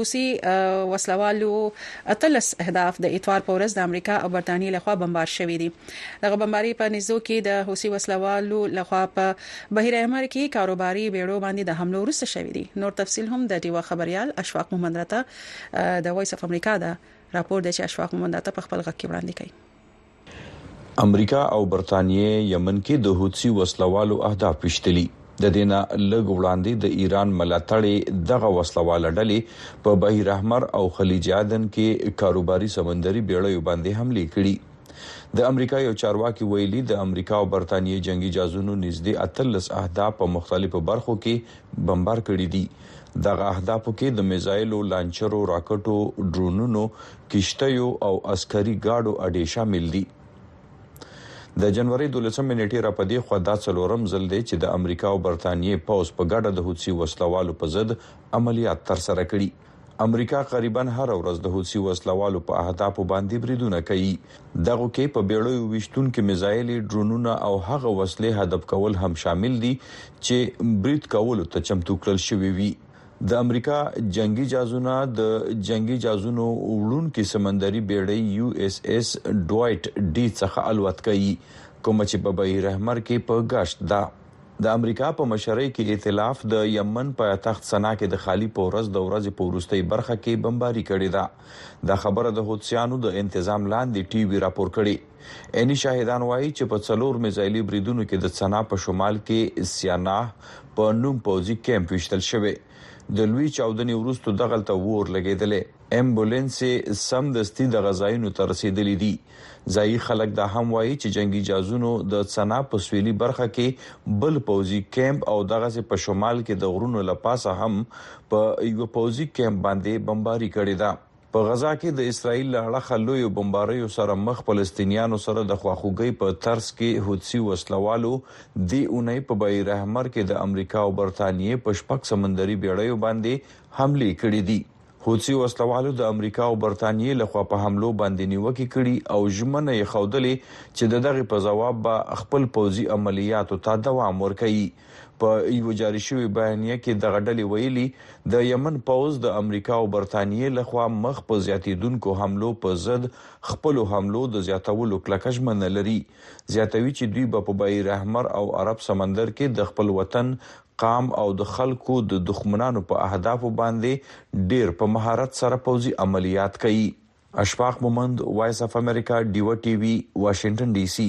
حوثي وسله والو اتلس اهداف د اتوار په ورځ د امریکا او برتانیې لخوا بمبار شوي دي. دغه بمباري په نږدو کې د حوثي وسله والو لخوا په بحیراحمر کې کاروباري بیړو باندې د حملو وروسته شوي دي. نور تفصیل هم د ډیوه خبریال اشفاق مومندراته د وایس اف امریکا د راپور دی چې اشفاق مومندراته په خپل غږ کې وړاندې کوي. امریکا او برتانیې یمن کې د حوثي وسله والو اهداف ویشتلي. د دې نه لږ وړاندې د ایران ملاتړې دغه وسله واله ډلې په بحیراحمر او خلیج عدن کې کاروباري سمندري بېړیو باندې حملې کړي. د امریکا یو چارواکي ویلي، د امریکا او برتانیې جنګي جازونو نږدې اتلس اهداف په مختلفو برخو کې بمبار کړي دي. دغه اهدافو کې د میزایلو، لانچرو، راکټو، ډرونونو، کشتیو او عسکري ګاډو اډې شامل دي. د جنورۍ دولسمې نېټې را په دې خوا دا څلورم ځل دی چې د امریکا او برتانیې پوځ په ګډه د حوثي وسله والو په ضد عملیات ترسره کړي. امریکا قریباً هره ورځ د حوثي وسله والو په اهدافو باندې بریدونه کوي. دغو کې په بېړیو ویشتونکي میزایلې، ډرونونه او هغه وسلې هدف کول هم شامل دي چې برید کولو ته چمتو کړل شوې وي. د امریکا جنگي جازونه د جنگي جازونو وړونکي سمندري بیړۍ یو اس اس ډوایټ ډي څخه الوت کوي کوم چې په بحیر احمر کې په گشت ده د امریکا په مشرۍ کې ائتلاف د یمن پایتخت سنا کې د خالی په ورځ د ورځې په وروستۍ برخه کې بمباری کړې ده دا خبره د حوتسیانو د انتظام لاندې ټي وي راپور کړې عیني شاهدان وایي چې په څلور میزایلي بریدونو کې د سنا په شمال کې سیاناه په نوم پوځي کیمپ ویشتل شوی. د لوی چاودنې وروسته دغلته اور لګیدلی، امبولانسې سمدستي دغه ځایونو ته رسیدلي دي. ځايي خلک دا هم وایي چې جنګي جازونو د سنا په سویلي برخه کې بل پوځي کیمپ او دغسې په شمال کې د غرونو له پاسه هم په یوه پوځي کیمپ باندې بمباري کړې ده. په غزا کې د اسرائیل له اړخه لویو بمباریو سره مخ فلسطینیانو سره د خواخوږۍ په ترڅ کې حوتسي وسله والو دې اونۍ په بحیراحمر کې د امریکا او برتانیې په شپږ سمندري بېړیو باندې حملې کړې دي. حوتسي وسله والو د امریکا او برتانیې له خوا په حملو باندې نیوکې کړي او ژمنه یې ښودلې چې د دغې په ځواب به خپل پوځي عملیاتو ته دوام ورکوي. په یو جاري شوي بیانیه کې دغه ډلې ویلي، د یمن پوځ د امریکا او برتانیې له خوا مخ په زیاتېدونکو حملو په ضد خپلو حملو د زیاتولو کلکه ژمنه لري. زیاتوي چې دوی به په بحیراحمر او عرب سمندر کې د خپل وطن، قام او د خلکو د دښمنانو په اهدافو باندې ډېر په مهارت سره پوځي عملیات کوي. اشفاق مومند، وایس اف امریکا، ډیوه ټي وي، واشنګټن ډي سي.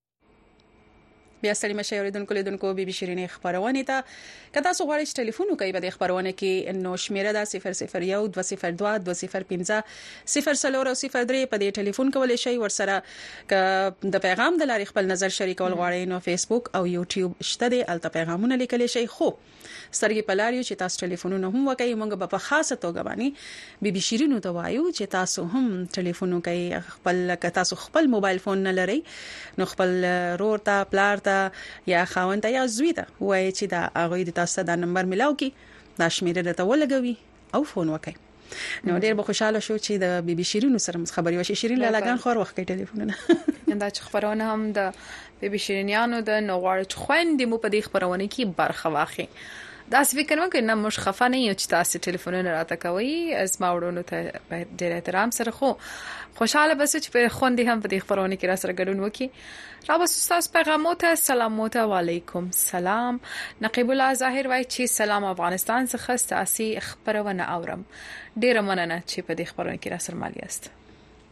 بیا ستړي مشه اوریدونکو لیدونکو بي بي شيرینې خبرونه ته که تاسو غواړئ چې ټلیفون وکړئ په دې خبرونه کې نو شمیره ده 0012022050 03 په دې ټلیفون کولای شئ ورسره که د پیغام د لارې خپل نظر شریکول غواړئ نو فیسبوک او یوټیوب شته دي الته پیغامونه لیکل شي خو سترګې په لار یو چې تاسو ټلیفونونه هم وکړئ موږ به په خاصه توګه باندې بي بي شیرینو ته وایو چې تاسو هم ټلیفون وکړئ خپل که تاسو خپل موبایل فون نه لرئ نو خپل رور ته پلار ته یا خاوند ته یا زوی ته وایي چې دا هغه د تاسو د نمبر ملاو کی دا شمیره درته ولګوي او فون وکړئ نو ډیر به خوشاله شو چې د بیبي شیرین سره مس خبري وشي شیرین لالا ګان خور وخت کې ټلیفونونه دا چې خبرونه هم د بیبي شیرینیانو د نوغواړو چې خويندې مو په دې خبرونه کې برخه واخلي دا څه فکر وکړئ نه موږ خفه نه یو چې تاسو ټلیفونونه راته کوي از ما وړونو ته ډېر احترام سره خو خوشاله بس چې په خوندې هم په دې خبرونه کې را سره ګډون وکړي رابس استاذ پیغامو ته سلامو ته وعلیکم سلام نقیب الله ظاهر وای چې سلام افغانستان څخه ستاسو خبرونه اورم ډیره مننه چې په دې خبرونه کې را سره مال یاست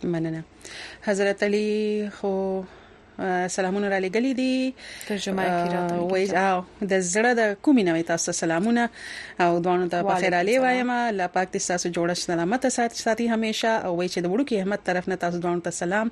مننه حضرت علي خو سلامونه را لګلې دي ترجمه کې راته وای او د زړه د کومې نوې تاسو سلامونه او دوانو ته په خیر علي وایم الله پاک دې تاسو جوړ سلامت ساتي همیشه او وای چې د وړو کې احمد طرف نه تاسو دوانو ته سلام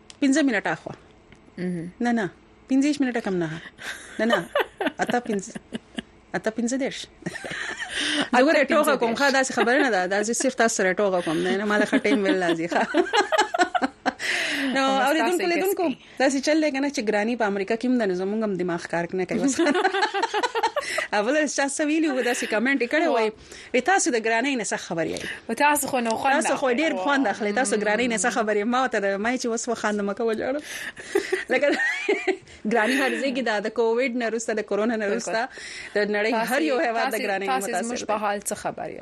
15 منټه اخوا نه نه 15 منټه کم نه نه نه اته 15 اته 15 درش زه ټوګه کوم خا دا خبره نه ده دا زه صرف تاسو سره ټوګه کوم نه مال خټیم ویل لازم ښه نو او دې دونکو لیدونکو دا چې چل لګنه چې ګرانی په امریکا کې هم د زمونږ هم دماغ کار نه کوي اوبل چا سویلی و دا سې کمنټ کړي وای وی تاسو د ګرانۍ نه څه خبر یی. وی تاسو خو نو خوند تاسو خو ډیر خوند اخلي تاسو ګرانۍ نه څه خبر یی ما ته د مای چې وس وخاند مکه وجړ لکه ګرانی هر ځای کې دا د کووډ نه روسته د کورونا نه روسته د نړۍ هر یو هوا د ګرانی نه متاثر تاسو په حال څه خبر یی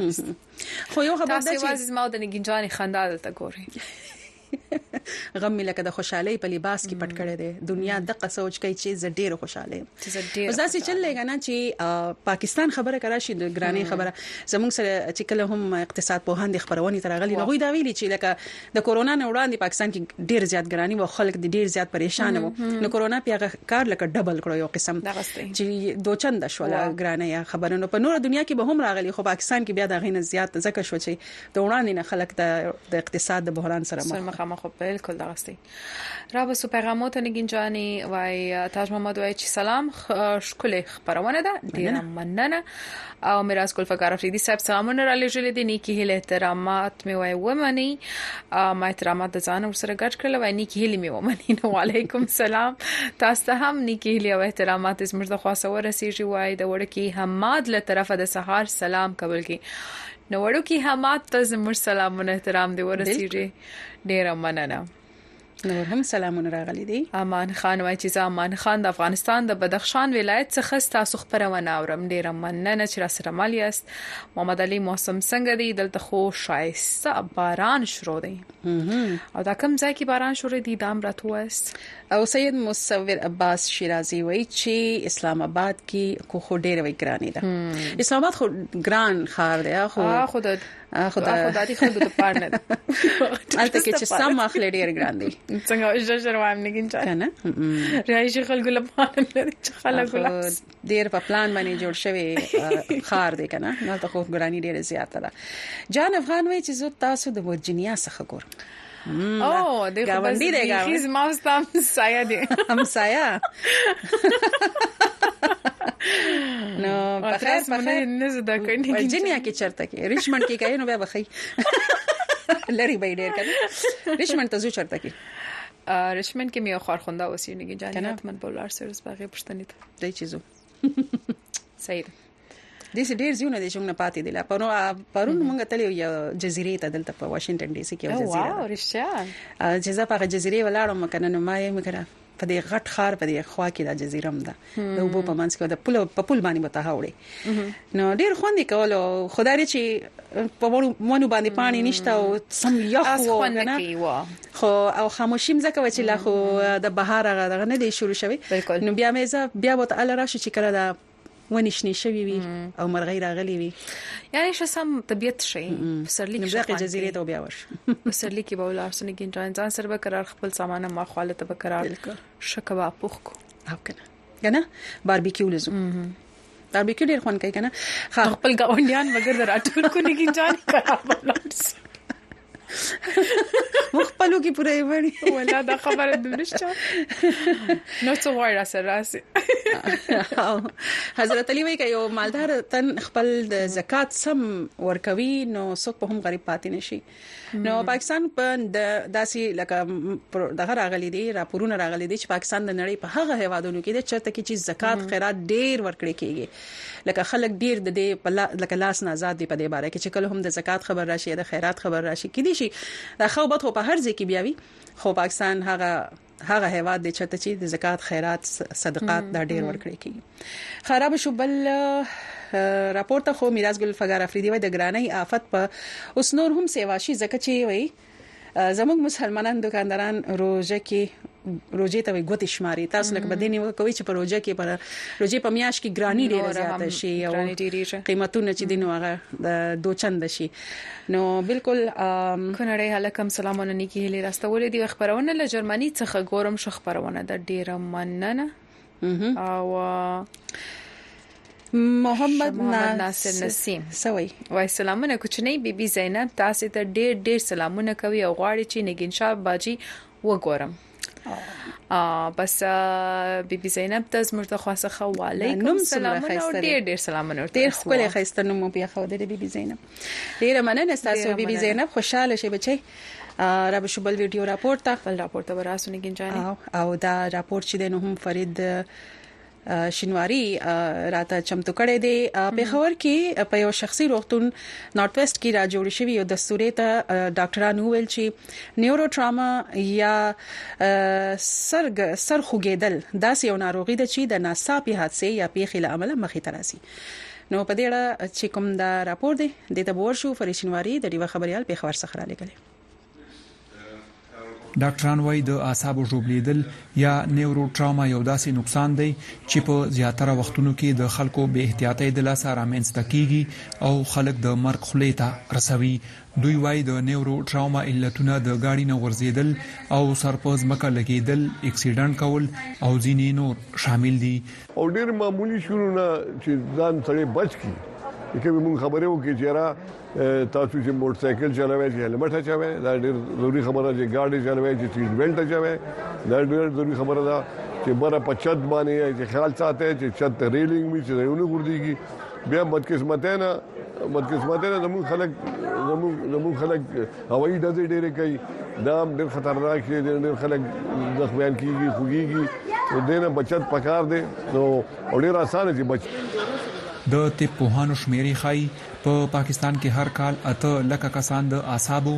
خو یو خبر ده چې تاسو واز ما د نګینجانی خندا دلته ګوري غم مې لکه د خوشحالۍ په لباس کې پټ کړی دی دنیا د قصوچ کوي چې زه ډیر خوشاله یم چې زه چې چل لګا نه چې پاکستان خبره کرا شي د ګرانې خبره زموږ سره چې کله هم اقتصاد په هاند خبرونه تر غلي نو دا ویلي چې لکه د کورونا نه وړاندې پاکستان کې ډیر زیات ګرانی او خلک ډیر زیات پریشان وو نو کورونا پیغه کار لکه ډبل کړو یو قسم چې دوه چند شو ګرانې خبرونه په نور دنیا کې به هم راغلي خو پاکستان کې بیا دا غینه زیات زکه شو چې د وړاندې نه خلک د اقتصاد د بحران سره مخامخ خو بالکل دغه ستي را به سو پیغامو ته نګین جاني وای تاج محمد وای چې سلام شکل خبرونه ده ډیره مننه او میراث ګل فقار افریدي صاحب سلامونه را لېږل دي نیکی هله احترامات می وای ومني ما احترامات د ځان سره ګډ کړل وای نیکی هله می ومني نو علیکم سلام تاسو ته هم نیکی هله او احترامات زموږ د خاصه ورسیږي وای د وړکی حماد له طرفه د سهار سلام قبول کی نو وړوکی حماد ته زموږ سلام او احترام دی ورسیږي ډیره مننه نور هم سلامونه راغلي دي امان خان وای چې امان خان د افغانستان د بدخشان ولایت څخه تاسو خبرونه اورم ډیره مننه چې را سره مل یاست محمد علي موسم څنګه دی دلته خو شایسته باران شروع دی او دا کم ځای کې باران شروع دي دام راتوست او سید مصور عباس شیرازي وایي چې اسلام آباد کې کو خو ډېر وی ګرانی ده اسلام آباد خو ګران خار دی خو خو د خو د خو د خلکو ته پاره نه البته کې چې سم اخلي ډېر ګران دي څنګه ژر ژر وایم نه کینځه کنه رایشي خلکو لپاره نه چې خلکو لا ډیر په پلان باندې جوړ شوی خار دی کنه نو ته خو ګرانی ډیره زیاته ده جان افغان وای چې زه تاسو د ورجینیا څخه ګورم او د ګاونډي دی ګاونډي زما ستام سایه دی هم سایه نو په خیر په خیر نه زده کړی ورجینیا کې چرته کې ریشمنډ کې کای نو بیا بخی لری به ډیر کړي ریشمنډ ته زو چرته کې رشمن کې مې خارخونده اوسېږي جاني حتمن بولار سرس باغې پښتنې ته دی چې زو صحیح ده د سې ډیر زیونه د شوم نه پاتې دي لا پرو پرون مونږ تل یو جزیره ته دلته په واشنگټن ډي سي کې یو جزیره واو رښتیا چې زه په جزیره ولاړم مکنه نو ما یې مکره په دې غټ خار په دې خوا کې د جزیره هم ده د وبو په منځ کې د پل په پل باندې متهاوړي نو ډیر خوند یې کولو خدای دې چې په مونږ باندې پانی نشته او سم یخ وو نه خو او خاموشیم ځکه چې لا خو د بهار هغه نه دی شروع شوی نو بیا مې زه بیا وته ال راشي چې کړه دا ونشنې شوی وي او مرغۍ راغلي وي یعنی شو سم طبيعت شي سرلی کې ځکه جزيره ته بیا ورش سرلی کې به ولار سنګ انسان سره به قرار خپل سامان ما خاله ته به قرار شکوا پوخ کو او کنه کنه باربیکیو لزو باربیکیو ډیر خوان کوي کنه خپل گاونډیان مګر دراټول کو نه کی جان کارابلارس مخبلو کې پوره وړي ولا دا خبره دلشته نو څو وایرا سره راسي حضرت علي وایي یو مالدار تن خپل د زکات سم ورکوي نو څوک په هم غریب پاتې نشي نو پاکستان په داسي لکه دغه راغلي دي راپورونه راغلي دي چې پاکستان د نړۍ په هغه هیوادونو کې د چرته کې چې زکات خیرات ډیر ورکړي کیږي لکه خلک ډیر د دې په لکه لاس نه آزاد دي په دې باره کې چې کله هم د زکات خبر راشي د خیرات خبر راشي کې دي شي دا خو به په هر ځای کې بیاوي خو پاکستان هغه هغه هیواد دی چرته چې د زکات خیرات صدقات دا ډیر ورکړي کی خراب شو بل راپور ته خو میراث ګل فقار افریدی وای د ګرانۍ آفت په اوس نور هم سیواشي زکه چې وای زموږ مسلمانان دکانداران روزه کې روزه ته غوتی شماري تاسو لکه بدین یو کوي چې پروژه کې پر روزه په میاش کې ګرانی ډیره زیاته شي او قیمتونه چې دین هغه دو چند شي نو بالکل خنړې هلکم سلامونه نیکی هلي راستولې دی خبرونه له جرمني څخه ګورم شو خبرونه د ډیره مننه او محمد ناصر نسیم سوي وای سلامونه کوچنی بیبي بی زینب تاسو ته ډیر ډیر سلامونه کوي او غواړي چې نګین شاه باجی وګورم بس بي بي زینب ته زموږ د خوا څخه وعلیکم سلام او ډیر ډیر سلامونه ورته ډیر خپل خسته نوم بیا خو د بي بي زینب ډیر مننه تاسو بي بي زینب خوشاله شي بچي را به شو بل ویډیو راپورته بل راپورته وراسونه ګنجاني او دا راپور چې د نو هم فرید شینواری راته چمتو کړي دي په خبر کې په یو شخصي روغتون نارت ویسټ کې را جوړ شوی یو د سورې ته ډاکټرانو ویل چې نیورو ټراما یا سرګ سرخوګیدل داسې یو ناروغي ده چې د ناڅاپي حادثه یا پیښې له امله مخې ته راځي نو په دې اړه چې کوم دا راپور دی د تبور شو فرشنواری د ډیوه خبريال په خبر سره را لګل ډاکټران وايي د اعصابو ژوبلېدل یا نیوروټراما یو داسې نقصان دی چې په زیاتره وختونو کې د خلکو بې احتیاطۍ د لاسه رامنځته کېږي او خلک د مرګ خولې ته رسوي. دوی وايي د نیوروټراما علتونه د ګاډي نه غورځېدل او سر په ځمکه لګېدل، اکسیډنټ کول او ځینې نور شامل دي. او ډېر معمولی شورونه چې ځان سره بچ کی کې به مونږ خبرې وکړي چې را تاسو چې موټر سایکل چلوي چې هلمټ چلوي دا ډېر ضروری خبره چې ګاډي چلوي چې سیټ بیلټ چلوي دا ډېر ضروری خبره ده چې بره په چت باندې چې خیال ساتي چې چت ریلینګ می چې یو نه ګرځيږي بیا بدقسمتۍ نه بدقسمتۍ نه زموږ خلک زموږ زموږ خلک هوایي ډزې ډېرې کوي دا هم ډېر خطرناک شی دی ډېر خلک زخمیان کیږي خوږیږي نو دینه بچت پکار دی نو ډېر اسانه چې بچ د طب پوهانو شمیرې ښایي په پاکستان کې هر کال اته لکه کسان د اعصابو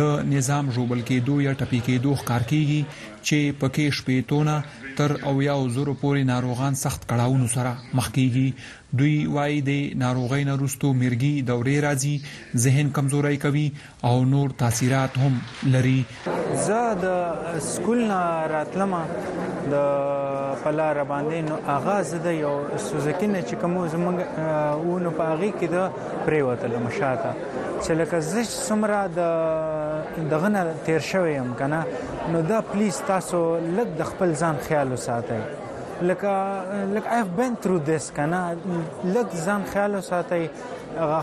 د نظام ژوبل کېدو یا ټپي کېدو ښکار کیږي چې پکې شپېتونه تر اویاو زرو پورې ناروغان سخت کړاوونو سره مخ کیږي دوی وايي دې ناروغۍ نه وروسته مرګي دورې راځي، ذهن کمزوری کوي او نور تاثیرات هم لري. زه د سکول نه راتلم د په لاره باندې نو هغه زه د یو سوزکي نه چې کوم زمونږ و نو په هغې کې د پرېوتلم شاته چې لکه زه چې څومره د دغه نه تېر شوی یم که نه نو دا پلیز تاسو لږ د خپل ځان خیال وساتئ. لکه لکه آی هاف بین تھرو دیس کنه لږ ځان خیال وساتئ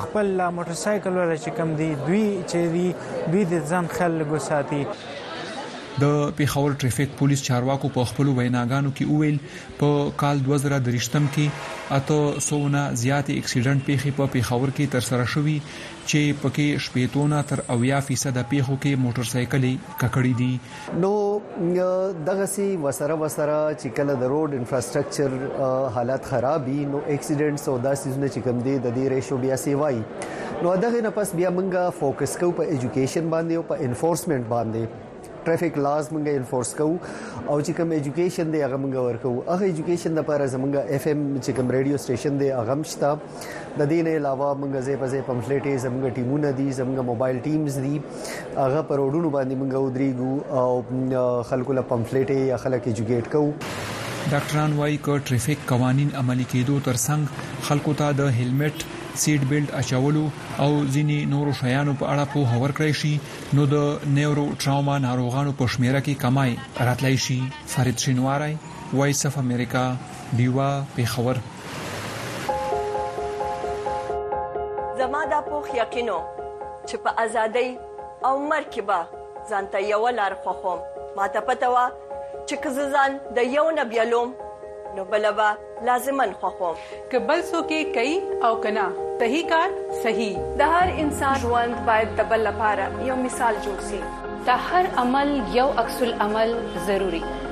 خپل موټر سایکل ولا چې کم دی دوی چې دی دوی د ځان خیال لږ وساتي د پیښور ټریفیک پولیس چارواکو په خپل ویناګانو کې وویل په کال 2023 کې اته سونه زیات اکسیډنټ پیښې په پیښور کې تر سره شوې چې پکې شپېتونه تر اویا فیصد پیښو کې موټر سایکلې ککړې دي نو دغسی وسره وسره چې کله د روډ انفراسټرکچر حالات خراب وي نو اکسیډنټس او داسې ځنه چې کم دي د دې ریشو بیا سیوای نو دغه نه پس بیا موږ فوکس کوو په ایجوکیشن باندې او په انفورسمنت باندې ټریفیک لاز موږ انفورس کوو او چې کوم اډوকেশন دی هغه موږ ورکو هغه اډوকেশন لپاره زموږ اف ام چې کوم رادیو سټیشن دی هغه مشته د دې نه علاوه موږ ځای په ځای پمفلیټې زموږ ټیمونه دي زموږ موبایل ټیمز دي هغه پر وډونو باندې موږ ودرېګو او خلکو له پمفلیټې یا خلک ایجوکیټ کوو ډاکټران وایي که ټریفیک قوانین عملي کېدو ترڅنګ خلکو ته د هیلمټ، سیټ بیلټ اچولو او ځینې نورو شیانو په اړه پوهه ورکړای شي، نو د نیورو ټراوما ناروغانو په شمېره کې کمی راتلای شي. فرید شینواری، وایس اف امریکا، ډیوه پېښور. زما دا پوخ یقین و چې په ازادۍ او مرګ کې به ځان ته یوه لار خوښوم. ما ته پته وه چې که زه ځان د یو نه بیلوم، نو بله به لازماً خوښوم. که بل څوک یې کوي او که نه، تهی کار صحیح. د هر انسان ژوند باید د بل لپاره یو مثال جوړ شي. د هر عمل یو عکس العمل ضروري.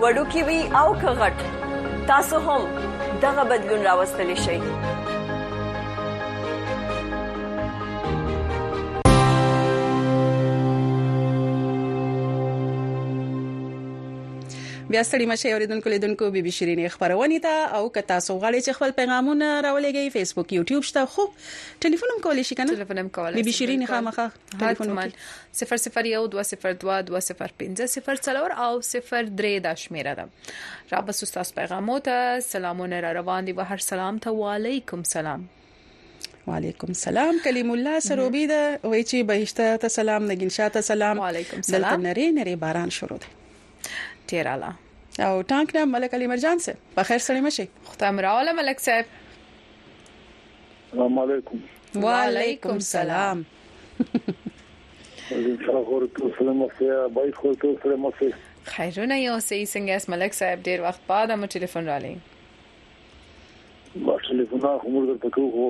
وډوکی وی او که غټ تاسو هم دغه بدلون راوستلی شئ بیا ستړي مشه اوریدونکو لیدونکو بي بي شيرين خبرونه ته او که تاسو غواړئ چې خپل پیغامونه راولېږئ فیسبوک یوټیوب شته خو ټلیفون هم کولی شي کنه ټلیفون هم کولی بي بي شيرين خامخه حتما 0012022050 او 03 دا شمیره ده را بس استاد پیغامو ته سلامونه را روان دي بهر سلام ته وعليکم سلام وعلیکم سلام کلیم الله سروبی دا وای چې بهشته ته سلام نګین شاته سلام وعلیکم سلام دلته نری نری باران شروع دی ډیر اعلی او ټانک نه ملک علی مرجان سه په خیر سره مشي خدای مراوله ملک صاحب السلام علیکم وعلیکم سلام خیرونه یو سې څنګه اس ملک صاحب ډیر وخت بعد مو ټلیفون را لې ما ټلیفون خو موږ درته کوو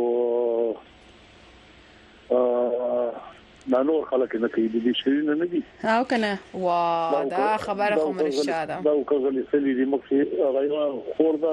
دا نور خلک نه کوي د شیرین نه دي او کنه وا دا خبره خو مرشاده دا وکړلې سلی دي مخکې راځي خور دا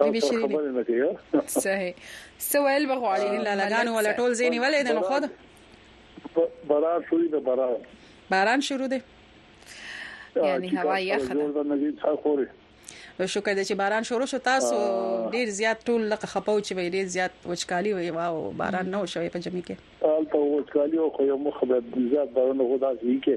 بي بي شيرين خبرې نه کوي صحیح سوال بغواړي لالاګان ولا ټول زيني ولې نه خو ده برار شوې ده برار باران شروع دی یعنی هوا یخ ده نو شکر دې چې باران شروع شو تاسو ډیر زیات ټول لکه خپاو چې وي ډیر زیات وچکالي وي واو باران نه وشوي په جمی کې حالت وچکالي او خو یو مخ به زیات باران هو داسې کې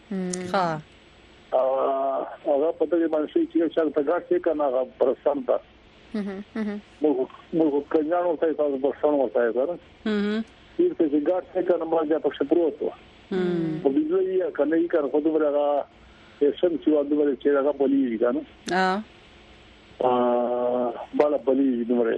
ها هغه په دې باندې چې یو شل ته غاټ کې کنه هغه پرسان ده موږ موږ کنيانو ته تاسو پرسان ورته کړو چې څه چې غاټ کې کنه ما ځا په شپرو ته په دې ځای یې کنه یې کار خو دومره هغه یې سم چې وا دومره چې هغه بلی کنه ها بالا بلی دومره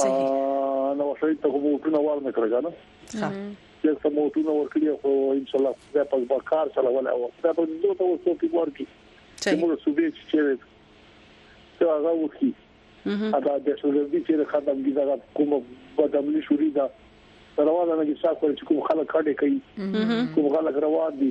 صحیح نو وسایل ته کوم وټونه وار نه کړګا نه ها چې سم وټونه ورکړي خو ان شاء الله دا پس به کار سره ولا او دا په دوه څو څو کې ورکی چې موږ سودې چې چیرې ته هغه وکی دا د شوګردي چې خدام دي دا کوم بدمنی شوري دا روانه نه چې څاکو چې کوم خلک کډې کوي کوم خلک روان دي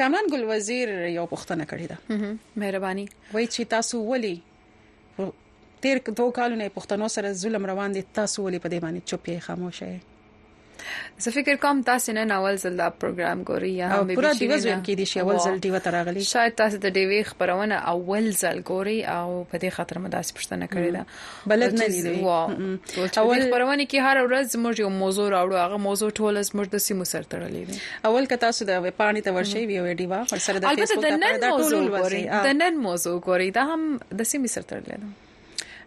کامران ګل وزیر یو پښتنه کړی ده مهرباني وای چې تاسو ولی تیر دوه کالو نه پښتنو سره ظلم روان دي تاسو ولی په دې باندې چوپ یې خاموش یې زه فکر کوم تاسو نه اول ځل دا پروګرام ګوري یا هم پورا دیو ځل کې دي چې اول ځل دیو تر غلي شاید تاسو د دیوې خبرونه اول ځل ګوري او په دې خاطر مداس پښتنه کړی دا بلد نه دي او په خبرونه کې هر ورځ زموږ یو موضوع راوړو هغه موضوع ټول زموږ د سیمو سره تړلې دي اول کته تاسو د پانی ته ورشي وی وی ډیوا پر سره د فیسبوک د نن موضوع ګوري د نن موضوع ګوري دا هم د سیمو سره تړلې ده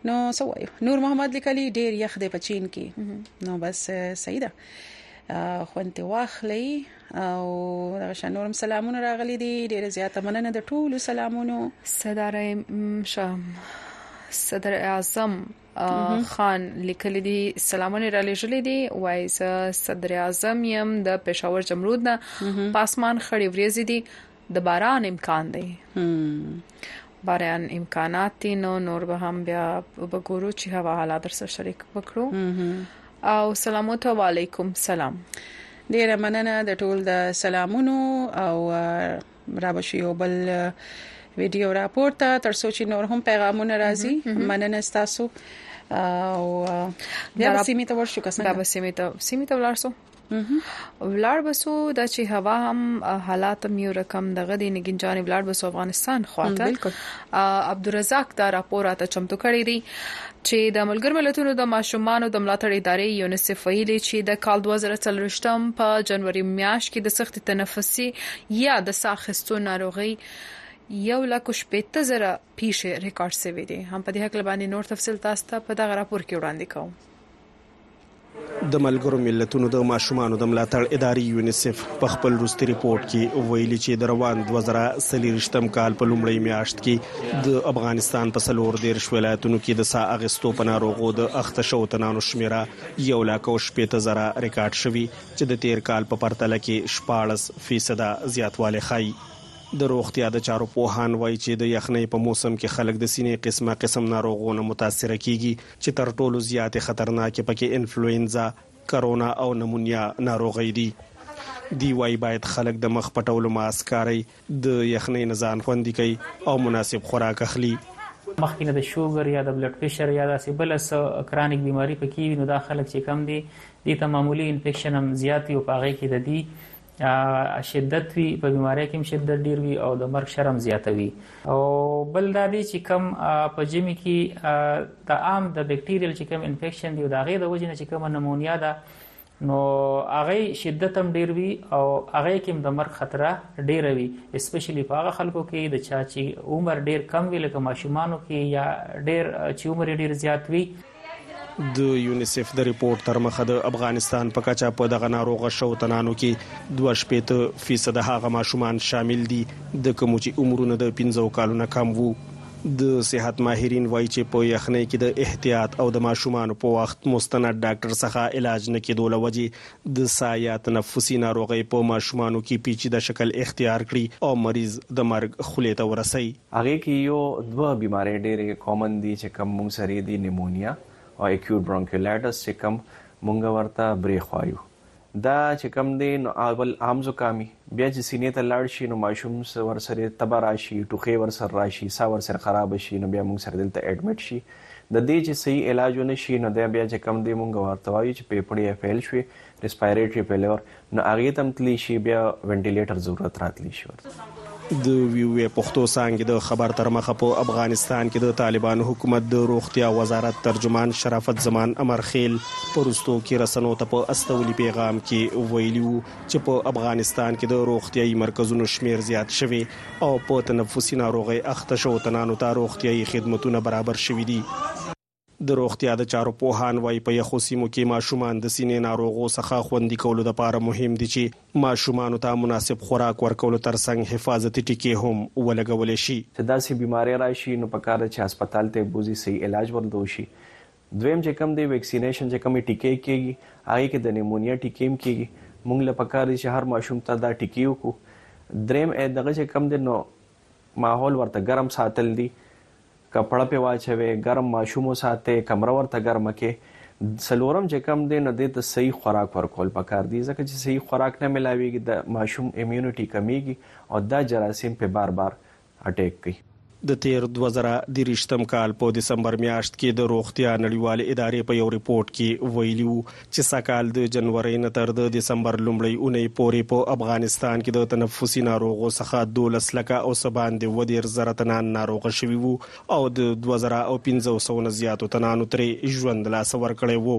نو سوایو نور محمد لیکلی ډیر یخ دی په چین کې نو بس سیدا خوانته واخلې او دا شان نورم سلامونه راغلي دي ډېر زیاته مننه د ټولو سلامونو صدر شام صدر اعظم خان لیکل دي سلامونه را لېږلې دي وای صدر اعظم يم د پېښور جمرود نه پاسمان خړې ورېزې دي د باران امکان دی باران امکانات دي نو نور به هم بیا وګورو چې هوا حالات در سره شریک وکړو او سلام علیکم سلام ډیره مننه د ټول د سلامونو او را بشي او بل ویډیو راپورته تر څو چې نور هم پیغامونه راځي مننه تاسو او بیا سیمه ته ورشو که څنګه بیا سیمه ته سیمه ته ورشو ولار بسو د چې هوا هم حالات هم یو رقم دغه د نګین جان ولار بسو افغانستان خواته عبدالرزاق دا راپور راته چمتو کړی دی چې د ملګر ملتونو د ماشومان د ملاتړ ادارې یونیسف ویلي چې د کال 2023م په جنوري میاشت کې د سخت تنفسي یا د ساخستو ناروغي یو لک شپېته زره پیښې ریکارډ شوې دي هم په دې حق باندې نور تفصيل تاسو ته په دغه راپور کې وړاندې کوم د ملګرو ملتونو د ماشومانو د ملاتړ ادارې یونیسف په خپل وروستي رپورت کې ویلي چې د روان 2023م کال په لومړۍ میاشت کې د افغانستان په سلور دیرش ولایتونو کې د سا اغستو په ناروغو د اخته شو تنانو شمیره یو لاک او شپېته زره ریکارډ شوی چې د تیر کال په پرتله کې شپاړس فیصده زیاتوالی ښایي د روغتیا د چارو پوهان وایي چې د یخنۍ په موسم کې خلک د سینې قسمه قسم ناروغونه متاثر کیږي چې تر ټولو زیاتې خطرناکې پکې انفلوینزا، کرونا او نمونیا ناروغۍ دي. دی وايي، باید خلک د مخ پټولو ماسک کاري، د یخنۍ نه ځان خوندي کړي او مناسب خوراک اخلي. مخکې نه د شوګر یا د بلډ پرېشر یا داسې بله څه کرانیک بیماري پکې وي، نو دا خلک چې کوم دي، دې ته معمولي انفیکشن هم زیات وي او په هغې کې د دي شدت وي په بیماری کې شدت ډیر وي او د مرګ شرم زیاته وي او بل دا دی چې کم په جمی کې د عام د بکټیریل چې کم انفیکشن دی دا غي د وجنه چې کم نمونیا ده نو هغه شدت هم ډیر وي او هغه کې د مرګ خطر ډیر وي اسپیشلی په هغه خلکو کې د چا چې عمر ډیر کم وي لکه ماشومانو کې یا ډیر چې عمر ډیر زیات وي د یونیسف د رپورټ تر مخه د افغانستان په کچه په دغه ناروغه شو تنانو کې 2.8% هغه ماشومان شامل دي د کوم چې عمرونه د 15 کالو نه کم وو د صحت ماهرین وایي چې په یخنۍ کې د احتیاط او د ماشومانو په وخت مستند ډاکټر څخه علاج نه کېدو لوجې د سايه تنفسي ناروغۍ په ماشومانو کې پيچيده شکل اختيار کړي او مريض د مرګ خولې ته ورسوي. هغې کې يو دوه بيمارۍ ډېرې کامن دي چې کوم مونږ سره يې دي نيمونيا او اکيوټ برونکيولائټس چې کوم مونږ ورته برېښ وايو دا چې کوم دی نو اول عام زکام وي بيا چې سينې ته لاړ شي نو ماشوم ورسره تبه راشي ټوخی ورسره راشي ساه ورسره خرابه شي نو بيا مونږ سره دلته اډمټ شي د دې چې صحیح علاج ونه شي نو دا بیا چې کوم دی مونږ ورته وایو چې پېپړې یې فیل شوې ریسپایریټري فیلور نو هغې ته هم تللی شي بیا وینټیلیټر ضرورت راتلی شي ورته. د وي او اې پښتو څانګې د خبر تر مخه په افغانستان کې د طالبانو حکومت د روغتیا وزارت ترجمان شرافت زمان امرخېل په وروستو کې رسنو ته په استولي پیغام کې ویلي وو چې په افغانستان کې د روغتیايي مرکزونو شمېر زیات شوی او په تنفسي ناروغۍ اخته شوو تنانو ته روغتیايي خدمتونه برابر شوي دي. د روغتیا د چارو پوهان وايي، په یخو سیمو کې ماشومان د سینې ناروغو څخه خوندي کولو لپاره مهم دي چې ماشومانو ته مناسب خوراک ورکولو ترڅنګ حفاظتي ټیکې هم ولګول شي. چې داسې بیماري راشي نو پکار ده چې هسپتال ته یې بوځي، صحیح علاج ورته وشي. دویم چې کوم دی ویکسینیشن چې کومې ټیکې کیږي هغه کې د نیمونیا ټیکې هم کیږي مونږ له پکار دي چې هر ماشوم ته دا ټیکې وکړو دریم ای دغه چې کوم دی نو ماحول ورته ګرم ساتل دي کپړه په واچوي ګرم ماشوم ساتي کمره ورته ګرمه کې سلورم چې کم دی نو د ته صحیح خوراک ورکول پکار دی ځکه چې صحیح خوراک نه ملاويږي د ماشوم امیونټي کمیږي او دا جراثیم په بار بار اټېک کوي. د تېر دوه زره دېرشتم کال په دسمبر میاشت کې د روغتیا نړیوالې ادارې په یو رپوټ کې ویلي وو چې سږکال د جنورۍ نه تر د دسمبر لومړۍ اونۍ پورې په افغانستان کې د تنفسي ناروغو څخه دولس لکه او څه باندې اووه دېرش زره تنان ناروغه شوي وو او د دوه زره او پنځه سوه نه زیاتو تنانو ترې ژوند له لاسه ورکړی وو.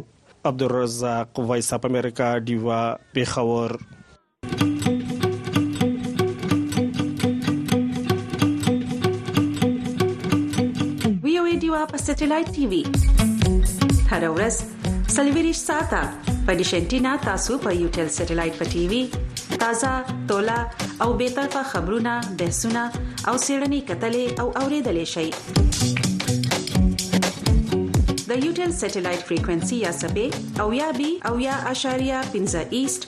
عبدالرزاق وایس اپ امریکا ډیوه پېښور. وی وی دیوا په سټلایټ ټي وي هر ورځ سلویریش ساته په ډیشنټینا تاسو په یو ټل سټلایټ په ټي وي تازه تولا او به تر په خبرونه بحثونه او سیړنی کتلې او اوریدلې شي د یوټل سټلایټ فریکوئنسي یا سبې او یا بي او یا اشاریه 15 ایست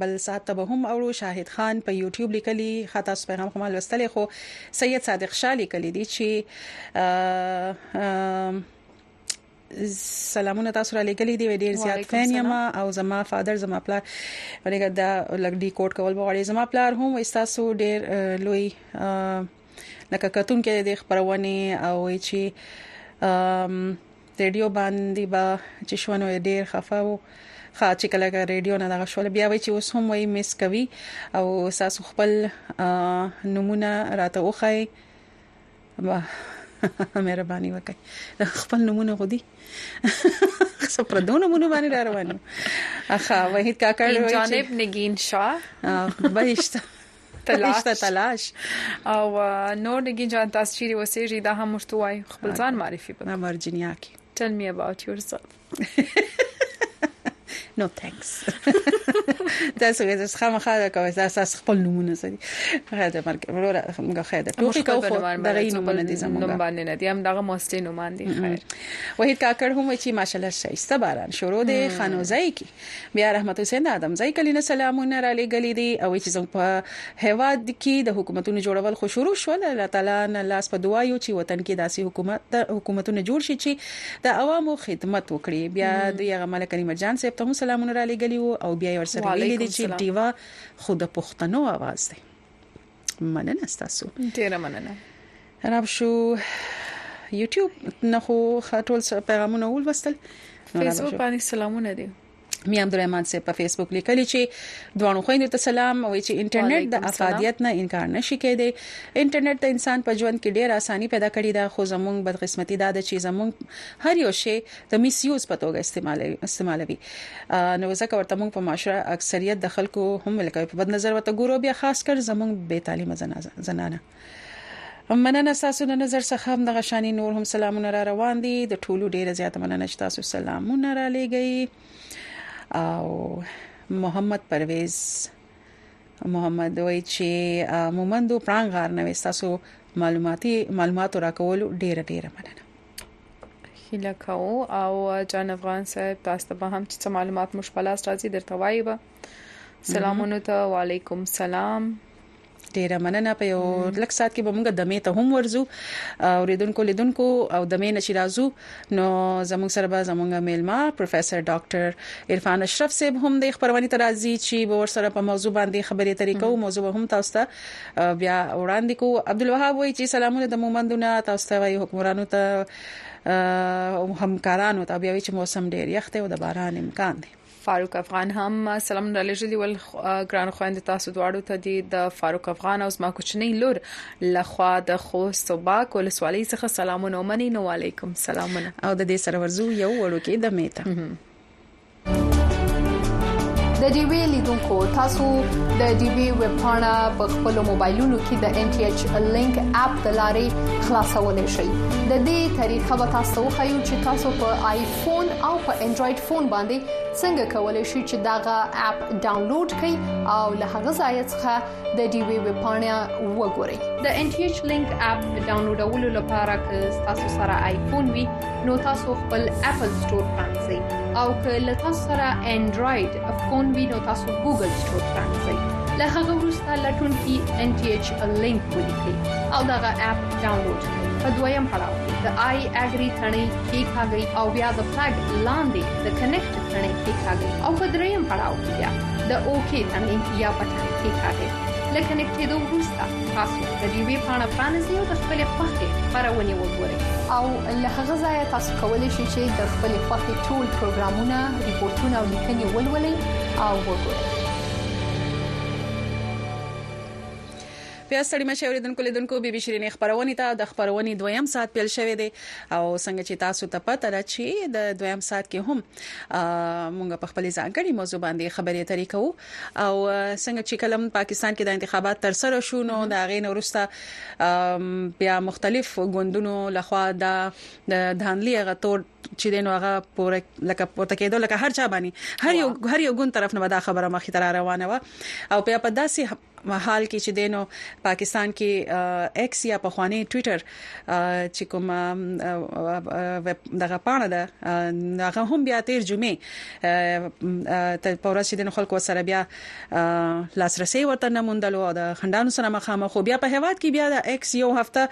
بل صاحب ته به هم اوړو شاهد خان په یوټیوب لیکلی ښه تاسو پیغام خو ما لوستلی خو سید صادق شاه لیکلی دی چې سلامونه تاسو را لګلې دی ډیر زیات فین یم او زما فادر زما پلار ولګه دا لګ ډی کوډ کول بغړې زما پلار هم استاسو ډیر لوی لکه کتون کې د خبرونه او چې ریډیو باندې به چې شو نو ډیر خفه وو خا چې کله ریډیو نه دغه شول بیا وای چې اوس هم وای مس کوي او ساسو خپل نمونه راته وخای واه مهرباني وکړئ خپل نمونه غوډي سپر دو نمونه باندې را روانو اخا وحید کاکړ جانب نگین شاه بهشت تلاش ته تلاش او نور نګین جان تاسو چیرې وسیږي دا هم ورته وای خپل ځان معرفي په ورجینیا کې tell me about yourself نو تانکس تاسو غوښتل چې خامخا دا کوي دا اساس خپل نمونه سړي خیر دې مرګ وروره موږ خیر دې ټوکی کو خو دغه نمونه دي زموږ نوم باندې نه دي هم دغه موستي نوم باندې خیر وحید کاکړ هم چې ماشالله شایسته باران شروع دی خانوزای کی بیا رحمت حسین د ادمزای کلی نه سلامونه را لګلې دي او چې زموږ په هواد کې د حکومتونو جوړول خو شروع شول الله تعالی نه لاس په دعا یو چې وطن کې داسې حکومت حکومتونه جوړ شي چې د عوامو خدمت وکړي بیا د یغه ملک کریم جان صاحب ته هم سلامونه را لګلې او بیا ورسره ویلي دي چې دیوا خود پښتنو आवाज دی مننه تاسو ډیره مننه رب شو یوټیوب نه خو ټول پیغامونه ولوستل فیسبوک باندې سلامونه دي مې عبدالرحمن صاحب په فیسبوک لیکلی چې دوانو خويندو ته سلام وایي چې انټرنیټ د افادیت نه انکار نشي کېدی انټرنیټ د انسان په ژوند کې ډېر اساني پیدا کړې ده خو زموږ بدقسمتي ده چې زموږ هر یو شی د میسیوز په توګه استعمالوي نو ځکه ورته موږ په معاشره اکثریت د خلکو هم لکه په بد نظر ورته ګورو بیا خاص کر زموږ بې تعلیمه زنانه مننه تاسو نه نظر څخه هم دغه شانی نور هم سلامونه را روان دي د ټولو ډیره زیاته مننه چې تاسو سلامونه را لېږئ او محمد پرویز محمد وای چې مومندو پرانګار نو تاسو معلوماتي معلومات راکول ډیره ډیره مننه هیله کوو او جان افغان صاحب تاسو ته به هم چې څه معلومات مو په لاس راځي درته وایي به سلامونه ته وعليکم سلام ډیره مننه په یو لک سات کې به موږ د می ته هم ورزو او ریدونکو لیدونکو او د می نشي راځو نو زموږ سره به زموږ میلما پروفیسور ډاکټر عرفان اشرف صاحب هم د خبرونې ترازی چې به ور سره په موضوع باندې خبرې ترې کوو موضوع هم تاسو ته بیا وړاندې کو عبدالوهاب وایي چې سلامونه د مومندونه تاسو ته وایي حکمرانو ته او همکارانو ته بیا چې موسم ډیر یخ دی او د باران امکان دی فاروق افغان هم سلام را لېږلی ول ګران خويند تاسو دواړو ته دی د فاروق افغان او زما کوچنی لور لخوا د خوست او باک ولسوالۍ څخه سلامونه ومني نو علیکم سلامونه او د دې سره ورزو یو وړو کې د میته د ډي وی لیدونکو تاسو د ډي وی ویب پاڼه په خپل موبایلونو کې د ان ټي ایچ لینک اپ د لارې خلاصولای شئ د دې طریقه به تاسو خو یو چې تاسو په آیفون او په انډراید فون باندې څنګه کولای شئ چې داغه اپ ډاونلوډ کړئ او له هغه ځای څخه د ډیوې ویب پاڼه وګورئ د ان ټي ایچ لینک اپ ډاونلوډولو لپاره که تاسو سره آیفون وي نو تاسو خپل اپل سٹور پرانځئ او که له تاسو سره انډراید فون وي نو تاسو ګوګل سٹور پرانځئ له هغه وروسته لټون کې ان ټي ایچ لینک ولیکئ او دغه اپ ډاونلوډ کړئ په دویم پړاو کې د آی اګری تڼۍ کېکاږئ او بیا د فلګ لاندې د کنیکټ تڼۍ کېکاږئ او په دریم پړاو کې بیا د اوکی تڼۍ یا په کلیک کېکاږئ. له کنېکټ کېدو وروسته تاسو د دې ویب پاڼه پرانیزئ او د خپلې خوښې خپرونې وګورئ. او له هغه ځایه تاسو کولی شئ چې د خپلې خوښې ټول پروګرامونه، ریپورټونه او لیکنې ولولئ او وګورئ. بیا ستړي مه شئ اوریدونکو لیدونکو بي بي شیرینې خبرونې ته د خبرونې دویم ساعت پیل شوی دی او څنګه چې تاسو ته پته ده چې د دویم ساعت کې هم مونږ په خپل ځانګړي موضوع باندې خبرې اترې کوو او څنګه چې کلم پاکستان کې د انتخابات تر سره شو نو دا غي نورسته بیا مختلف ګوندونو لخوا دا دانلی هغه تور چې دین هغه پوره لکه پورته کېدو لکه هر چا باندې هر یو هر یو ګوند طرف نه دا خبره مخې ته روانه و او په داسې حال کې چې دینو پاکستان کې ایکس یا په خواني ټوئیټر چې کوم دغه پانه ده هغه هم بیا تیر جمعې تر پورس چې د خلکو سره بیا لاسرسي ورته نه موندلو او د خندانو سره مخامخ خو بیا په هواد کې بیا د ایکس یو هفته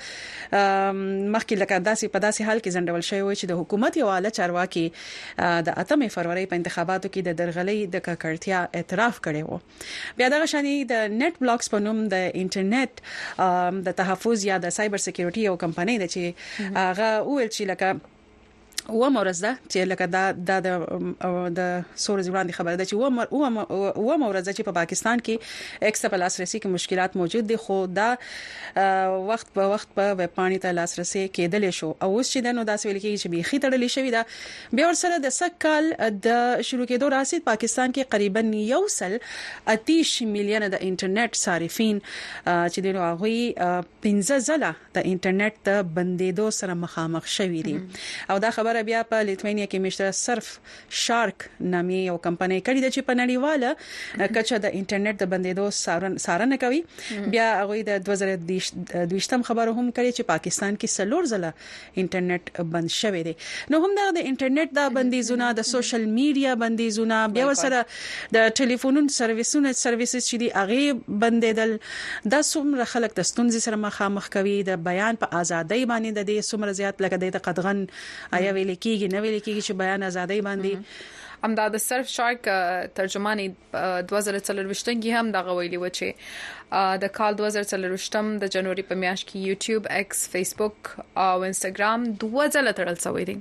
مخکې لکه داسې په داسې حال کې ځنډول شوی و چې د حکومت یو اعلی چارواکي د 8 فروری په انتخاباتو کې د درغلۍ د ککړتیا اعتراف کړی و بیا دغه شانی د نت بلاکس په نوم د انټرنیټ د تحفظ یا د سایبر سکیورټي یو کمپنۍ ده چې هغه وویل چې لکه و مورز ده چې لکه دا د د سور وړاندې خبره ده چې و مر و مورز چې په پاکستان کې ایکس په لاسرسي کې مشکلات موجود دي خو دا وخت په وخت په ویب پاڼې ته لاسرسي کېدل شو او اوس چې دنو داسې ویل کېږي چې بيخي تړلې شوې ده بیا ورسره د سږ کال د شروع کېدو راهیسې پاکستان کې قریبا یو سل اتیش میلیونه د انټرنیټ صارفین چې د هغوی 15 ځله د انټرنیټ د بندیدو سره مخامخ شوي دي او دا خبره بیا په لیتوانیا کې مشتر صرف شارک نامي یو کمپنۍ کړې ده چې په نړیواله کچه د انټرنیټ د بندیدو سارنه کوي بیا هغه د 2020 خبرو هم کړې چې پاکستان کې څلور ځله انټرنیټ بند شوی دی نو هم د انټرنیټ دا بندیزونه د سوشل میډیا بندیزونه بیا ورسره د ټلیفونونو سرویسونه سرویسز چې دی هغه بندیدل دا څومره خلک د ستونزې سره مخامخ کوي د بیان په ازادۍ باندې د دې څومره زیات لکه د قدغن آیا ویل کېږي نه ویل کېږي چې بیان ازادۍ باندې همدا د سرف شارک ترجمانی په دوه زره څلورویشتم کې هم دغه ویلي و چې د کال دوه زره څلورویشتم د جنوري په میاشت کې یوټیوب ایکس فیسبوک او انستګرام دوه ځله تړل شوی دی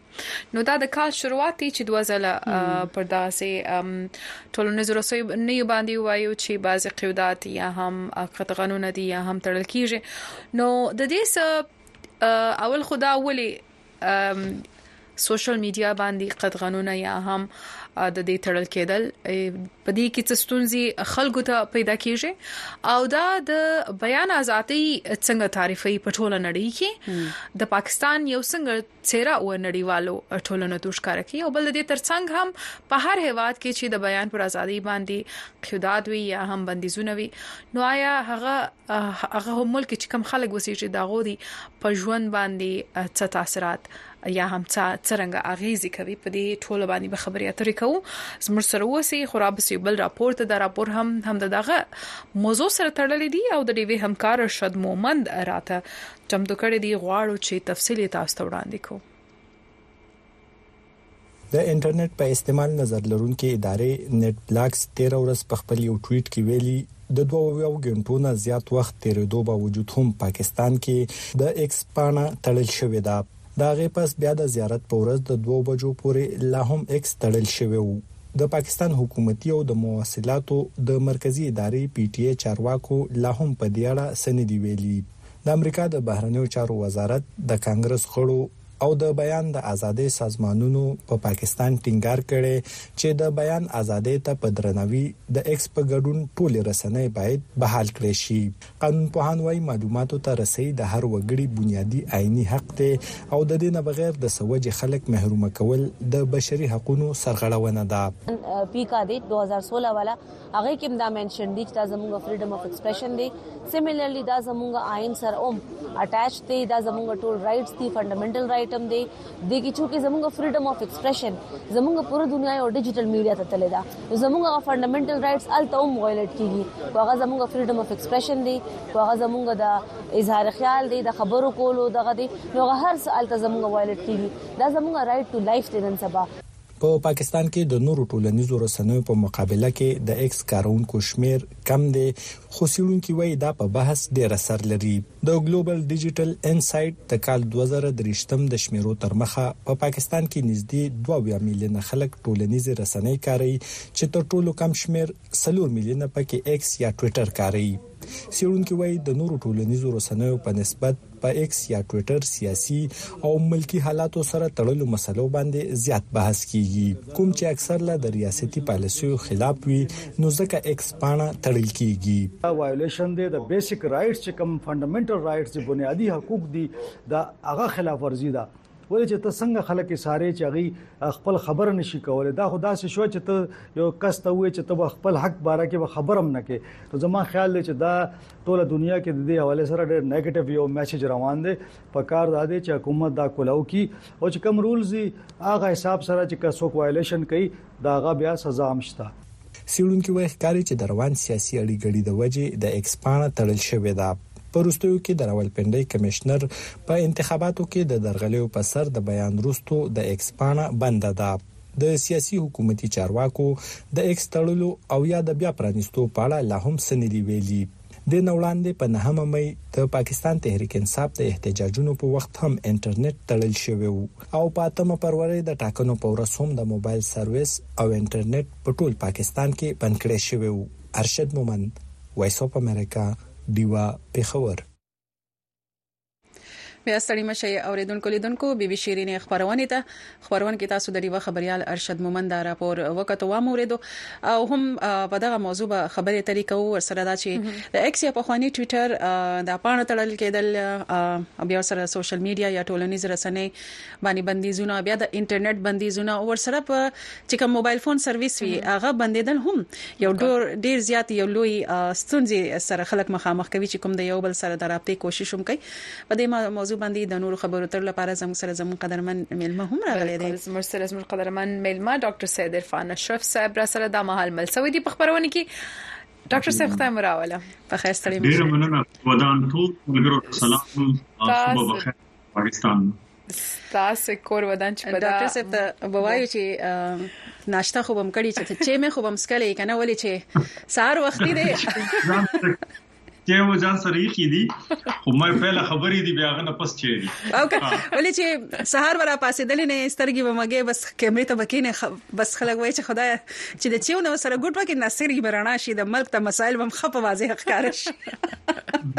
نو دا د کال شروعات دی چې دوه ځله پر داسې ټولنیزو رسوي نه باندې وایو چې بعضی قیودات یا هم قطغانونه دي یا هم تړل کیږي نو د دې اول خدا ولي سوشل میډیا باندې قدغنونه یا هم د دې تړل کېدل په دې کې څه ستونزې خلکو ته پیدا کیږي او دا د بیان ازادي څنګه تعریفي په ټوله نړۍ کې د پاکستان یو څنګه چیرې و نړیوالو ټولنو ته ښکار کوي او بل دې ترڅنګ هم په هر هیواد کې چې د بیان پر ازادي باندې قیودات وي یا هم بندیزونه وي نو آیا هغه هغه ملک چې کم خلک وسیږي دا غوړي په ژوند باندی څه تاثیرات یا هم څه څرنګه اغیزې کوي په دې ټوله باندې به خبرې اترې کوو زموږ سره اوسې خراب سی بل راپور ته دا راپور هم هم دغه موضوع سره تړلې دي او د ډیوی همکار ارشد مومند راته چمتو کړې دي غواړو چې تفصیل تاسو ته وړاندې کوو د انټرنیټ په استعمال نظر لرونکې ادارې نت بلاکس 13 ورځ په خپل یو ټویټ کې ویلي، د دوه اویاو ګنټو نه زیات وخت تیریدو باوجود هم پاکستان کې د ایکس پاڼه تړل شوې ده. د هغې پس بیا د زیارت په ورځ د دوو بجو پورې لا هم ایکس تړل شوی و. د پاکستان حکومتي او د مواصلاتو د مرکزي ادارې، پي ټي اې، چارواکو لا هم په دې اړه څه نه دي ویلي. د امریکا د بهرنیو چارو وزارت د کانګرس غړو، او د بیان د ازادۍ سازمانونو په پاکستان ټینګار کړی چې د بیان ازادۍ ته په درناوي د ایکس په ګډون ټولې رسنۍ باید بحال کړی شي. قانون پوهان وايي معلوماتو ته رسي د هر وګړي بنیادي آئیني حق دی او د دې نه بغیر د څه وجې خلک محرومه کول د بشري حقونو سرغړونه ده. پي کاديت دوه زره سوله والا هغه کې دا منشن دي چې دا زموږ فریډم اف ایکسپریشن دی سیمیلرلی دا زموږ آئین سره هم اٹیچ دی دا زموږ ټول رائټس دي فندامنټل رائټ هم دی د کی چې زموږ فریډم اف ایکسپریشن زموږ پوره دنیا او ډیجیټل میډیا ته تللی دا زموږ فندامنټل رائټس الته هم وایلیټ کیږي هغه زموږ فریډم اف ایکسپریشن دی هغه زموږ د اظهار خیال دی د خبرو کولو دغه دی نو هر څه الته زموږ وایلیټ کیږي دا زموږ رائټ ټو لایف دی نن سبا په پاکستان کې د نورو ټولنیزو رسنیو په مقابله کې د ایکس کارونکو شمیر کم دی، خو څېړونکي وايي دا په بحث ډېر اثر لري. د ګلوبل ډیجیټل انسایټ د کال دوه زره درویشتم د شمېرو تر مخه په پاکستان کې نږدې دوه اویا میلیونه خلک ټولنیزې رسنۍ کاروي چې تر ټولو کم شمېر څلور میلیونه پکې ایکس یا ټویټر کاروي. څېړونکي وايي، د نورو ټولنیزو رسنیو په نسبت په ایکس یا ټویټر سیاسي او ملکي حالاتو سره تړلو مسئلو باندې زیات بحث کېږي، کوم چې اکثر لا د ریاستي پالیسیو خلاف وي، نو ځکه ایکس پاڼه تړل کېږي. دا وایولیشن دی، د بیسیک رایټس چې کوم فنډامنټل رایټس دي، بنیادي حقوق دي، د هغه خلاف ورزي ده. ولې چې ته څنګه خلک ساره چې غي خپل خبره نشي کولای دا خدا سه شو چې ته یو کس ته وې چې ته خپل حق باره کې خبرم نه کې نو زما خیال دی چې دا ټوله دنیا کې د دې حواله سره ډېر نیگیټیو یو میسج روان دی په کار دا دی چې حکومت دا کولاو کی او چې کم رولز هغه حساب سره چې کسو کوایلیشن کوي د هغه بیا سزا هم شته. څېړونکي وايي، ښکاري چې د روان سیاسي اړي ګړي د وجې د ایکس پاڼه تړل شوې ده. په وروستیو کې د راولپنډۍ کمېشنر په انتخاباتو کې د درغلیو په سر د بیان وروسته د ایکس پاڼه بنده ده. د سیاسي حکومتي چارواکو د ایکس تړلو او یا د بیا پرانیستو په اړه لا هم څه نه دي ویلي. دې نه وړاندې په نهمه مې د پاکستان تحریک انصاف د احتجاجونو په وخت هم انټرنیټ تړل شوی وو او په اتمه پرورې د ټاکنو په ورځ هم د موبایل سرویس او انټرنیټ په ټول پاکستان کې بند کړی شوی وو ارشد مومند وایس اف امریکا ډیوا پیښور بیا ستړي مشه اوریدونکو لیدونکو بي بي شیرینې خبرونه ته خبرونه کې تاسو د ډیوه خبريال ارشد مومند دا راپور وکړو وامو اوریدو او هم په دغه موضوع به خبرې ترې کوو ورسره دا چې د ایکس یا په خواني ټوئیټر د پاڼه تړل کېدل بیا سره سوشل میډیا یا ټولنیز رسنۍ باندې بندیزونه بیا د انټرنیټ بندیزونه او ورسره په چې کوم موبایل فون سرویس وی هغه بندیدل هم یو ډور ډیر زیات یو لوی ستونزې سره خلک مخامخ کوي چې کوم د یو بل سره د رابطې کوشش هم کوي په دې موضوع باندې د نورو خبرو تر لپاره زموږ سره زموږ قدرمن میلمه هم راغلی دی زموږ سره زموږ قدرمن میلمه ډاکټر سید عرفان اشرف صاحب را سره د مهال ملسوي دی په خبرونه کې ډاکټر صاحب خدای مو راوله په خیر ستړي مشه ډیر مننه ودان ټول ملګرو ته سلام او صبح بخیر پاکستان ستاسو کور ودان چې په ډاکټر صاحب ته بوایو چې ناشته خو بم کړی چې چې مې خو بم سکلې کنه ولې چې سار وختي دی چې و ځان سره یې خېدي خو مې پهله خبرې دی بیا غنه پس چي دي او ولې چې سهار ولا پاسې دلې نه سترګې ومګې بس کیمرې ته بکې نه بس خلک وای چې خدای چې د چیو نو سره ګډ وکړي نسترګي به رڼا شي د ملک ته مسایل به هم ښه په واضح ښکار شي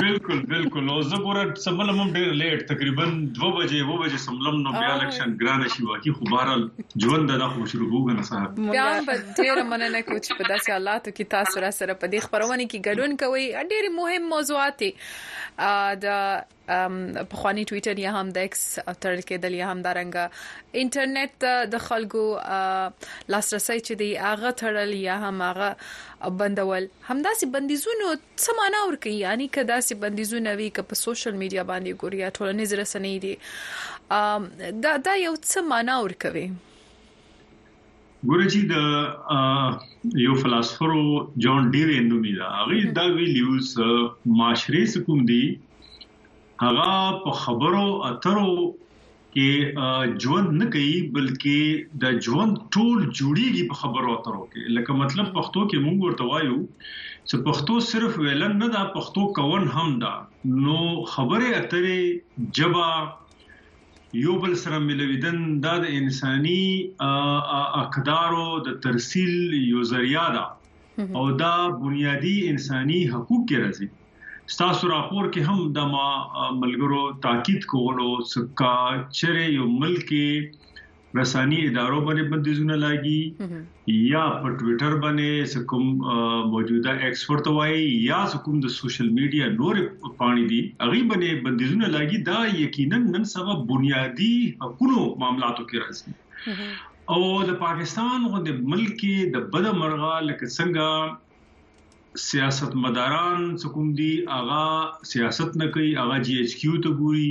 بالکل بالکل او زه ګوره سملم هم ډیر لیټ تقریبا 2 بجې و بجې سملم نو بیا لکشن ګران شي واکي خو بهرال ژوند د خو شروع وګ نه صاحب بیا به ډیر مننه کوم چې په داسې حالاتو کې تاسو را سره په دې خبرونه کې ګډون کوي ډیر مهم موضوعات د پخوانی ټویټر یا هم د ایکس تړل کېدل یا هم دارنګ انټرنیټ د خلکو لاسرسي چې دی هغه تړل یا هم هغه بندول همداسې بندیزونو څه معنا ور کوي یعنی که داسې بندیزونه وي که په سوشل میډیا باندې ګوري یا ټولنیز رسنۍ دي دا دا یو څه معنا ور کوي ګوره چې د یو فلسفر جان ډیرین نومي دا هغه دا ویلیوز معاشري سکوم دی هغه په خبرو اترو کې ژوند نه کوي بلکې د ژوند ټول جوړیږي په خبرو اترو کې لکه مطلب پښتو کې مونږ ورته وایو چې پښتو صرف ویلن نه دا پښتو کون هم دا نو خبره اترې جبا یو بل سره ملویدن دا د انساني اقدارو د ترسیل یو ذریعہ ده او دا بنیادی انساني حقوق کې راځي ستاسو راپور کې هم د ما ملګرو تاکید کولو څخه چیرې یو ملک رساني ادارو باندې بندیزونه لاګي یا په ټوئیټر باندې سکم موجوده ایکس ورته وایي یا سکم د سوشل میډیا نور پانی دي هغه باندې بندیزونه لاګي دا یقینا نن سبا بنیادی حقوقو معاملاتو کې راځي او د پاکستان غو د ملک د بد مرغه لکه څنګه سیاست مداران سکم دي اغا سیاست نه کوي اغا جی ایچ کیو ته ګوري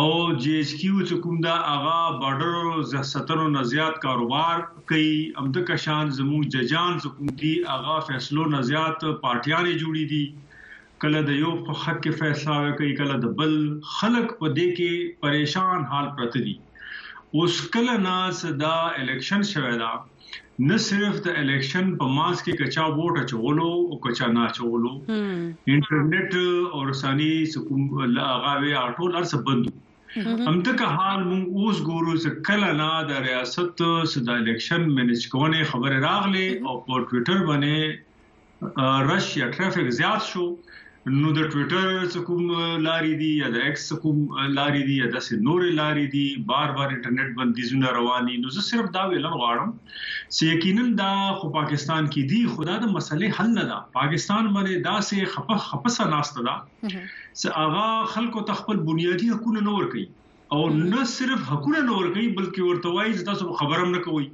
او جی ایچ کیو چې کوم ده هغه باډرو زهستنو نه زیات کاروبار کوي همدکه شان زموږ ججان چې کوم دي هغه فیصلو نه زیات پارټیانې جوړي دي کله د یو په حق کې فیصله کوي کله د بل خلک په دې کې پریشان حال پرته دي اوس کله نه صدا الیکشن شوه دا نه صرف د الیکشن په ماس کې کچا ووټ اچولو او کچا نه اچولو انټرنیټ او رساني سکوم لاغاوي اټول ارس بندو هم تک حال مون اوس ګورو چې کله نه د ریاست صدا الیکشن منیج کونه خبر راغله او په ټوئیټر باندې رش یا ټریفیک زیات شو نو د ټوئیټر څخه کوم لارې دي یا د ایکس څخه کوم لارې دي یا د سې نورې لارې دي بار بار انټرنیټ بندیزونه روان دي نو زه صرف دا ویل غواړم چې یقینا دا خو پاکستان کې دي خدا د مسلې حل نه ده پاکستان باندې دا سه خپه خپسه ناشته ده چې هغه خلکو تخپل بنیادی حقوق نه ور کوي او نه صرف حقونه نه ورکوي بلکې ورته وایي چې تاسو خبره هم نه کوئ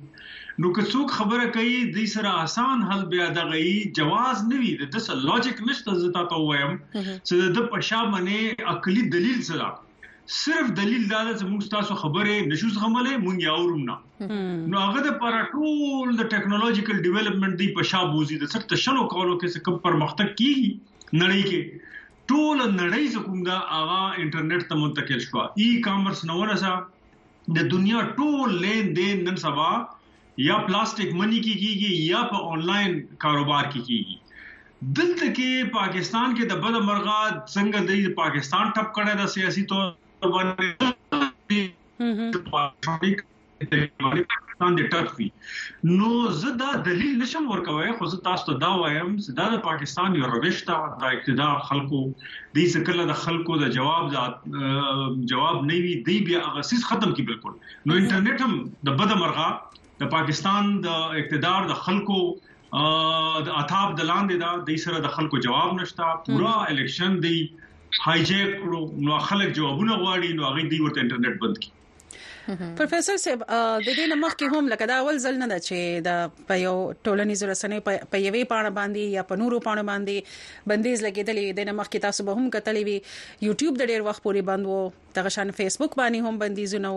نو که څوک خبره کوي د سره اسان حل بیا دغه جواز نه وي د دس لوجیک نشته زه تاسو وایم چې د پښا باندې عقلي دلیل سره صرف دلیل دا ده چې موږ تاسو خبره نشو زغملې موږ یې اورم نه نو هغه د پر ټول د ټیکنالوژیکل ډیولپمنٹ دی په شابوزي د څه تشلو کولو کې څه کم پرمختګ کیږي نړۍ کې ټوله نړۍ زکوم دا هغه انټرنیټ ته منتقل شو ای کامرس نو ورسا د دنیا ټول لین دین نن سبا یا پلاستیک منی کې کیږي یا په انلاین کاروبار کې کیږي دلته کې پاکستان کې د بل مرغا څنګه د پاکستان ټپ کړه د سیاسي تور باندې استعمالي پاکستان د ټک وي نو زه دا دلیل نشم ورکوي خو زه تاسو ته دا وایم چې دا د پاکستان یو روش ته د اقتدار خلکو د څکل د خلکو د جواب د جواب نه وي دی بیا هغه سیس ختم کی بالکل نو انټرنیټ هم د بده مرغه د پاکستان د اقتدار د خلکو د اتاب د لاندې دا د سره د خلکو جواب نشتا پورا الیکشن دی هایجیک کړو نو خلک جوابونه غواړي نو هغه دی ورته انټرنیټ بند کړي پروفیسور صاحب د دې نمخ کې هم لکه دا اول ځل نه ده چې د په یو ټولنیز رسنۍ په یوې پاڼه باندې یا په نورو پاڼه باندې بندیز لګیدلې د نمخ کې تاسو به هم کتلې وي یوټیوب د ډیر وخت پورې بند وو دغه شان فیسبوک باندې هم بندیزونه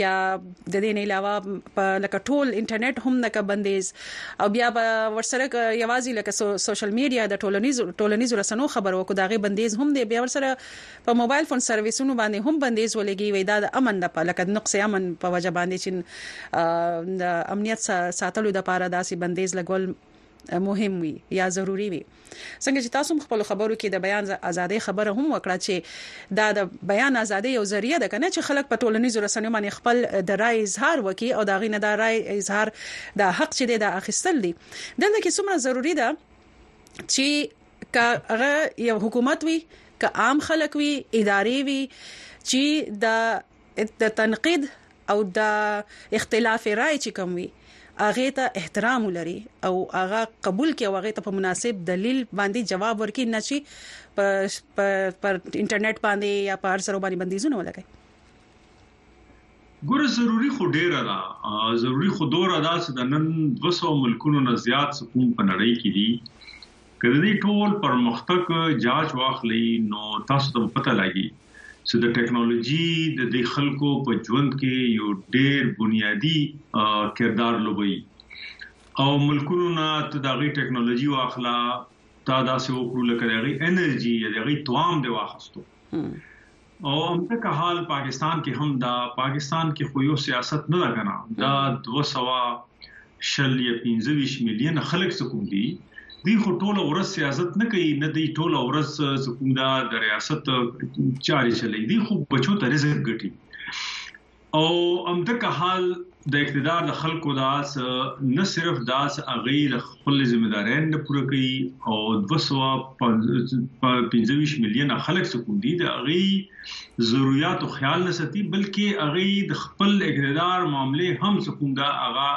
بیا د دې نه علاوه په لکه ټول انټرنیټ هم دغه بندیز او بیا ورسره یوازې لکه سوشل میډیا د ټولنیز ټولنیز رسنو خبرو کو دغه بندیز هم دی بیا ورسره په موبایل فون سرویسونو باندې هم بندیز ولګي وي دا د امن د لکه نقص امن په وجه باندې چین د امنیت ساتلو د پاره داسې بندیز لګول مهم وي یا ضروری وي څنګه چې تاسو خپل خبرو کې د بیان ازادي خبره هم وکړه چې دا د بیان ازادي یو ذریعہ ده کنه چې خلک په ټولنیزو رسنیو باندې خپل د رائے اظهار وکي او دا غینه د رائے اظهار د حق چې د اخیستل دي دلته کې څومره ضروری ده چې کغه یو حکومت وي که عام خلک وي ادارې وي چې د د تنقید او د اختلاف رائے چې کوم وي هغه ته احترام ولري او هغه قبول کړي او هغه ته په مناسب دلیل باندې جواب ورکړي نه چې په انټرنیټ باندې یا په هر سره باندې بندیزونه ولګي ګوره ضروری خو ډیره ده ضروری خو دوره ده چې د نن 200 ملکونو نه زیات سکون په نړۍ کې دي کله دې ټول پرمختګ جاج واخلي نو تاسو ته پته لګي چې د ټکنالوژي د دې خلکو په ژوند کې یو ډیر بنیادی کردار لوبي او ملکونو نه ته د غي ټکنالوژي واخلا تا داسې وکړو لکه د غي انرژي یا د غي توام دی واخستو او امته که حال پاکستان کې هم دا پاکستان کې خو یو سیاست نه لګنا دا 200 شل یا 25 میلیون خلک څه کوم دي دی خو ټول ورځ سیاست نه کوي نه دی ټول ورځ زموږ د ریاست چاري چلی دی خو بچو ته رزق ګټي او امدک حال د اقتدار د خلکو داس نه صرف داس اغیر خپل ذمہ دارین نه پوره کوي او 225 میلیون خلک څه کوم دي د اغي ضرورت او خیال نه ستي بلکې اغي د خپل اقتدار معاملې هم څه کوم دا اغا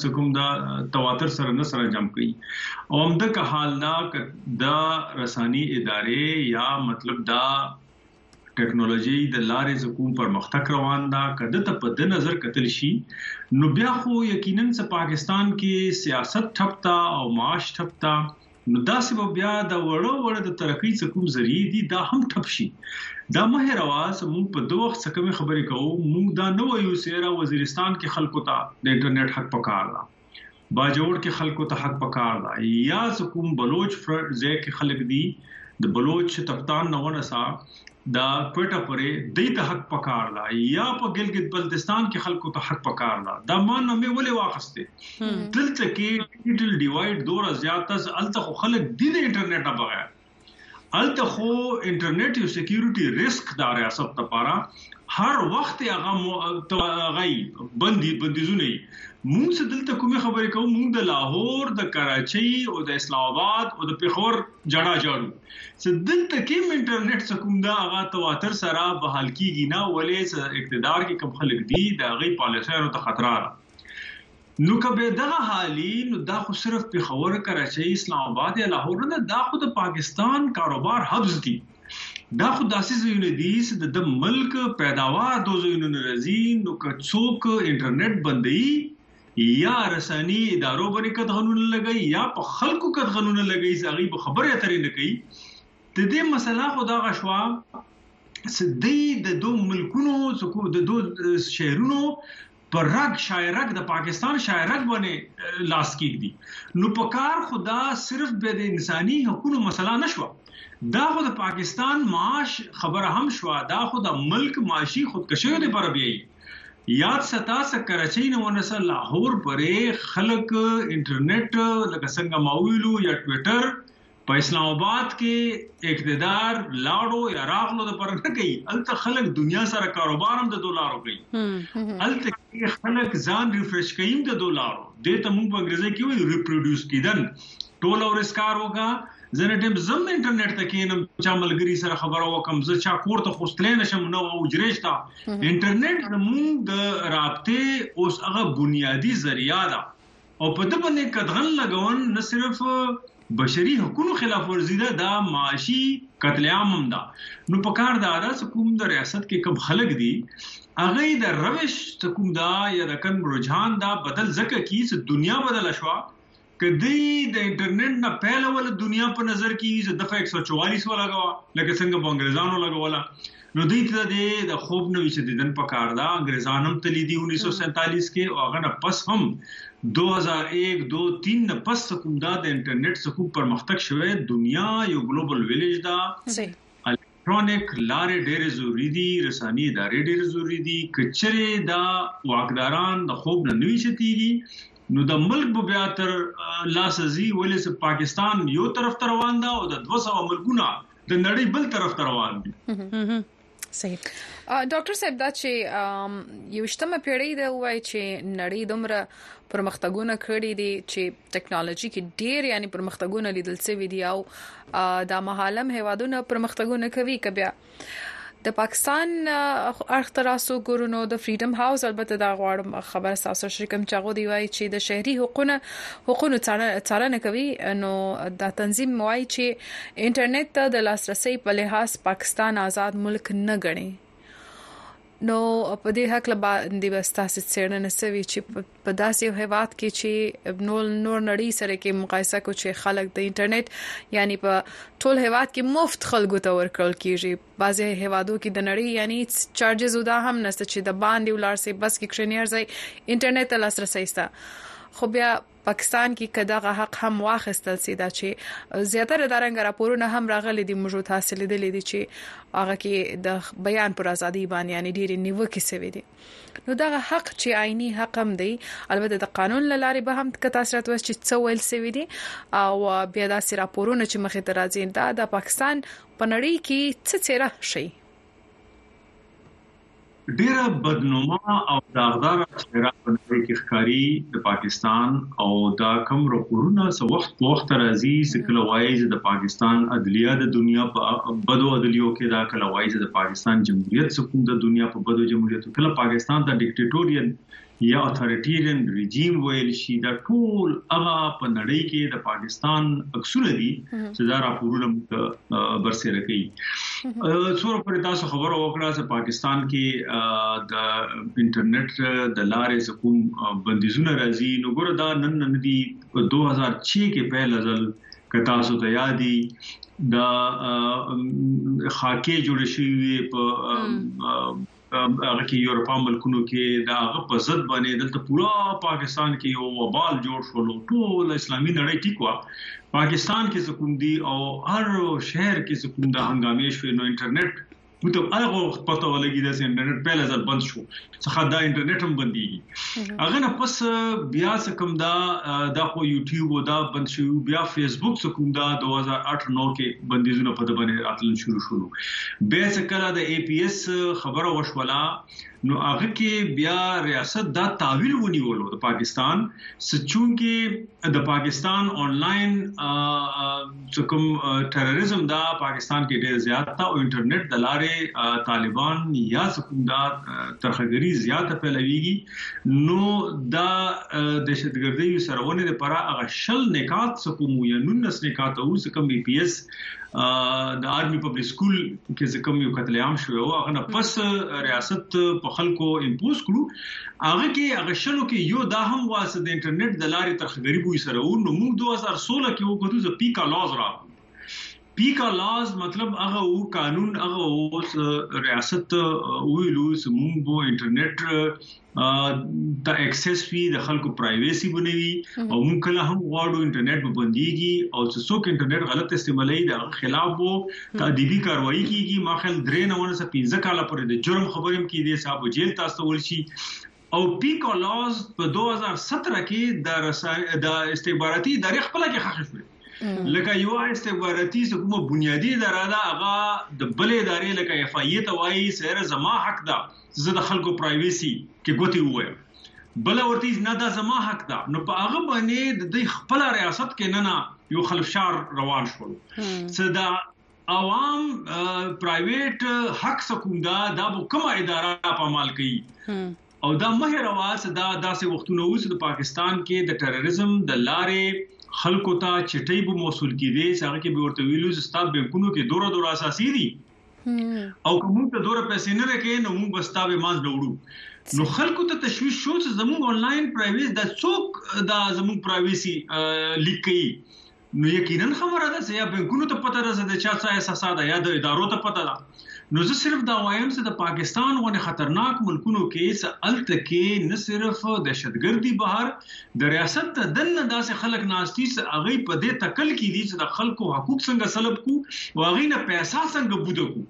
څه کوم دا تواتر سره نه سره جمع کړي او هم د که حال دا د رساني ادارې یا مطلب دا ټکنالوژي د لارې ز کوم پرمختګ روان ده که د ته په د نظر کتل شي نو بیا خو یقینا چې پاکستان کې سیاست ټپتا او معاش ټپتا نو دا سبب بیا د وړو وړو د ترقی څخه کوم ذریعہ دي دا هم ټپ شي دا مه رواز موږ په دوه وخت څخه خبرې کوو موږ دا نو یو سیرا وزیرستان کې خلکو ته د انټرنیټ حق پکار ده باجوړ کې خلکو ته حق پکار دا یا کوم بلوچ فرد ځای کې خلک دي د بلوچ تپتان نه ونه سا دا کوټه پرې د ته حق پکار دا یا په ګلګت بلتستان کې خلکو ته حق پکار دا دا مان نه مې ولې واخسته دلته کې ډیجیټل ډیوایډ دوره زیاته ز الته خلک د انټرنیټ نه بغیر الته خو انټرنیټ یو سکیورټي ریسک دا ریاست لپاره هر وخت هغه غي بندي بندیزونه مونږ څه دلته کومې خبرې کوو مونږ د لاهور د کراچۍ او د اسلام آباد او د پیښور جړا جاړو چې دلته کې انټرنیټ څه کوم دا هغه تواتر سره به حل کیږي نه ولې اقتدار کې کم خلک دي دا غي پالیسیانو ته خطر ده نو که به دغه حالي نو دا خو صرف پېښور کراچۍ اسلام آباد یا لاهور نه ده دا خو د پاکستان کاروبار هبز دي دا خو داسې ځایونه دي چې د د ملک پیداوار دو ځایونو نه راځي نو که څوک انټرنیټ بندوي یا رساني ادارو باندې کتغنونه لګي یا په خلکو کتغنونه لګي چې هغه به خبرې اترې نه کوي د دې مسله خو دا غشوا چې د دو ملکونو د دو شهرونو په رګ شایرګ د پاکستان شایرګ باندې لاس کېږدي نو په کار خدا صرف به د انساني حقوقو مسله نشوه دا خو د پاکستان معاش خبره هم شو دا خو د ملک معاشي خودکشي د پر بیاي یاد ستا څخه کراچۍ نه ونسه لاهور پرې خلک انټرنیټ لکه څنګه ماویلو یا ټویټر په اسلام آباد کې اقتدار لاړو یا راغلو د پر نه کوي الته خلک دنیا سره کاروبار هم د دولارو کوي الته کې خلک ځان ریفرش کوي د دولارو د ته موږ په انګریزي کې وایو ریپروډوس کیدن ټول اور اس کار وکا زنه ټیم زم انټرنیټ ته کینم چا ملګری سره خبرو وکم زه چا کور ته خوستلې نشم نو او جریشتا انټرنیټ زموږ د رابطه اوس هغه بنیادی ذریعہ ده او په ده باندې قدغن لګون نه صرف بشري حقونو خلاف ورزي ده دا معاشي قتل عام هم ده نو په کار دا ده چې کوم د ریاست کې کم خلک دي هغه د روش ته کوم دا یا د کم رجحان دا بدل ځکه کی چې دنیا بدل شوه کدی د انټرنیټ نه پیل ول دنیا په نظر کې چې دغه 144 ولا غوا لکه څنګه بنگریزانو لګولا نو دوی ته د د خوب نه ویشه دیدن په کار دا انګریزان هم تللی دی 1947 کې او هغه نه پس هم 2001 2 3 نه پس کوم دا د انټرنیټ څخه کوم پرمختګ شوه دنیا یو ګلوبل ویلیج دا الکترونیک لارې ډېرې ضروری دي رساني ادارې ډېرې ضروری دي کچره دا واقداران د خوب نه نوي شتيږي نو د ملک په بیا تر لاس ازي ولې پاکستان یو طرف تر روان دا او د 200 ملکونه د نړۍ بل طرف ته روان دي صحیح ډاکټر صاحب دا چې یوشتمه پیړۍ د وای چې نړۍ دومره پرمختګونه کړي دي چې ټکنالوژي کې ډیر یعنی پرمختګونه لیدل شوی دی او دا مهالم هوادونه پرمختګونه کوي کبیا د پاکستان اړخ تراسو ګورونو د فریډم هاوس البته دا غواړم خبر ساسو شریکم چاغو دی وای چې د شهري حقوقو حقوقو څارنه کوي نو دا تنظیم وای چې انټرنیټ ته د لاسرسي په لحاظ پاکستان آزاد ملک نه ګڼي نو په دې حق له باندې بستاسې څېړنه سوي چې په داسې هیواد کې چې نور نور نړۍ سره کې مقایسه کو چې خلک د انټرنیټ یعنی په ټول هیواد کې مفت خلکو ته ورکړل کیږي بعضې هیوادو کې د نړۍ یعنی چارجز ودا هم نشته چې د باندې ولارسي بس کې کښنیارځي انټرنیټ ته لاسرسي سته خو بیا پاکستان کی که دغه حق هم واخیستل سی دا چی زیاتره دارنګ راپورونه هم راغلی دی موږ تاسو لیدلی دی چی هغه کی د بیان پر ازادی باندې یعنی ډیره نیوکه سوی دی نو دغه حق چی عینی حق هم دی البته د قانون لاره به هم که تاسو راتوس چی څو ویل سوی دی او بیا دا سی راپورونه چې مخه ترازین دا د پاکستان په نړۍ کې څه چیرې شي ډیره بدنما او داغداره څیره په نړۍ کې ښکاری د پاکستان او دا کم راپورونه څو وخت په وخت راځي چې کله وایي چې د پاکستان عدلیه د دنیا په بدو عدلیو کې دا کله وایي چې د پاکستان جمهوریت سکون د دنیا په بدو جمهوریت کله پاکستان د ډیکټیټوریل یا اتوریټیرین رژیم ویل شي دا ټول هغه په نړۍ کې د پاکستان عکسونه دي چې دا راپورونه برسېره کوي څوره پر تاسو خبر وکړه چې پاکستان کې د انټرنیټ د لارې کوم بندیزونه راځي نو ګوره دا نن نن دي 2006 کې پهل ځل کتا سو ته یادي د خاکې جوړ شوی په هغه کې یورپا ملکونو کې دا هغه په ضد باندې دلته پورا پاکستان کې یو وبال جوړ شو نو ټول اسلامي نړۍ ټیک وا پاکستان کې زکوم دی او هر شهر کې زکوم د هنګامې شو نو انټرنیټ مته هغه وخت پته ولګی دا چې انټرنیټ پهل ځل بند شو څخه دا انټرنیټ هم بنديږي هغه نه پس بیا څه کوم دا د خو یوټیوب او دا بند شو بیا فیسبوک څه کوم دا 2008 نو کې بندیزونه په دبنې راتل شروع شول به څه کړه د ای پی ایس خبره وشولا نو هغه کې بیا ریاست دا تعویل ونیولو د پاکستان سچون کې د پاکستان انلاین چې کوم ټرریزم دا پاکستان کې ډېر زیات تا او انټرنیټ د لارې طالبان یا کوم دا ترخګری زیاته پیلويږي نو دا دهشتګردي سرونه لپاره هغه شل نکات سکوم یا 19 نکات او سکم بي پي اس د آرمي پبلک سکول کې کوم یو قتل عام شو هغه نه پس ریاست په خلکو امپوز کړو هغه کې هغه شلو کې یو دا هم واسه د انټرنیټ د لارې تر غریبوي سره و نو موږ 2016 کې وکړو چې پیکا لاز را پیکا لاز مطلب هغه و قانون هغه اوس ریاست ویلو چې موږ بو انټرنیټ ته اکسس وی د خلکو پرایویسي بنوي او موږ کله هم غواړو انټرنیټ به بنديږي او څوک انټرنیټ غلط استعمالوي دا خلاف وو تادیبي کاروایی کیږي ما خل درې نه ونه سه 15 کال پورې د جرم خبرم کې دي صاحب جیل تاسو ول شي او پیکو لاز په 2017 کې د رسا... د استخباراتي ادارې خپل کې خښ شو لکه یو استخباراتي کومه بنیادی اداره ده هغه د بل ادارې لکه اف آی ته وایي سره زما حق ده زه د خلکو پرایویسي کې ګوتی وایم بله ورته وي نه دا زما حق ده نو په هغه باندې د دوی خپل ریاست کې نه نه یو خلفشار روان شول څه دا عوام پرایویټ حق سکوم دا دا کومه اداره په مال کوي او دا مهر واس دا داسې وختونه اوس د پاکستان کې د تروریزم د لارې خلکو ته چټي به موصول کیږي څنګه کې به ورته ویلو چې ستاسو بانکونو کې دوره دوره اساسي دي او کوم ته دوره پیسې نه راکې نو موږ بس تابې ماز ډوړو نو خلکو ته تشویش شو چې زموږ انلاین پرایویس د څوک دا زموږ پرایویسي لیک کوي نو یقینا خبره ده چې یا بانکونو ته پته ده چې چا څه احساسات ده یا د ادارو ته پته ده نو زه صرف دا وایم چې د پاکستان غو خطرناک ملکونو کې څه الته کې نه صرف دهشتګردي بهر د ریاست د دننه داسې خلک ناست دي چې هغوی په دې تکل کې دي چې د خلکو حقوق څنګه سلب کړو او هغوی نه پیسه څنګه بوده کړو،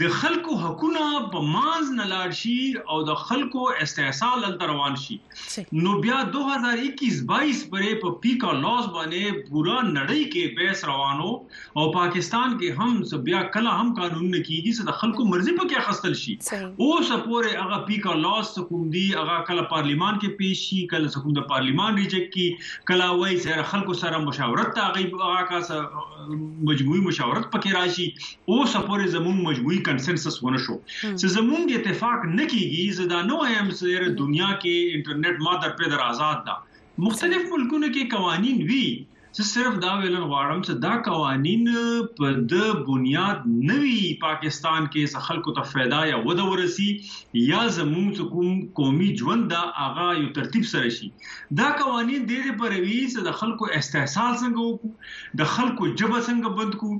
د خلکو حقونه په مانځ نه لاړ شي او د خلکو استحصال هلته روان شي، نو بیا دوه هزار اکیس بایس برې په پي کا لاس باندې پوره نړۍ کې بحث روان و. او پاکستان کې هم څه بیا کله هم قانونونه کیږي چې د خلکو مرزي پکې اخستل شي او سپورې هغه پیکا لاس کوم دی هغه کله پارلیمان کې پیش شي کله کوم د پارلیمان ریجیکټ کی کله وایي چې خلکو سره مشاورت ته غي هغه کا مجموعي مشاورت پکې راشي او سپورې زموږ مجموعي کنسنسس ونه شو چې زموږ اتفاق نه کیږي زدا نو ایم سره دنیا کې انټرنیټ ما در په در آزاد ده مختلف ملکونو کې قوانین وی زه صرف دا ویلن غواړم چې دا قوانین په د بنیاد نوی پاکستان کې څه خلکو ته फायदा یا وده ورسی یا زموږ کوم قومي ژوند دا هغه یو ترتیب سره شي دا قوانین د دې پر وی چې د خلکو استحصال څنګه وکړو د خلکو جبه څنګه بند کو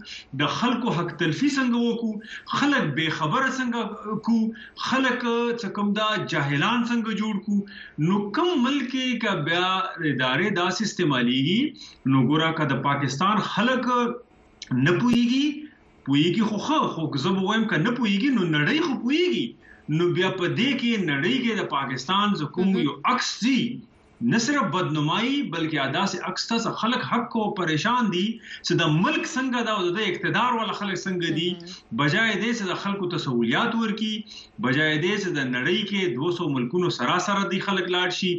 د خلکو حق تلفی څنګه وکړو خلک به خبره څنګه کو خلک څه کوم دا جاهلان څنګه جوړ کو نو کوم ملک کې کا بیا ادارې دا استعماليږي نو ګورا کا د پاکستان خلک نه پويږي پويږي خو خو خو زه به وایم کنه پويږي نو نړۍ خو پويږي نو بیا په دې کې نړۍ کې د پاکستان زکوم یو عکس دی نه صرف بدنمايي بلکې اداسې عکس ته څه خلک هک او پرېشان دي چې د ملک څنګه ده او د ده اقتدار والا خلک څنګه دي بجاې دې چې د خلکو ته سهوليات ورکړي بجاې دې چې د نړۍ کې دوه سو ملکونو سرا سره دي خلک لاړ شي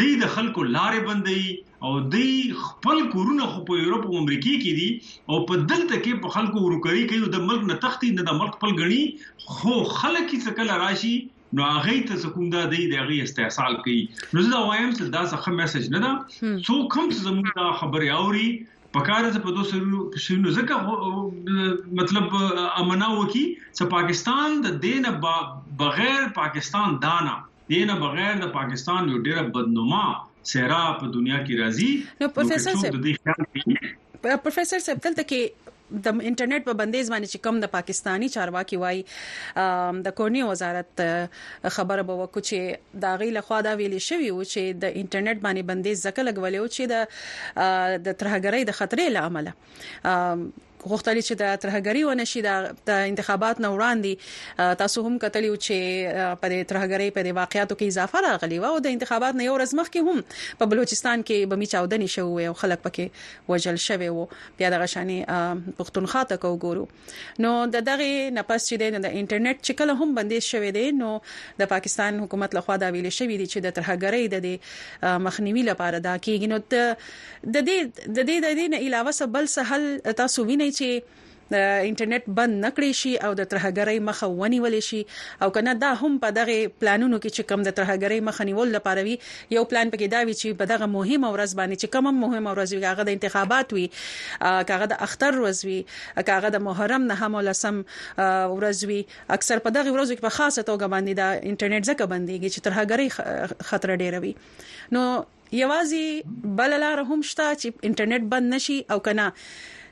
دی د خلکو لارې بندوي او دی خپل کورونه خو په یورپ او امریکې کې دي او په دلته کې په خلکو ورکري کوي د ملک نه تختی نه د ملک خپل غني خو خلک چې کله راشي نو هغه ته څه کوم دا دی د هغه استحصال کوي نو زه دا وایم چې دا څه میسج نه ده څو کوم څه زموږ دا خبره اوري په کار ته په دوه سرونو شنو ځکه مطلب امنا وکي چې پاکستان د دین بغیر پاکستان دانا دین بغیر د پاکستان یو ډیر بدنما سیرا په دنیا کې راځي نو پروفیسور صاحب پروفیسور صاحب دلته کې د انټرنیټ په بندیز باندې چې کوم د پاکستاني چارواکي وایي د کورنی وزارت خبره به وکړو چې دا غي لخوا دا ویلي شوی و چې د انټرنیټ باندې بندیز ځکه لګولې و چې د د ترهګرۍ د خطرې لامل غوښتل چې د ترهګری و نشي د انتخابات نه وړاندې تاسو هم کتلی و چې په ترهګری په واقعیتو کې اضافه راغلی و او د انتخابات نه یو ورځ مخکې هم په بلوچستان کې بمی چاودنې شوې او خلک پکې وژل شوی وو بیا دغه شانې پښتونخوا ته کو ګورو نو د دغه نفس چې د انټرنیټ چې کله هم بندیز شوی دی نو د پاکستان حکومت لخوا دا ویل شوی دی چې د ترهګرۍ د مخنیوي لپاره دا کیږي نو د دې د دې د دې نه علاوه سبل سهل تاسو وینئ چې انټرنیټ بند نکړي شي او د ترهګرۍ مخه ونیول شي او کنه دا هم په دغه پلانونو کې چې کم د ترهګرۍ مخه نیول لپاره وي یو پلان پکې دا وي چې په دغه مهمه ورځ باندې چې کومه مهمه ورځ وي که هغه د انتخابات وي که هغه د اختر ورځ وي که هغه د محرم نهم او لسم ورځ وي اکثر په دغه ورځو کې په خاصه توګه باندې دا انټرنیټ ځکه بنديږي چې ترهګرۍ خطر ډیر وي نو یوازې بل لار هم شته چې انټرنیټ بند نشي او کنه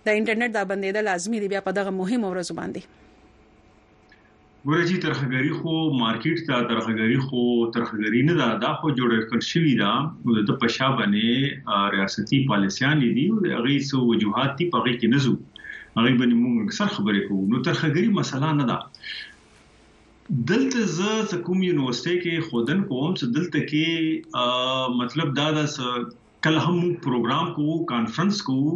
د انټرنیټ دا بندیدل لازمي دي بیا په دغه مهمه ورځ باندې ګوره جی ترخګری خو مارکیټ ته ترخګری خو ترخګری نه ده دا خو جوړ کړ شوی دا د پښا باندې ریاستي پالیسیان دي او هغه څو وجوهات دي په کې نه زو هغه باندې موږ سر خبرې کوو نو ترخګری مسله نه ده دلته زه کوم یونیورسيټي کې خودن کوم چې دلته کې مطلب دا ده کله هم موږ پروګرام کوو کانفرنس کوو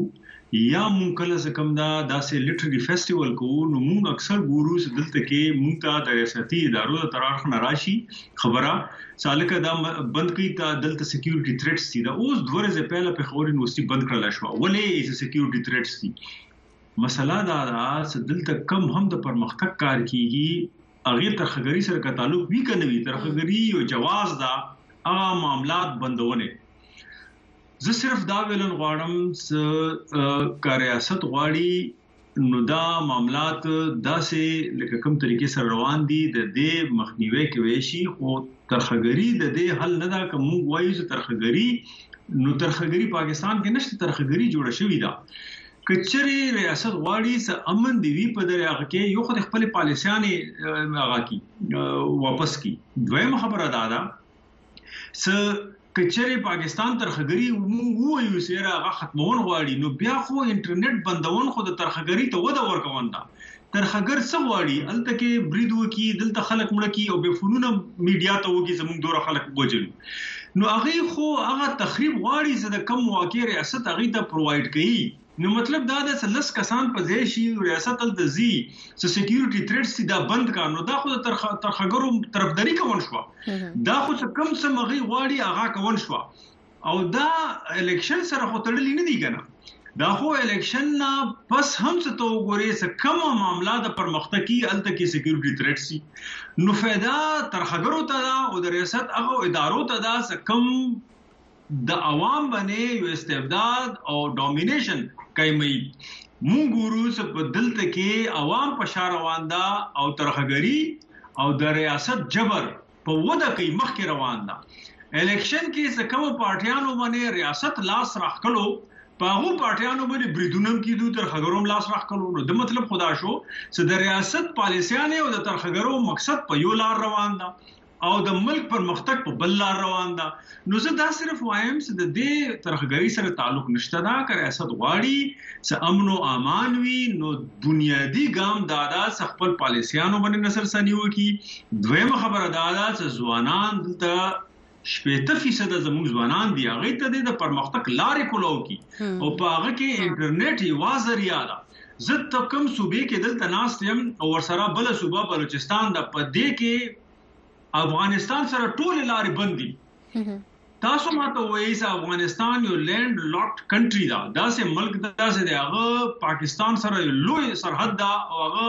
یا موږ کله زکم دا داسې لټري فیسټیوال کوو نو موږ اکثر ګورو چې دلته کې موږ ته د ریاستي ادارو د تراخ نه راشي خبره سالکه دا بند کی ته دلته سکیورټي تھریټس دي دا اوس دوه ورځې پهله په خور یونیورسيټي بند کړل شو ولې چې سکیورټي تھریټس دي مسله دا ده چې دلته کم هم د پرمختګ کار کیږي هغه ترخګری سره کا تعلق وی کنه وی ترخګری یو جواز دا هغه معاملات بندونه زه صرف دا ویلن غواړم چې کاریاست غواړي نو دا معاملات داسې لکه کوم طریقې سره روان دي د دې مخنیوي کوي شي خو ترخګری د دې حل نه دا کوم وایي چې ترخګری نو ترخګری پاکستان کې نشته ترخګری جوړه شوې ده کچري ریاست غواړي چې امن دی وی په دغه هغه کې یو خو د خپل پالیسیانې هغه کی واپس کی دویم خبره دا ده چې کچري پاکستان ترخګری وو یو سیره هغه ختمون غواړي نو بیا خو انټرنیټ بندون خو د ترخګری ته وده ورکوند ترخګر څه غواړي الته کې برید وکي دلته خلک مړه کی او به فونونه میډیا ته وګي زموږ دوره خلک وجل نو هغه خو هغه تخریب غواړي چې د کم واقع ریاست هغه ته پروواید کوي نو مطلب دا ده چې لس کسان په ځای شي ریاست تل د زی چې سکیورټي تھریټس دا بند کا نو دا خو د ترخ ترخګرو طرفداري کوون شو دا خو چې کم څه مغي غواړي هغه کوون شو او دا الیکشن سره خو تړلې نه دي کنه دا خو الیکشن نه پس هم څه ته وګوري څه کوم معاملې د پرمختګ کی الته کې سکیورټي تھریټ سي نو فایده ترخګرو ته دا او د ریاست هغه ادارو ته دا څه کوم د عوام باندې یو استبداد او ډومینیشن کوي مونږ ګورو چې په دلته کې عوام په شار روان دا او ترخګری او د ریاست جبر په وده کوي مخکې روان ده الیکشن کې څه کوم پارټیانو باندې ریاست لاس راخلو په هغه پارټیانو باندې بریدونم کیدو تر خګروم لاس راخلو نو د مطلب خدا شو چې د ریاست پالیسیانه او د تر خګرو مقصد په یو لار روان ده او د ملک پرمختګ په بل لار روان ده نو زه دا صرف وایم چې د دې ترخګری سره تعلق نشته دا که ریاست غواړي چې امن او امان وي نو بنیادی ګام دا دا چې خپل پالیسیانو باندې نظر سنیو کی دویمه خبره دا دا چې ځوانان دلته شپېته فیصد زموږ ځوانان دی هغه ته د پرمختګ لارې کولاو کی او په هغه کې انټرنیټ یو ذریعہ ده زه تکم صوبې کې دلته ناست یم او ورسره بل صوبه بلوچستان د پدې کې افغانستان سره ټول لارې بندي تاسو ماته وایي چې افغانستان یو لند لاکډ کنټري دا داسې ملک داسې دی هغه پاکستان سره لوی سرحد دا او هغه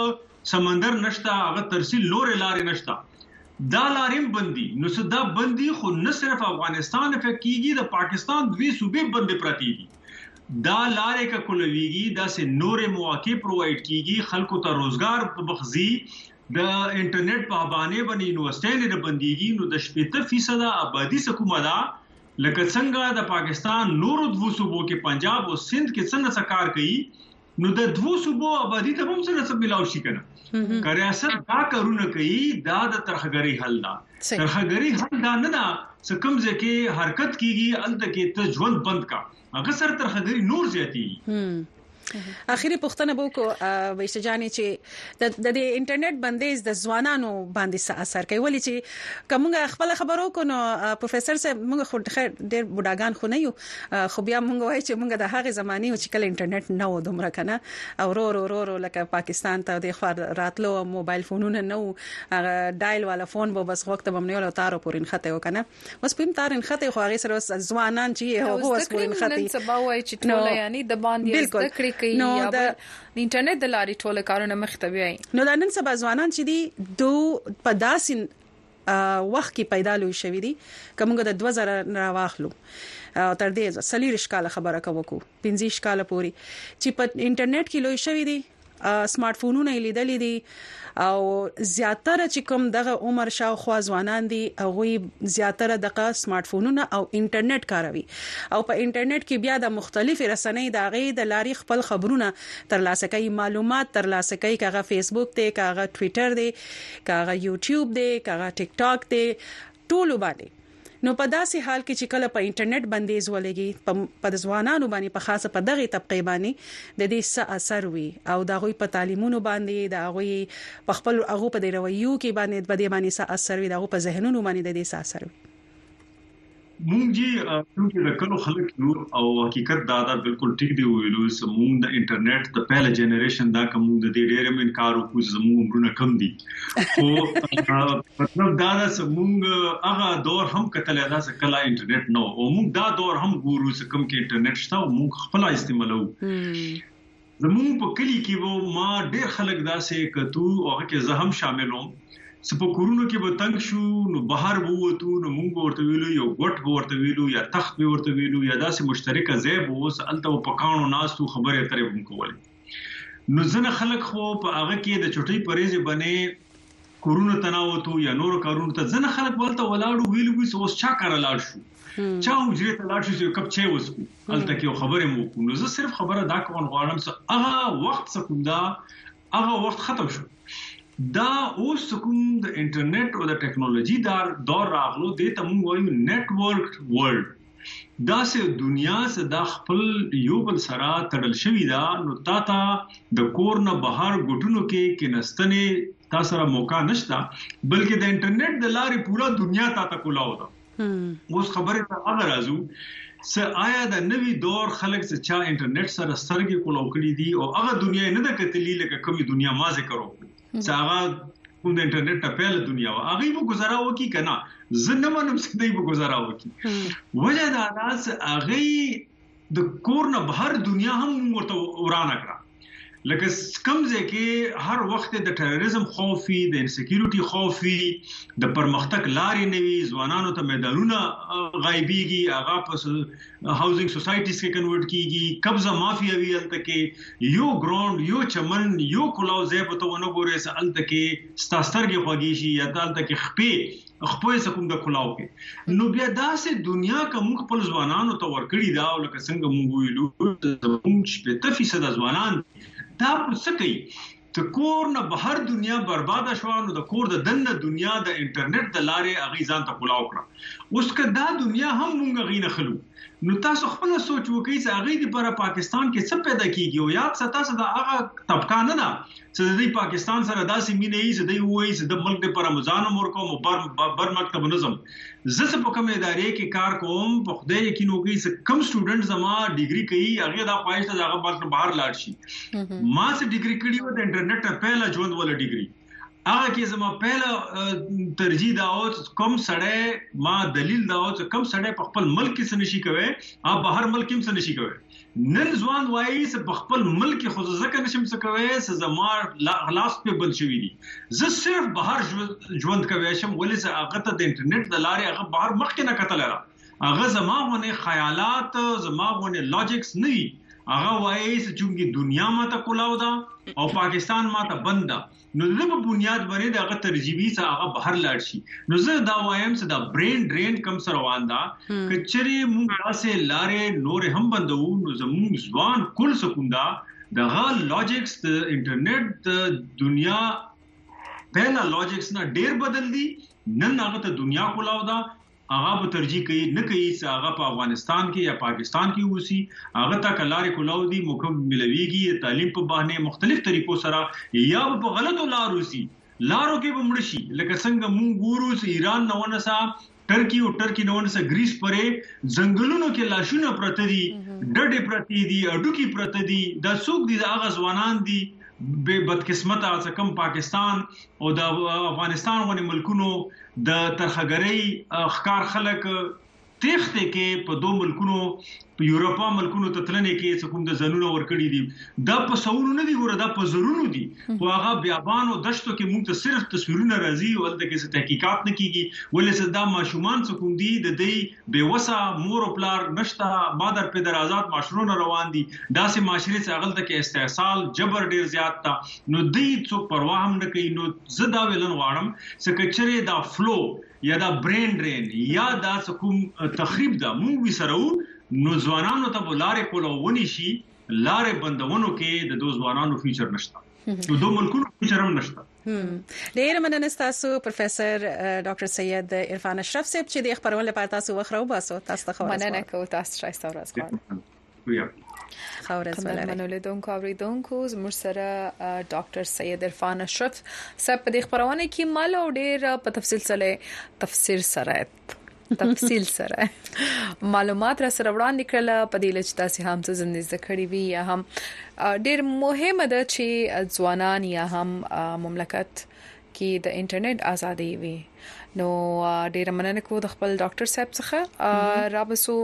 سمندر نشته هغه ترسیل لور لارې نشته دا لاریم بندي نو څه دا بندي خو نه صرف افغانستان افیکټ کیږي د پاکستان دوی صوبې بندې پراتی دي دا لارې کا کولويږي دا سه نورې مواقع پرووايډ کیږي خلکو ته روزګار په بخزي د انټرنیټ په باندې باندې یونیورسيټي نه بنديږي نو د 70% آبادی سکومه ده لکه څنګه د پاکستان نورو دوه صوبو کې پنجاب او سند کې څنګه څه کار کوي نو د دوه صوبو آبادی ته هم څه ملاو شي کنه که ریاست دا کارونه کوي دا د ترخګری حل ده ترخګری حل دا نه ده چې کوم ځکه حرکت کیږي الته کې ته ژوند بند کا هغه سر ترخګری نور زیاتیږي اخیری پښتنه بو کو ویشت جانې چې د د انټرنیټ بندیز د ځوانانو باندې څه اثر کوي ولې چې کومه خپل خبرو کو نو پروفیسور صاحب موږ خو ډېر بډاګان خو نه یو خو بیا موږ وایو چې موږ د هغه زماني چې کله انټرنیټ نه و دومره کنه او رو رو رو رو لکه پاکستان ته د خور راتلو موبایل فونونه نه و ډایل والا فون به بس وخت بمنیو لو تارو پورین خته وکنه وس پویم تار انخته خو هغه سره ځوانان چې هغه وس پویم انخته نن سبا وای چې ټول یعنی د باندې زده کړې کوي نو د انټرنیټ د لارې ټول کارونه مخ ته بیاي نو د نن سبا ځوانان چې دي دوه په داسې وخت کې پیدا لوي شوې دي کومګه د 2000 را واخلو تر دې سلیریش کال خبره کوو 15 کال پوري چې په انټرنیټ کې لوي شوې دي سمارټ فونونه یې لیدلي دي او زیاتره چې کوم دغه عمر شاوخوا ځوانان دي هغه زیاتره دغه سمارټ فونونه او انټرنیټ کاروي او په انټرنیټ کې بیا د مختلفو رسنۍ د غي د لاري خپل خبرونه ترلاسه کوي معلومات ترلاسه کوي کاغه فیسبوک ته کاغه ټوئیټر دی کاغه یوټیوب دی کاغه ټیک ټاک دی ټول باندې نو په داسې حال کې چې کله په انټرنټ بندیز ولګي په ځوانانو باندې په خاصه په دغې طبقې باندې د دې څه اثر وي او د هغوی په تعلیمونو باندې د هغوی په خپل هغو په دې رویو کې باندې په دې باندې څه اثر وي د هغو په ذهنونو باندې د دې څه اثر وي مونږ جی چې د کلو خلک یو او حقیقت دا دا بالکل ټیک دی ویلو چې مونږ د انټرنیټ د پهله جنریشن دا کوم د دې ډېر من کار او کوز زموږ عمرونه کم دي خو مطلب دا ده چې موږ هغه دور هم کتل دا چې کله انټرنیټ نو او موږ دا دور هم ګورو چې کوم کې انټرنیټ شته او موږ خپل استعمالو زموږ په کلی کې وو ما ډېر خلک داسې کتو او هغه کې زه هم شاملوم چې په کورونو کې به تنگ شو نو بهر ووتو نو موږ ورته ویلو یو ګټ به ورته ویلو یا تخت به ورته ویلو یا داسې مشترکه ځای به اوس الته په کانو ناستو خبرې اترې هم کولې نو ځنه خلک خو په هغه کې د چټي پریزې باندې کورونه تناوتو یا نور کارونه ته ځنه خلک ولته ولاړو ویل وی سو اوس چا کار لاړ شو چا حجره ته لاړ شو چې کپ چي وسکو الته کې خبره مو کوم نو زه صرف خبره دا کوم غواړم چې هغه وخت څه کوم دا هغه وخت ختم شو دا اوس کوم د انټرنیټ او د ټکنالوژي دار دور راغلو د ته مونږ وایو نتورک ورلد داسې دنیا چې دا خپل یو بل سره تړل شوې ده نو تا ته د کور نه بهر ګټونو کې کینستنې تا سره موقع نشته بلکې د انټرنیټ د لارې پورا دنیا تا ته کولاو ده اوس خبره ته هغه راځو چې آیا د نوي دور خلک چې چا انټرنیټ سره سترګې کولاو کړې دي او هغه دنیا نه د کتلې لکه کومي دنیا ما ذکر وکړو چې هغه کوم د انټرنیټ ټپه له دنیا و هغه به گزارا وکي کنه زه نه منم چې دوی به گزارا وکي وجه دا ده چې هغه د کور نه بهر دنیا هم ورته ورانه کړه لکه کوم ځای کې هر وخت د ټیرریزم خوف وي د انسکیورټي خوف وي د پرمختګ لارې نه وي ځوانانو ته میدانونه غایبيږي هغه په هاوزینګ سوسایټیز کې کنورټ کیږي قبضه مافیا وی الته کې یو ګراوند یو چمن یو کلاو ځای په تو نه ګورې سه الته کې ستاسترګې خوږی شي یا الته کې خپې خپې سکوم د کلاو کې نو بیا داسې دنیا کوم خپل ځوانانو ته ورکړي دا او لکه څنګه موږ ویلو موږ شپږ فیصد ځوانان دا څه کوي که کور نه بهر دنیا برباده شوه نو د کور د دننه دنیا د انټرنیټ د لارې هغوی ځان ته کلاو کړه. اوس که دا دنیا هم مونږ هغوی نه خلو نو تاسو خپله سوچ وکړئ څه هغوی د پاره پاکستان کې څه پیدا کیږي او یاد ساته څه دا هغه طبقه نه ده څه د دوی پاکستان سره داسې مینه یی څه دوی ووایی څه د ملک د پاره مو ځان هم ورکوم او بر ملک ته به نه ځم. زه څه په کوم ادارې کې کار کوم په خدای یقین وکړي چې کم سټوډنټ زما ډیګري کوي هغه دا خواهش ده هغه بار بهر لاړ شي ما څه ډیګري کړی و د انټرنیټ نه پهلا ژوند ولا ډیګري هغه کې زما پهلا ترجیح دا و چې کم سړی ما دلیل دا و چې کم سړی په خپل ملک کې څه نشي کوي او بهر ملک کې څه نشي کوي نن ځوان وایي چې په خپل ملک خو ځکه نشم څه کوي چې زما لاس په بند شوی دي زه صرف بهر ژوند کوي شم ولې چې هغه ته د انټرنیټ د لارې هغه بهر مخکې نه کتل را هغه زما غونې خیالات زما غونې لوجیکس نه هغه وایي چې چونګي دنیا ماته کولاو ده او پاکستان ماته بند ده نو د په بنیاد باندې د هغه ترجیبي څه هغه بهر لاړ شي نو زه دا وایم چې دا برین ډرین کم سره روان دا کچري موږ راسه لارې نور هم بندو نو زموږ ځوان کل سکوندا دغه لوجیکس د انټرنیټ د دنیا پهلا لوجیکس نه ډیر بدل دي نن هغه ته دنیا کولاو دا هغه به ترجیح کوي نه کوي چې هغه په افغانستان کې یا پاکستان کې اوسي هغه ته کلارې کولاو دي موقع ملويږي تعلیم په بهانه مختلف طریقو سره یا په غلطو لارو سي لارو کې به مړ شي لکه څنګه مونږ ګورو چې ایران نه ونسا ټرکی او ټرکی نه ونسه ګریس پرې ځنګلونو کې لاشونه پرته دي ډډې پرته دي اډوکی پرته دي دا څوک دي دا غزوانان دي به بدقسمت څه کم پاکستان او د افغانستان غونې ملکونو د ترخګرۍ ښکار خلک تخته کې په دوه ملکونو په یورپا ملکونو ته تلنې کې څه کوم د زنونه ورکړي دي دا په سونو نه دي ګوره دا په زرونو دي خو هغه بیابانو دشتو کې موږ ته صرف تصویرونه راځي او د کې تحقیقات نه کیږي ولې دا ماشومان څه کوم دي د دې بې وسه مور او پلار نشته مادر پدر آزاد معاشرونه روان دي داسې معاشرې چې هغلته کې استحصال جبر ډیر زیات تا نو دی څوک پروا هم نه کوي نو زه دا ویلن غواړم چې کچره دا فلو یا دا برین ډرین یا دا کوم تخریب دا مونږ وی سره نو ځوانانو ته بلارې کوله ونی شي لارې بندونو کې د دوه ځوانانو فیوچر نشته نو دوه ملکونو فیوچر هم نشته ډیر مننه تاسو پروفیسور ډاکټر سید عرفان اشرف صاحب چې د خبرونه لپاره تاسو وخت راو باسو تاسو ته مننه کوم تاسو شایسته ورځ غواړم خورز ولري منلې دونکو اوریدونکو زموږ سره ډاکټر سید عرفان اشرف صاحب په دې خبرونه کې مال او ډیر په تفصیل سره تفسیر سره تفصیل سره معلومات را سره وړاندې کړل په دې لچ تاسو هم څه زندې ذکرې وی یا هم ډیر مهمه ده چې ځوانان یا هم مملکت کې د انټرنیټ ازادي وي نو ډیر مننه کو د خپل ډاکټر صاحب څخه را بسو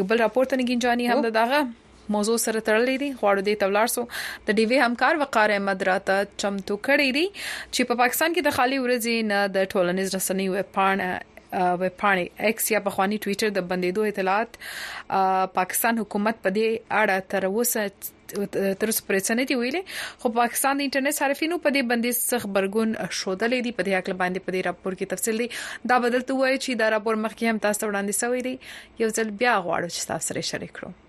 یو بل راپورته نګین جانی هم دغه موضوع سره تړلې دي غواړو دې ته ولاړ سو د ډیوی همکار وقار احمد راته چمتو کړی دي چې په پاکستان کې د خالی ورځې نه د ټولنیز رسنۍ ویب پاڼه ویب پاڼې ایکس یا پخوانی ټوئیټر د بندیدو اطلاعات پاکستان حکومت په دې اړه تر اوسه تر اوسه پرې څه نه دی ویلي خو پاکستان د انټرنیټ صارفینو په دې بندیز څخه خبرګون شودلې دي په دې حق باندې په دې راپور کې تفصیل دی دا بدلته وایي چې دا راپور مخکې هم تاسو وړاندې شوی دی یو ځل بیا غواړو چې تاسو سره شریک کړو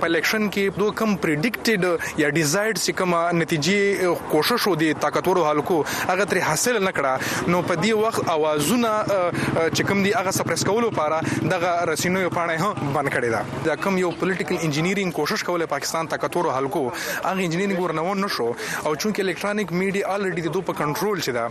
په الیکشن کې دو کم پریډیکټډ یا ډیزایرډ چې کومه نتیجې کوشش ودی طاقتورو حلقو هغه تر حاصل نه کړه نو په دې وخت اوازونه چې کوم دی هغه سپریس کولو لپاره دغه رسینو پاڼه هم بند کړی دا دا کوم یو پولیټیکل انجینیرینګ کوشش کوله پاکستان طاقتورو حلقو هغه انجینیرینګ ورنو نشو او چونکه الیکټرانیک میډیا الریډي د دوه په کنټرول چې دا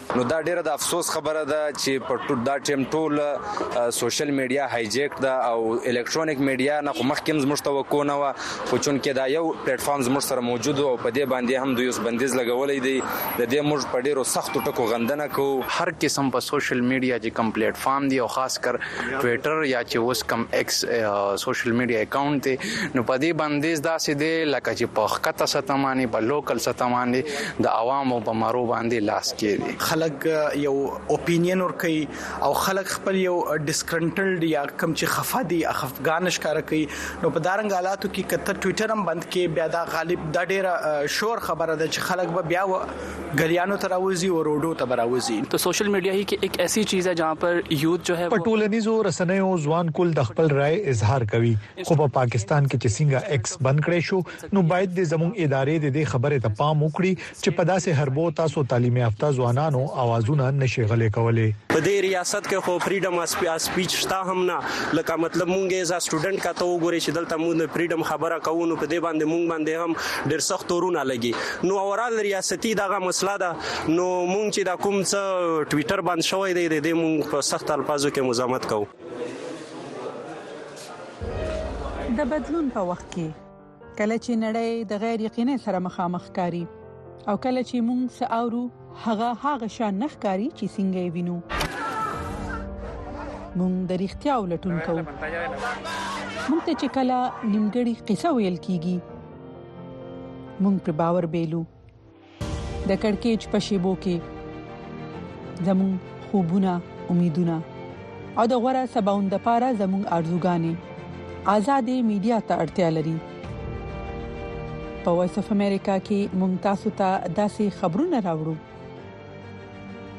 نو دا ډیره د افسوس خبره ده چې په دا ټیم ټول سوشل میډیا هایجیک ده او الکترونیک میډیا نه خو مخکې هم زموږ توقع نه وه خو چونکې دا یو پلیټفارم زموږ سره موجود او په دې باندې هم دوی اوس بندیز لګولی دی د دې موږ په ډیرو سختو ټکو غندنه کوو هر قسم په سوشل میډیا چې کوم پلیټفارم دی او خاص کر ټویټر یا چې اوس کوم ایکس سوشل میډیا اکاونټ دی نو په دې بندیز داسې دی لکه چې په ښکته سطح باندې په لوکل سطح باندې د عوامو په مرو باندې لاس کېږي خلک یو اوپینین ور کوي او خلک خپل یو ډیسکرنټلډ یا کم چې خفه دي افغان ښکار کوي نو په دارنګ حالاتو کې کته ټوئیټر هم بند کې بیا دا غالب د ډیره شور خبره ده چې خلک به بیا ګلیانو تراوزی او روډو ته براوزی تو سوشل میډیا هی کې ایک ایسی چیز ہے جہاں پر یوت جو ہے په ټولنیزو رسنیو ځوان کول د خپل رائے اظهار کوي خو په پاکستان کې چې څنګه ایکس بند کړی شو نو باید دې زموږ ادارې دې دې خبرې ته پام وکړي چې په داسې حربو تاسو تعلیم یافته ځوانانو اوازونه نه شي غلې کولې. په دې ریاست کې خو فریډم اف سپیچ شته هم نه لکه مطلب موږ ایز ا سټوډنټ که ته وګورې چې دلته موږ د فریډم خبره کوو نو په دې باندې موږ باندې هم ډیر سخت تورونه لګي نو اورال ریاستی دغه مسله ده نو موږ چې دا کوم څه ټویټر بند شوی دی د دې موږ په سخت الفاظو کې مزاحمت کوو. د بدلون په وخت کې. کله چې نړۍ د غیر یقیني سره مخامخ کاری او کله چې موږ ساورو هغه هغه شان نخ کاری چې څنګه یې وینو موږ د اړتیا ولټون کوو موږ ته چې کله نیمګړی قصه ویل کیږي موږ په باور بیلو د کڑکېچ په شیبو کې زموږ خوبونه امیدونه او د غوړه سباوند لپاره زموږ ارزوګانې آزادې میډیا ته اړتیا لري په وایس اف امریکا کې مونږ تاسو ته داسې خبرونه راوړو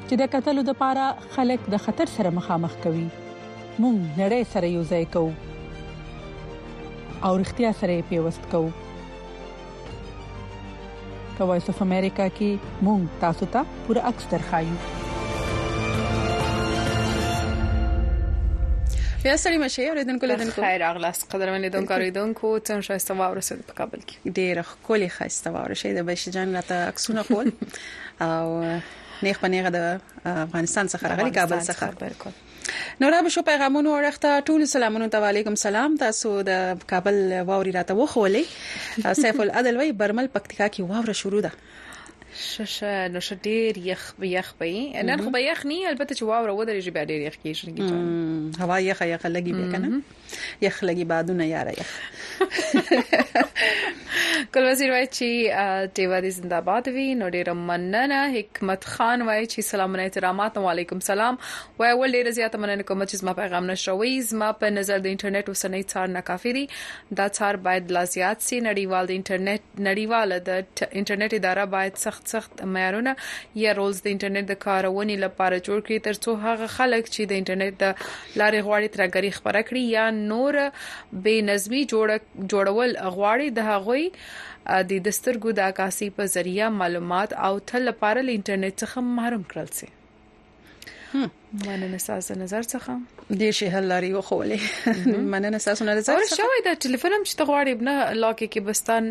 چې د قتل لپاره خلک د خطر سره مخامخ کوي مونږ نړۍ سره یو ځای کوو او اړتیا سره پیوست کوو په وایس اف امریکا کې مونږ تاسو ته پوره عکس درخایو بیا سړی مشه اوریدونکو لیدونکو خیر اغلاس قدرمن لیدونکو اوریدونکو څنګه شایسته واوره سره په کابل کې ډیر خولي خایسته واوره شه د بشي جان راته عکسونه خول او نیخ په نیغه د افغانستان څخه راغلي کابل څخه بالکل نوراب شو پیغامونو اورخته ټول سلامونو ته وعلیکم سلام تاسو د کابل واوري راته وخولې سیف العدل وای برمل پکتیکا کې واوره شروع ده ششه نو شه ډیر یخ یخ پي نن خو به یخ نه البته چې واوره ودرې بیا ډیر یخ کیږي هوا یخه یخه لګي به کنه یخ لګي بادونه یاره یخ ګل وزیر وای چې ټیوا دې زنده باد وي نو ډیر مننه حکمت خان وای چې سلام احترامات وعلیکم سلام وای ول ډیر زیات مننه کوم چې زما پیغام نشروي زما په نظر د انټرنیټ اوسنۍ څار ناکافي دي دا څار باید لا زیات سي نړیوال د انټرنیټ نړیواله د انټرنیټ اداره باید سخت سخت معیارونه یا رولز د انټرنیټ د کارونې لپاره جوړ کړي ترڅو هغه خلک چې د انټرنیټ د لارې غواړي ترګری خبره کړي یا نور بې نظمی جوړ جوړول غواړي د هغوی د دسترګو د عکاسي په ذریعہ معلومات او تل لپاره له انټرنیټ څخه محروم کړل شي مننه تاسو نظر څخه د شي حل لري او خولې مننه تاسو نظر څخه اور شوې دا ټلیفون هم چې غواړي نه لاکه کې بستان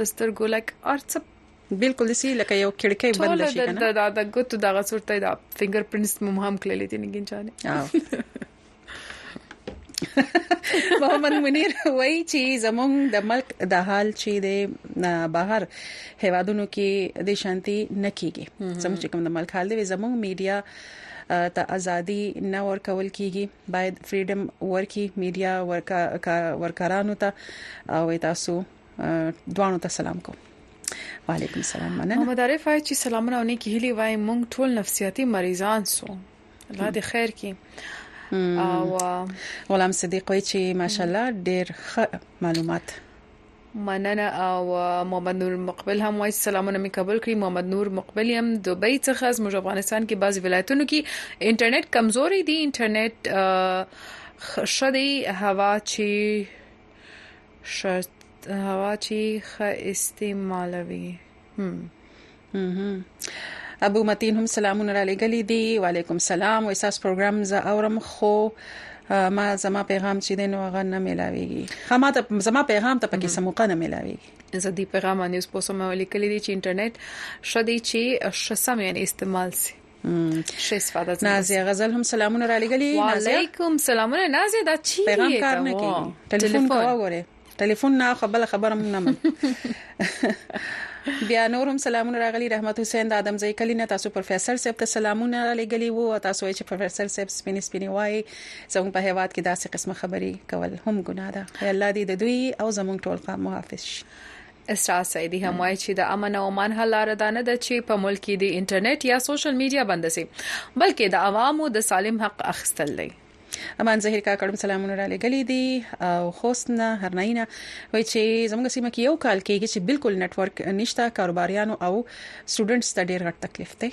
دستر ګولک ارڅ بالکل سی لکه یو کړکۍ بند شي کنه دا د ګوتو دغه صورت دا فینګر پرینټس مو هم کړلې دي نه ګنجانه محمد منیر وایي چې زمونږ د ملک د حال چې د بهر هوادونو کې د شانتي نه کیږي زمونږ کوم د ملک حال دی زمونږ میډیا ته ازادي نه ورکول کیږي باید فریډم ورکی میډیا ورکا ورکارانو ته او تاسو دوانو ته سلام کوم وعلیکم السلام مننه محمد عارف چې سلامونه او نیکی هیلی وای مونږ ټول نفسیاتي مریضان سو الله دې خیر کړي او غلام صدیق وای چې ماشاءالله ډېر ښه معلومات مننه او محمد نور مقبل هم وایي سلامونه مې قبول کړی محمد نور مقبل هم دوبۍ څخه زموږ افغانستان کې بعضی ولایتونو کې انټرنیټ کمزوري دی انټرنیټ خشدي هوا چې شرط هوا چې خه استعمالوي هم ابو متین هم سلامونه را لګلې دي وعليکم سلام وساس پروګرام ز اورم خو ما زما پیغام چې دین وغه نه ملاويږي ما ته زما پیغام ته پکې سموقه نه ملاويږي زه دې پیغام باندې اوس پوسم ولیکلې دي چې انټرنیټ شدي چې شسم یعنی استعمال سي شه استفاده زموږ نازیه غزل هم سلامونه را لګلی نازیه وعلیکم سلامونه نازیه دا چی پیغام کار نه کوي ټلیفون کوه غوړې ټلیفون نه خو بل خبره مونږ نه من بیا نور هم سلامونه راغلي رحمت حسین د ادم زی کلی نه تاسو پروفیسور صاحب ته سلامونه لګلی وو تاسو چې پروفیسور صاحب سپینې سپینې وای زموږ په هیواد کې داسې قسمه خبري کول هم ګناه ده الله دې د دوی او زموږ ټول قام محافظ شي اسرار سعیدی هم وایي چې د امن او امان حل لار دا نه ده چې په ملک کې د انټرنیټ یا سوشل میډیا بند شي بلکې د عوامو د سالم حق اخیستل دی امان زهیر کا کړم سلامونه را لګلې دي او خوست نه هرناینه وای چې زموږ سیمه کې یو کال کېږي چې بالکل نت ورک نشته کاروباریانو او سټوډنټس ته ډیر غټ تکلیف دی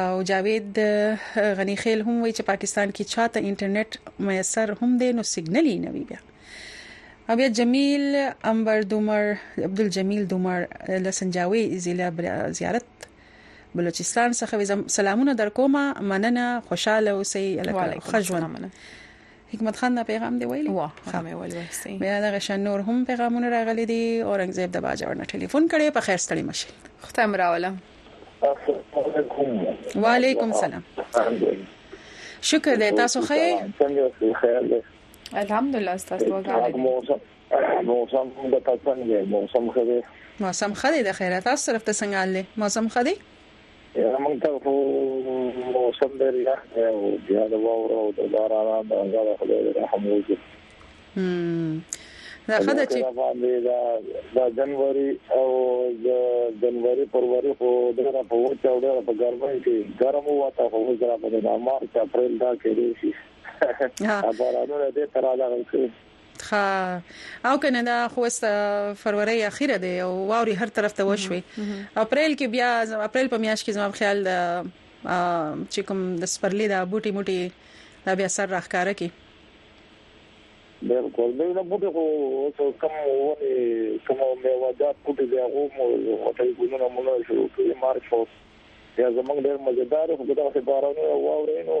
او جاوید غنی خیل هم وی چې پاکستان کې چاته انټرنیټ میسر هم دی نو سیګنل یې نه وی بیا او بیا جمیل انور دومر عبد الجمیل دومر لسنجاوي ضلع زیارت بلوچستان څخه وزم سلامونه در کومه مننه خوشاله اوسئ الکه خجوان حکمت خان دا پیغام دی ویلی واه همه ویلی وستی بیا دغه شان نور هم پیغامونه راغلي دي اورنګزیب د باجوړ نه ټلیفون کړي په خیر ستړي مشي ختم راولم وعلیکم سلام شکر دی تاسو خیر الحمدلله تاسو وګورئ موسم د تا څنګه دی موسم ښه دی موسم ښه دی د خیره تاسو طرف ته څنګه حال دی موسم ښه دی یاره موږ ته خو موسم ډېر یخ دی او بیا د واورو او د باران د هغه د خدای د رحم وږي دا ښه ده چې باندې دا د جنوري او د جنوري پروري خو ډېره په وچه او ډېره په ګرمۍ کې ګرم وته خو اوس را په د مارچ اپریل دا کې دی چې بارانونه دې تر علاوه کوي ښه او کنه دا خو است فروری اخیره دی او واوري هر طرف ته وشوي اپریل کې بیا اپریل په میاشت کې زما خیال د چې کوم د سپرلی دا بوټي موټي دا بیا سر راخکاره کی بالکل دا نه بوټي خو څو کم ونی کوم میوهجات بوټي دی هغه مو ټای ګلونه مونږ شروع کړی مارچ فوس یا زمونږ ډیر مزیدار خو دا چې بارانونه واورینو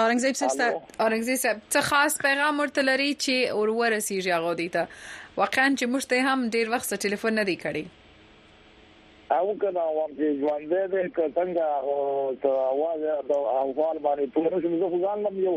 اورنګزیب صاحب اورنګزیب صاحب څه خاص پیغام ورته لري چې اور ورسیږي هغه دی ته واقعا چې موږ ته هم ډیر وخت ټلیفون نه دی کړی او کدا وام چې ژوند دې څنګه او ته اواز او احوال باندې پوره شوم زه ځان لم یو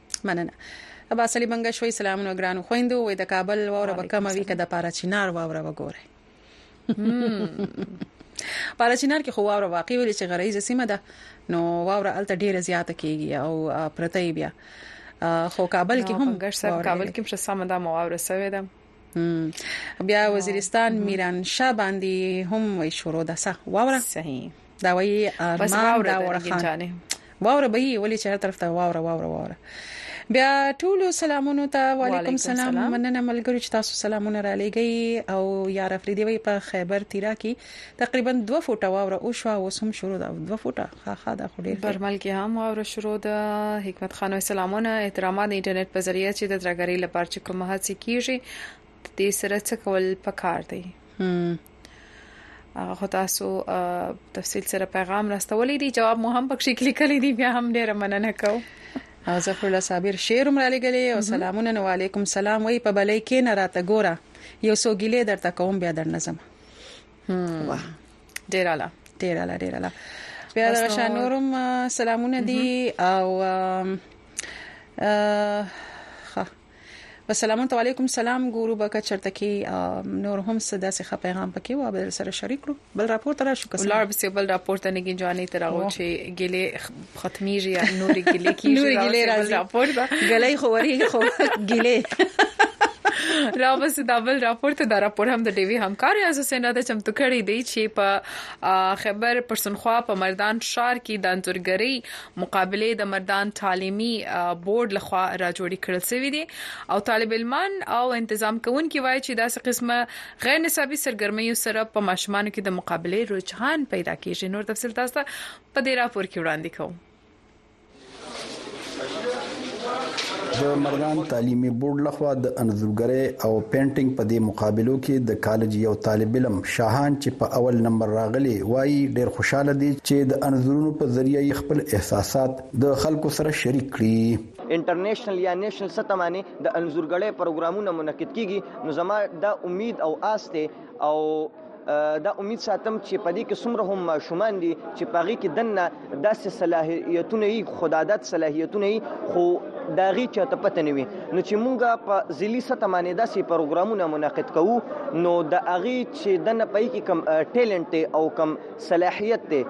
مننه عباس علي بنګ شوي سلامونه ګرانو خويندو وې د کابل وره به کم وي کده پاره چینار وره وګوره پاره چینار کې خو وره واقعي ویل چې غریزه سیمه ده نو وره الته ډیره زیاته کیږي او پرته بیا خو کابل کې هم ګر صاحب کابل کې پر سم ده مو وره سوي ده بیا وزیرستان میران شاه باندې هم وای شروع ده صح واوره صحیح دا وای ارمان دا ورخان واوره به یې ولې چې هر طرف ته واوره واوره واوره بیا ټول سلامونه ته وعلیکم سلام مننه ملګرو چې تاسو سلامونه را لېږئ او یار افریدی وي په خیبر تیرا کې تقریبا 2 فوټه واوره او شو اوس هم شروع ده 2 فوټه خاخا دا خو ډیر برمل کې هم واوره شروع ده حکمت خان سلامونه احترامات انټرنیټ په ذریعہ چې د درګری لپاره چې کومه هڅه کیږي دې سره څه کول پکار دی هغه خو تاسو تفصیل سره پیغام راستولې دي جواب مو هم پکې کلیکلې دي بیا هم ډیره مننه کوم ظفر الله صابر شعر عمر علي ګلې او سلامونه وعليكم سلام وای په بلې کې نه راته ګوره یو سوګیلې درته کوم بیا در نظم ډیر اعلی ډیر اعلی ډیر اعلی بیا د شانورم سلامونه دي او السلام علیکم سلام ګورو بک چرته کې نور هم صدا څخه پیغام پکې و بل سره شریک کړو بل راپور تر شو کسان لار به بل راپور ته نګی جوانی تر او چې ګلې ختمیږي یا نورې ګلې کیږي نورې ګلې راځي راپور ده ګلې خو وری خو ګلې را وسه دا بل راپور ته دا راپور هم د ډیوی همکار یا حسینه د چمتو کړی دی چې په خبر پرسنخوا په مردان شار کې د انځورګری مقابله د مردان تعلیمي بورډ لخوا را جوړی کړل شوې دي او طالب علمان او تنظیم کوونکي وایي چې داسې قسمه غیر نصابي سرګرمۍ سره په ماشومان کې د مقابله رجحان پیدا کیږي نور تفصیل تاسو په دې راپور کې وړاندې کوم د مرغان تعلیمي بورډ لخوا د انځورګرۍ او پینټینګ په دې مقابلو کې د کالج یو طالب علم شاهان چې په اول نمبر راغلی وایي ډیر خوشاله دی چې د انځورونو په ذریعہ یې خپل احساسات د خلکو سره شریک کړي انټرنیشنل یا نېشنل ستمانه د انځورګړې پروګرامونه منعقد کیږي نو زما دا امید او آس ته او دا امید ساتم چې په دې کې څومره هم ماشومان دي چې په هغې کې دننه داسې صلاحیتونه یي خو د عادت صلاحیتونه یي خو د هغې چاته پته نه وي نو چې موږ په ضلعي سطح باندې داسې پروګرامونه منعقد کوو نو د هغې چې دننه په کې کم ټیلنټ دی او کم صلاحیت دی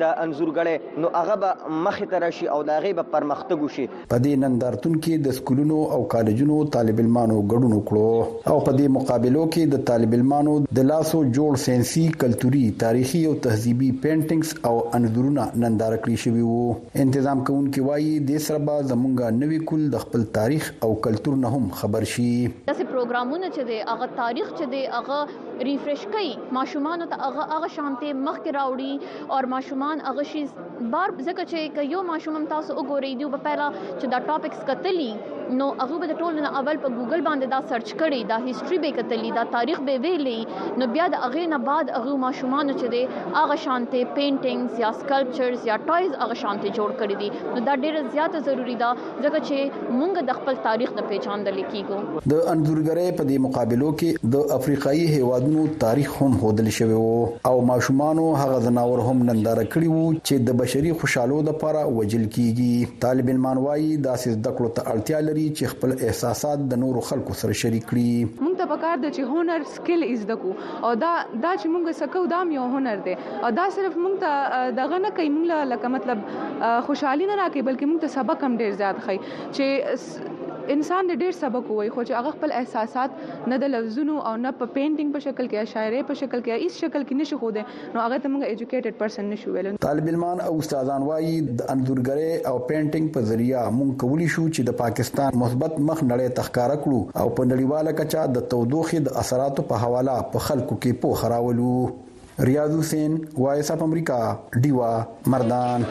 د انزورګړې نو هغه به مخې ته راشي او د هغې به پرمختګ وشي په دې نندارتون کې د سکولونو او کالجونو طالب علمانو ګډون وکړو او په دې مقابلو کې د طالب علمانو د لاسو جوړ ساينسي، کلتوري، تاریخي او تهذیبي پینټنګز او انځورونه ننداره کړي شوي وو. انتظام کوونکي وايي، دې سره به زمونږ نوي کول د خپل تاریخ او کلتور نه هم خبر شي. داسې پروګرامونه چې دی هغه تاریخ چې دی هغه ریفریش کوي، ماشومانو ته هغه هغه شانتې مخکې راوړي او ماشومان هغه شي بار ځکه چې که یو ماشوم هم تاسو وګورئ دی په پیله چې دا ټاپکس کتلی نو هغه به ټول نه اول په ګوګل باندې دا سرچ کړي دا هیستوري به کتلی دا تاریخ به ویلی نو بیا د هغه نه بعد هغه ماشومان چې دی هغه شانته پینټینګز یا سکلپچرز یا ټایز هغه شانته جوړ کړی دي نو دا ډیره زیاته ضروری ده ځکه چې مونږ د خپل تاریخ نه پیژاندل کیږو د انځورګرۍ په دې مقابلو کې د افریقایي هیوادونو تاریخ هم هودل شوی وو او ماشومانو هغه زناور هم ننداره کړی وو چې د بشري خوشحالو لپاره وجل کیږي طالب علمان وایي داسې زده کړو ته اړتیا لري چې خپل احساسات د نورو خلکو سره شریک کړي مونږ ته پکار ده چې هنر سکیل ایزده کو او دا دا چې موږ سکو دا یو هنر دی او دا صرف موږ ته دغه نه کوي موږ لکه مطلب خوشحالي نه راکې بلکې موږ ته سبق هم ډیر زیات خي چې انسان دې ډیر سبق وای خو چې هغه خپل احساسات نه د لفظونو او نه په پینټینګ په شکل کې شاعرۍ په شکل کې هیڅ شکل کې نشي خو دې نو هغه ته موږ ایجوکیټډ پرسن نشو ویل طالب علمان او استادان وایي د انځورګرۍ او پینټینګ په ذریعہ موږ کولی شو چې د پاکستان مثبت مخ نړۍ ته ښکاره کړو او په نړیواله کچه د تودوخې د اثراتو په حواله په خلکو کې پوهه راولو ریاض حسین وایس اف امریکا ډیوا مردان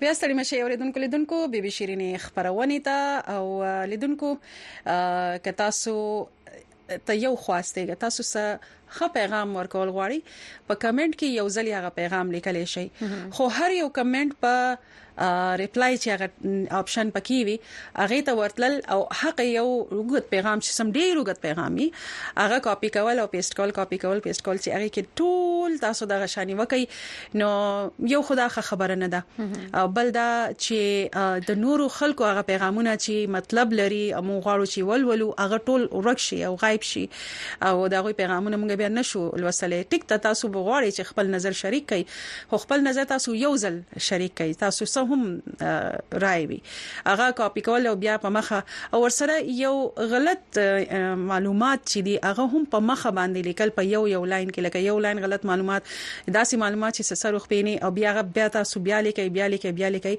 بیا ستړي مشه اوریدونکو لیدونکو بي بي شيرينې خبرونه ته او لیدونکو که تاسو ته یو خواسته ګټه تاسو سره خه پیغام ورکول غواړي په کمنټ کې یو ځل هغه پیغام لیکلی شي خو هر یو کمنټ په ریپلای چې هغه اپشن پکې وي هغه ته ورتلل او هغه یو اوږد پیغام چې سم ډیر اوږد پیغام وي هغه کاپی کول او پیسټ کول کاپی کول پیسټ کول چې هغه کې ټول تاسو دغه شانی وکي نو یو خدا خبره نه ده بل دا چې د نورو خلکو هغه پیغامونه چې مطلب لري او موږ غواړو چې ولولو هغه ټول ورک شي او غایب شي او دا غوي پیغامونه موږ بیا نشو لوسلې ټیک ته تاسو بغواړي چې خپل نظر شریک کړئ خو خپل نظر تاسو یو ځل شریک کړئ تاسو سه هم رائے وي هغه کاپي کول او بیا په مخه او ورسره یو غلط معلومات چې دی هغه هم په مخه باندې لیکل په یو یو لاین کې لکه یو لاین غلط معلومات داسې معلومات چې سر وخ پینې او بیا هغه بیا تاسو بیا لیکي بیا لیکي بیا لیکي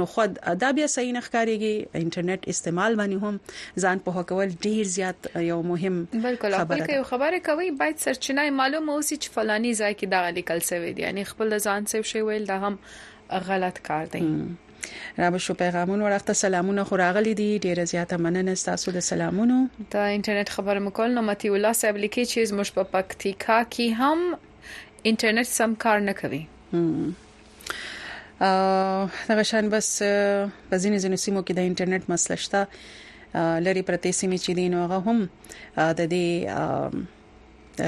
نو خود دا بیا صحیح نه ښکاریږي انټرنیټ استعمال باندې هم ځان په هکول ډیر زیات یو مهم بالکل خپل کې خبره کوي باید سرچینه معلومه اوسي چې فلاني ځای کې دا لیکل شوی دی یعنی خپل ځان څه شی ویل دا هم غلط کار دی رابه شو پیغامونو راخته سلامونه خو راغلي دي ډیره زیاته مننه تاسو د سلامونو د انټرنیټ خبر مکول نو متي الله صاحب لیکي چې زموږ په پکتیکا کې هم انټرنیټ سم کار نه کوي هغه شان بس په ځینې ځینې سیمو کې د انټرنیټ مسله شته لری پرتې سیمې چې دین هغه هم د دې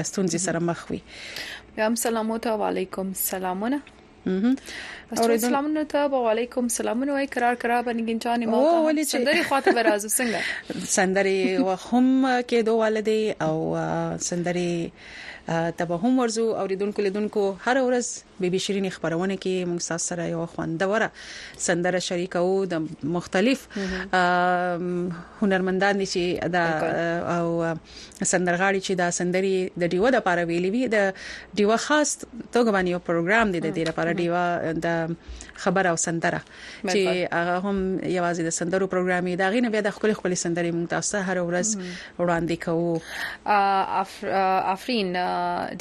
ستونزې سره مخ وي بیا هم سلامونه علیکم سلامونه اوریدل سلامونه ته وعلیکم سلامونه وای قرار کرا بنګین چانه ما ته سندري خواته برازو څنګه سندري وهم کې دوه والدې او سندري ته به هم ورزو اوریدونکو لیدونکو هر ورځ بیبي شيرین خبرونه کې موږ تاسو سره یو خوندوره سندره شریکو د مختلف هنرمندان چې دا او سندرغاړي چي دا سندري يې د ډيوه د پاره ویلي وي د ډيوه خاص توګه باندې یو پروګرام دی د دې لپاره ډيوه د خبر او سندره چې هغه هم یوازې د سندرو پروګرام دی دا غي نه بیا د خپل خپل سندري مونږ تاسو هر ورځ وړاندې کوو افرین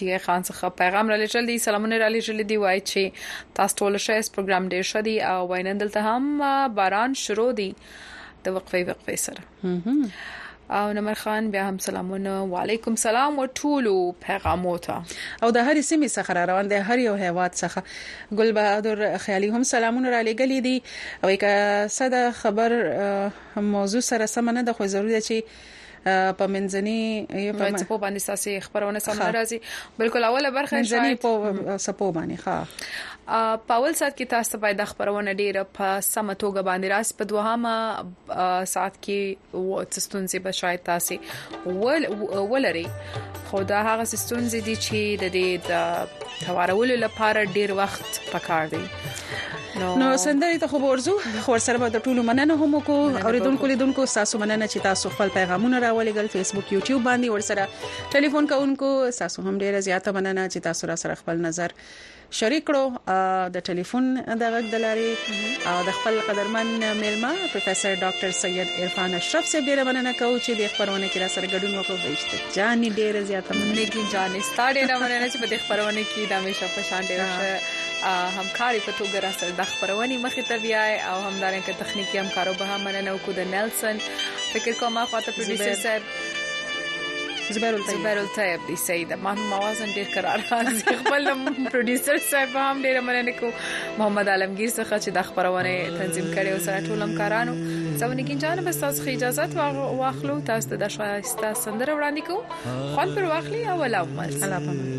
ډیره خان څخه پیغام را لېږل دي سلامونه را لېږل دي وای چې تاسو ټول شه اس پروګرام ډیر شه دي او وینندل ته هم باران شروع دي د وقفې وقفې سره او نمر خان بیا هم سلامونه وعلیکم سلام او ټولو پیغامو ته او د هرې سیمې څخه را روان دی هر یو هیواد څخه ګل بهادر خیالي هم سلامونه را لګلې دي او یک صد خبر موضوع سره سم نه د خو ضروري چې په منځني یو په سپو باندې ساسي خبرونه سم راځي بالکل اوله برخه منځني په سپو باندې ښه پاول سات کې تاسو باید خبرونه ډیره په سم توګه باندې راس په دوهمه سات کې څه ستونزې به شاید تاسو ول ولري خو دا هغه ستونزې دي چې د دې د توارولو لپاره ډیر وخت پکار دی نو سندري ته خو ورزو خو سره به د ټولو مننه هم کو اوریدونکو لیدونکو تاسو مننه چې تاسو خپل پیغامونه راولېګل فیسبوک یوټیوب باندې ورسره ټلیفون کوونکو تاسو هم ډیره زیاته مننه چې تاسو را سره خپل نظر شریک کړو د ټلیفون د غږ د لارې او د خپل قدرمن میلمه پروفیسور ډاکټر سید عرفان اشرف صاحب ډیره مننه کوو چې د خبرونه کې را سره ګډون وکړو بهشته جان ډیره زیاته مننه کی جان ستاره ډیره مننه چې په دې خبرونه کې د همیشه په شان ډیره همکاري په توګه را سره د خبرونې مخې ته بیاي او همدارنګه تخنیکی همکارو به مننه وکړو د نلسن فکر کوم خاطر پروډوسر صاحب زبیر الطیب زبیر الطیب دی صحیح ده ما هم आवाज ډیر قرار راځي خپل پروډوسر صاحب هم ډیر مننه کو محمد عالمگیر څخه چې د خبرونه تنظیم کړي او سره ټول همکارانو ځونه کې جان بس تاسو خې اجازه واخلو تاسو ته د شایسته سندره وړاندې کو خوان پر واخلي او الله عمر الله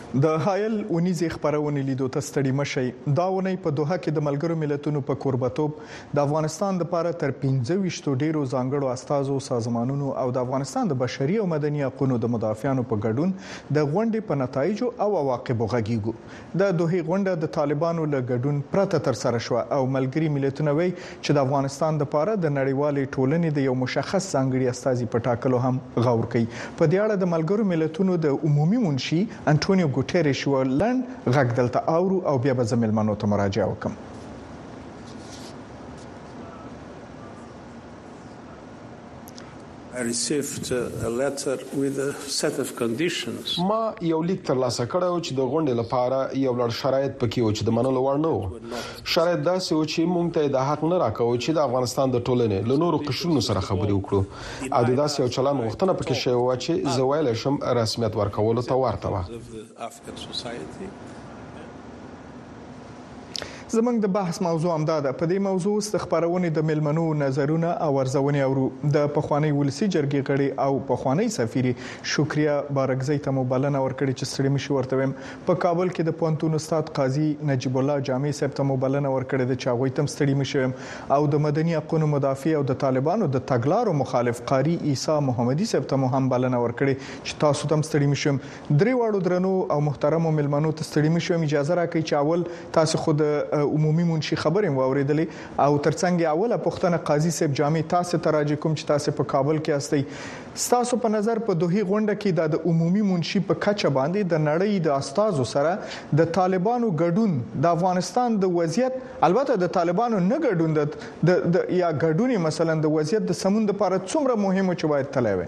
د هایل اونیزې خپرونې لیدو ته ستړي مه شئ. دا اونۍ په دوحه کې د ملګرو ملتونو په کوربتوب د افغانستان لپاره تر پنځه ویشتو ډېرو ځانګړو استازو، سازمانونو او د افغانستان د بشري او مدني حقونو د مدافعانو په ګډون د غونډې په نتایجو او عواقبو غږېږو. د دوحې غونډه د طالبانو له ګډون پرته ترسره شوه او ملګري ملتونه وایي چې د افغانستان لپاره د نړیوالې ټولنې د یو مشخص ځانګړي استازي په ټاکلو هم غور کوي. په دې اړه د ملګرو ملتونو د عمومي منشي انټونیو ګوټیریش یو لنډ غږ دلته اورو او بیا به زه مېلمنو ته مراجعه وکړم. ما یو لیک ترلاسه کړی و چې د غونډې لپاره یو لړ شرایط پکې و چې د منلو وړ نه وو. شرایط داسې وو چې موږ ته یې دا حق نه راکاوه چې د افغانستان د ټولنې له نورو قشرونو سره خبرې وکړو او د داسې یو چلند غوښتنه پکې شوې وه چې زه ویلای شم رسمیت ورکولو ته ورته وه. زمونږ د بحث موضوع هم دا ده په دې موضوع اوس د خبرونې د ملمنو نظرونه او ارزونې اورو د پخوانی ولسی جرګې غړي او پخوانی سفیر شکریا بارکزی ته مو بلنه ورکړي چې ستړي مشي ورته ویم په کابل کې د پونتون استاد قاضي نجیب الله جامع صاحب ته مو بلنه ورکړي د چاغوي تم ستړي مشي ویم او د مدني حقوقو مدافع او د طالبانو د تګلارو مخالف قاری عیسی محمدي صاحب ته مو هم بلنه ورکړي چې تاسو تم ستړي مشي درې واړو درنو او محترمو ملمنو ته ستړي مشي هم اجازه راکړئ چې اول تاسو خو د عمومي منشي خبرې واوریدلې او ترڅنګ اوله پښتنه قاضي صاحب جامع تاسو ته راځي کوم چې تاسو په کابل کې استئ تاسو په نظر په دوهي غونډه کې د عمومي منشي په کچه باندې د نړۍ د استادو سره د طالبانو ګډون د افغانستان د وضعیت البته د طالبانو نه ګډون د یا ګډونی مثلا د وضعیت د سمون لپاره څومره مهمه چې باید تلوي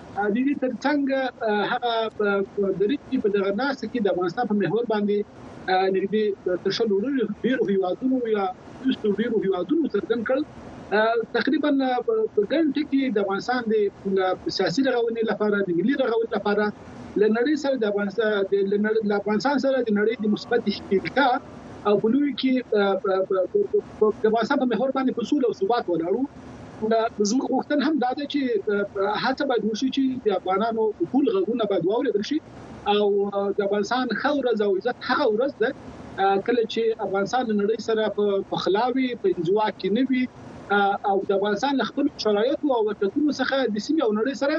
د دې ترڅنګ هغه درې چې په دغه ناسه کې د افغانستان په محور باندې نږدې تر شلو ډیرو هیوادونو یا دوستو ډیرو هیوادونو څرګند کړ تقریبا په ګڼ ټکی د افغانستان د سیاسي رغونې لپاره د ملي رغونې لپاره لنړی سره د افغانستان د افغانستان سره د نړۍ د مثبت شریکتا او په لوی کې د افغانستان په محور باندې په سول او ثبات ولاړو دا زموږ غوښتنه هم دا ده چې هڅه باید وشي چې د افغانانو ټول غږونه باید واورېدل شي او د افغانستان ښه ورځ او عزت هغه ورځ ده کله چې افغانستان د نړۍ سره په پخلاوي په انزوا کې نه وي او د افغانستان له خپل شرایطو او ورتکونو څخه د سیمې او نړۍ سره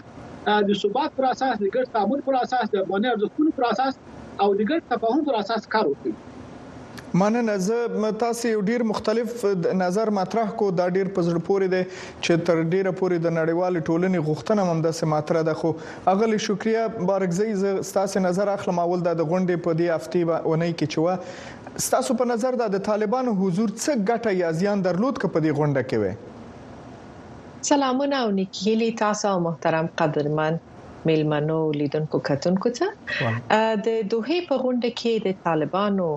د ثبات پر اساس د ګډ تعامل پر اساس د افغاني ارزښتونو پر اساس او د ګډ تفاهم پر اساس کار وکړي. مننه زه تاسو یو ډیر مختلف نظر مطرح کو دا ډیر په زړه پورې دی چې تر ډیره پورې د نړیوال ټولنې غوښتنه هم داسې مطرح ده خو اغلی شکریا بارکزی زه تاسو نظر اخلم اول دا د غونډې په دې هفته به اونۍ کې چې و تاسو په نظر دا د طالبانو حضور څه ګټه یا زیان درلود که په دې غونډه کې وي سلامونه او نیکهیلی تاسو او محترم قدرمن میلمنو لیدونکو کتونکو ته د دوه په غونډه کې د طالبانو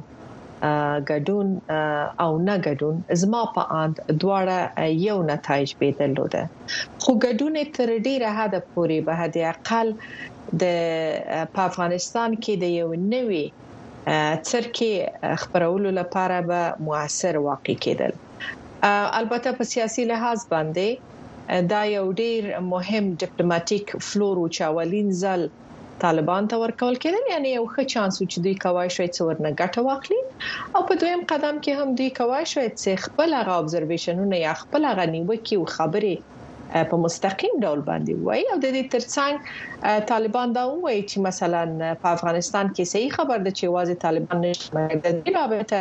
ګډون او نه ګډون زما په اند دواړه یو نتایج به درلوده خو ګډون تر ډیره حد پورې به د اقل د په افغانستان کې د یو نوي څرکه خبرولو لپاره به موثر واقع کېدل البته په سیاسي لحاظ باندې دا یو ډیر مهم ډیپلوماټیک فلور و چې اولین ځل طالبان ته ورکول کېدل یعنی یو ښه چانس و چې دوی کوای شوی څه ورنه ګټه واخلي او په دویم قدم کې هم دوی کوای شوی چې خپل هغه ابزرویشنونه یا خپل هغه نیوکې او خبرې په مستقیم ډول باندې وایي او د دې ترڅنګ طالبان دا هم وایي چې مثلا په افغانستان کې صحیح خبر ده چې واځي طالبان نشته د دې بابت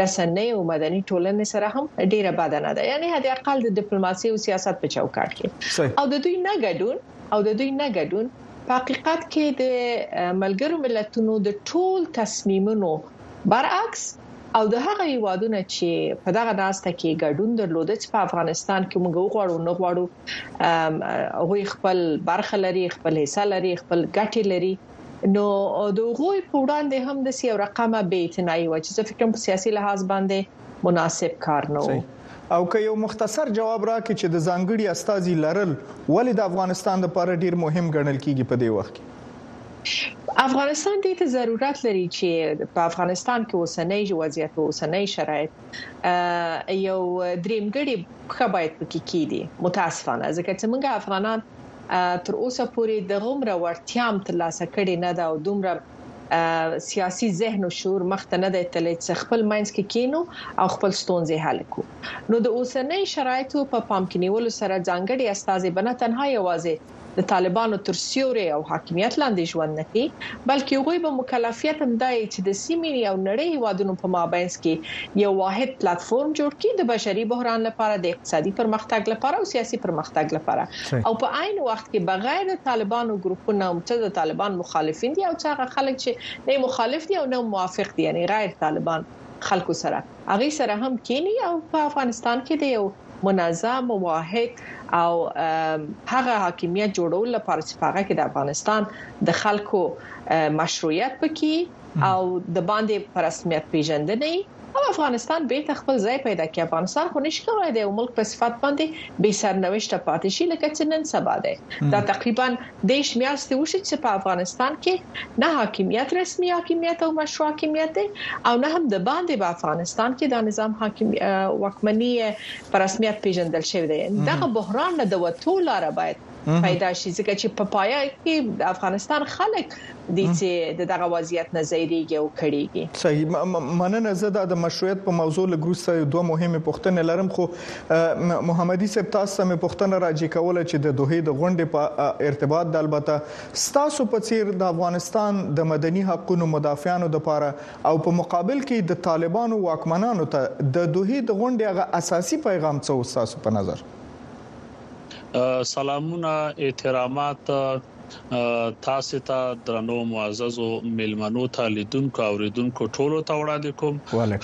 رسنۍ او مدني ټولنې سره هم ډیره بده نه ده یعنی حد اقل د ډیپلوماسي او سیاست په چوکاټ کې او د دوی نه ګډون او د دوی نه ګډون په حقیقت کې د ملګرو ملتونو د ټول تصمیمونو برعکس او د هغه یوادونه چې په دغه ناسته کې ګډون درلود چې په افغانستان کې موږ غواړو نه غواړو هغه خپل برخه لري خپل حصہ لري خپل ګټه لري نو د هغوی په وړاندې هم د سیو رقم به اعتنائی و چې زه فکر کوم په سیاسي لحاظ باندې مناسب کار نه و. او که یو مختصر جواب راکړي چې د ځانګړي استازي لرل ولې د افغانستان لپاره ډیر مهم ګڼل کیږي په دې وخت کې؟ افغانستان دې ته ضرورت لري چې په افغانستان کې اوسنی وضعیت او اوسنی شرایط یو دریمګړي پښه باید پکې کیدی متاسفانه ځکه چې موږ افغانان تر اوسه پورې دغومره وړتیا هم تر لاسه کړې نه ده او دومره سیاسي ذهن او شعور مخته نه دی تللی چې خپل منځ کې کینو او خپل ستونزې حل کړو نو د اوسنۍ شرایطو په پام کې نیولو سره ځانګړي استاذ بنه تنها یوازې د طالبانو تر سیوري او حاکمیت لاندې ژوند نه کوي بلکې هغوی به مکلفیت هم دی چې د سیمې او نړۍ هوادونو په مابینس کې یو واحد پلیټ فارم جوړ کړي د بشري بحران لپاره د اقتصادي پرمختګ لپاره او سیاسي پرمختګ لپاره او په عین وخت کې بغیر طالبانو ګروپونه هم څه د طالبان مخالفین دي او څه هغه خلک چې نه مخالف دي او نه موافق دي یعنی غیر طالبان خلکو سره هغه سره هم کینی او په افغانستان کې د یو منظم واحد او هغه حاکمیت جوړول لپاره چې هغه کې د افغانستان د خلکو مشروعیت پکې او د باندې پرسمیت پیژندنې او افغانستان بیرته خپل ځای پیدا کړي افغانستان خو نشي کولای د یو ملک په صفت باندې بې سرنوشته پاتې شي لکه چې نن سبا دی دا تقریبا دیش میاشتې وشي چې په افغانستان کې نه حاکمیت رسمي حاکمیت او مشروع حاکمیت دی او نه هم د باندې په افغانستان کې دا نظام حاکم وکمنی په رسمیت پیژندل شوی دی دغه بحران نه د وټو لار باید پیدا شي ځکه چې په پایا کې د افغانستان خلک د چې دغه وضعیت نه زیریږي او کړيږي صحیح مننه زه د مشروعیت په موضوع لګروسه دوه مهمه پوښتنه لرم خو محمدي صاحب تاسو مې پوښتنه راځي کوله چې د دوه د غونډې په ارتباط د البته تاسو په چیر د افغانستان د مدني حقوقو مدافعانو د پاره او په مقابل کې د طالبانو واکمنانو ته د دوه د غونډې هغه اساسي پیغام څه وساسو په نظر سلامونه احترامات تاسو ته درنو معززو ملمنو ته لیدونکو او ریدونکو ټولو ته وړاندې کوم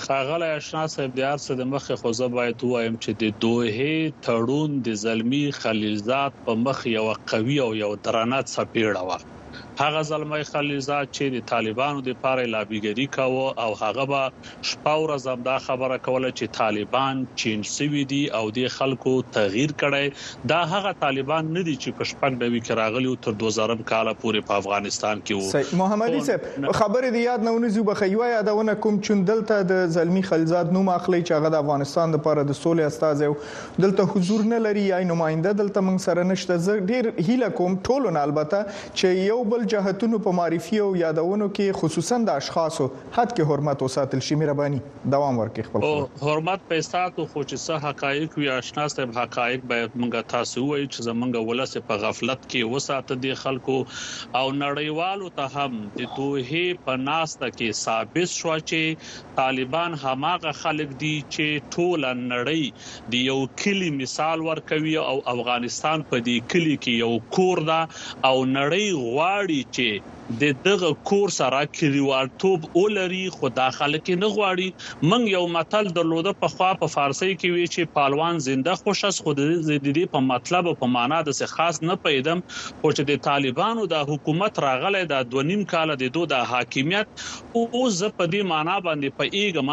خاغلی آشنا صاحب د ارڅ د مخه خو زه باید وایم چې د دوه تړون د زلمی خلیلزاد په مخ یو قوي او یو درنه څپېړه و هغه زلمی خلیلزا چی د طالبانو د پاره یې لابی ګری کاوه او هغه به شپه ورځ همدا خبره کوله چی طالبان چینج سوی دی او دې خلکو تغیر کړی دا هغه طالبان نه دی چی په شپږ نوي کی راغلی وو تر دوه زرم کاله پوری په افغانستان کی وو صحیح محمدی صاحب خبری دی یاد نه ونزی وبخښه یوه یادونه کوم چون دلته د زلمی خلیلزاد نوم اخلی چی هغه د افغانستان د پاره د سولی استازی وو دلته حضور نه لري یا نماینده دلته موږ سره نشته زه ډیر هیله کوم ټولو نه البته چې یو بل جهتونو په معرفي او یادونو کې خصوصا د اشخاصو حد کې حرمت وساتل شي مهرباني دوام ورکړي خپل خبر حرمت په ساتو خو چې څه حقایق وي آشنا صاحب حقایق باید موږ تاسو وایي چې زمونږ ولس په غفلت کې وساته دي خلکو او نړیوالو ته هم د دوه په ناسته کې ثابت شو چې طالبان هماغه خلک دي چې ټوله نړۍ د یو کلي مثال ورکوي او افغانستان په دې کلي کې یو کور ده او نړۍ غواړي چې د دغه کور سره کلیوالتوب ولري خو دا خلک یې نه غواړي. موږ یو متل درلوده پخوا په فارسۍ کې وي چې پالوان زنده خوش است خو د دې په مطلب او په معنا داسې خاص نه پوهېدم خو چې د طالبانو دا حکومت راغلی دا دوه نیم کاله د دوی دا حاکمیت اوس زه په دې مانا باندې پوهېږم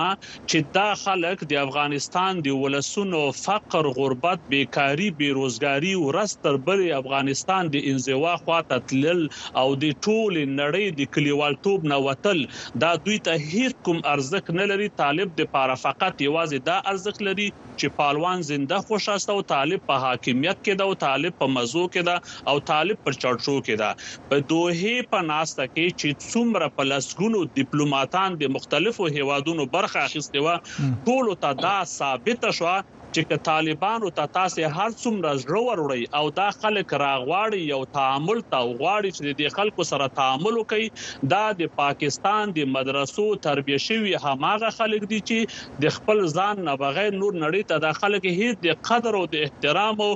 چې دا خلک د افغانستان د ولسونو فقر، غربت، بېکاري، بېروزګاري، ورځ تر بلې افغانستان د انزوا خوا ته تلل او د ټولې نړۍ د کلیوالتوب نه وتل دا دوی ته هېڅ کوم ارزښت نه لري، طالب دپاره فقط یوازې دا ارزښت لري، چې پالوان زنده خوش است او طالب په حاکمیت کې ده او طالب په مزو کې ده او طالب په چړچو کې ده په دوحې په ناسته کې چې څومره په لسګونو دیپلوماتان د مختلفو هیوادونو برخه اخیستې وه ټولو ته دا ثابته شوه چې که طالبانو ته تاسې هر څومره زړه وروړئ او دا خلک راغواړي یو تعامل ته او غواړي چې د دې خلکو سره تعامل وکړي دا د پاکستان د مدرسو تربیه شوي هماغه خلک دي چې د خپل ځان نه بغیر نور نړی ته دا خلک هیڅ د قدر او د احترام او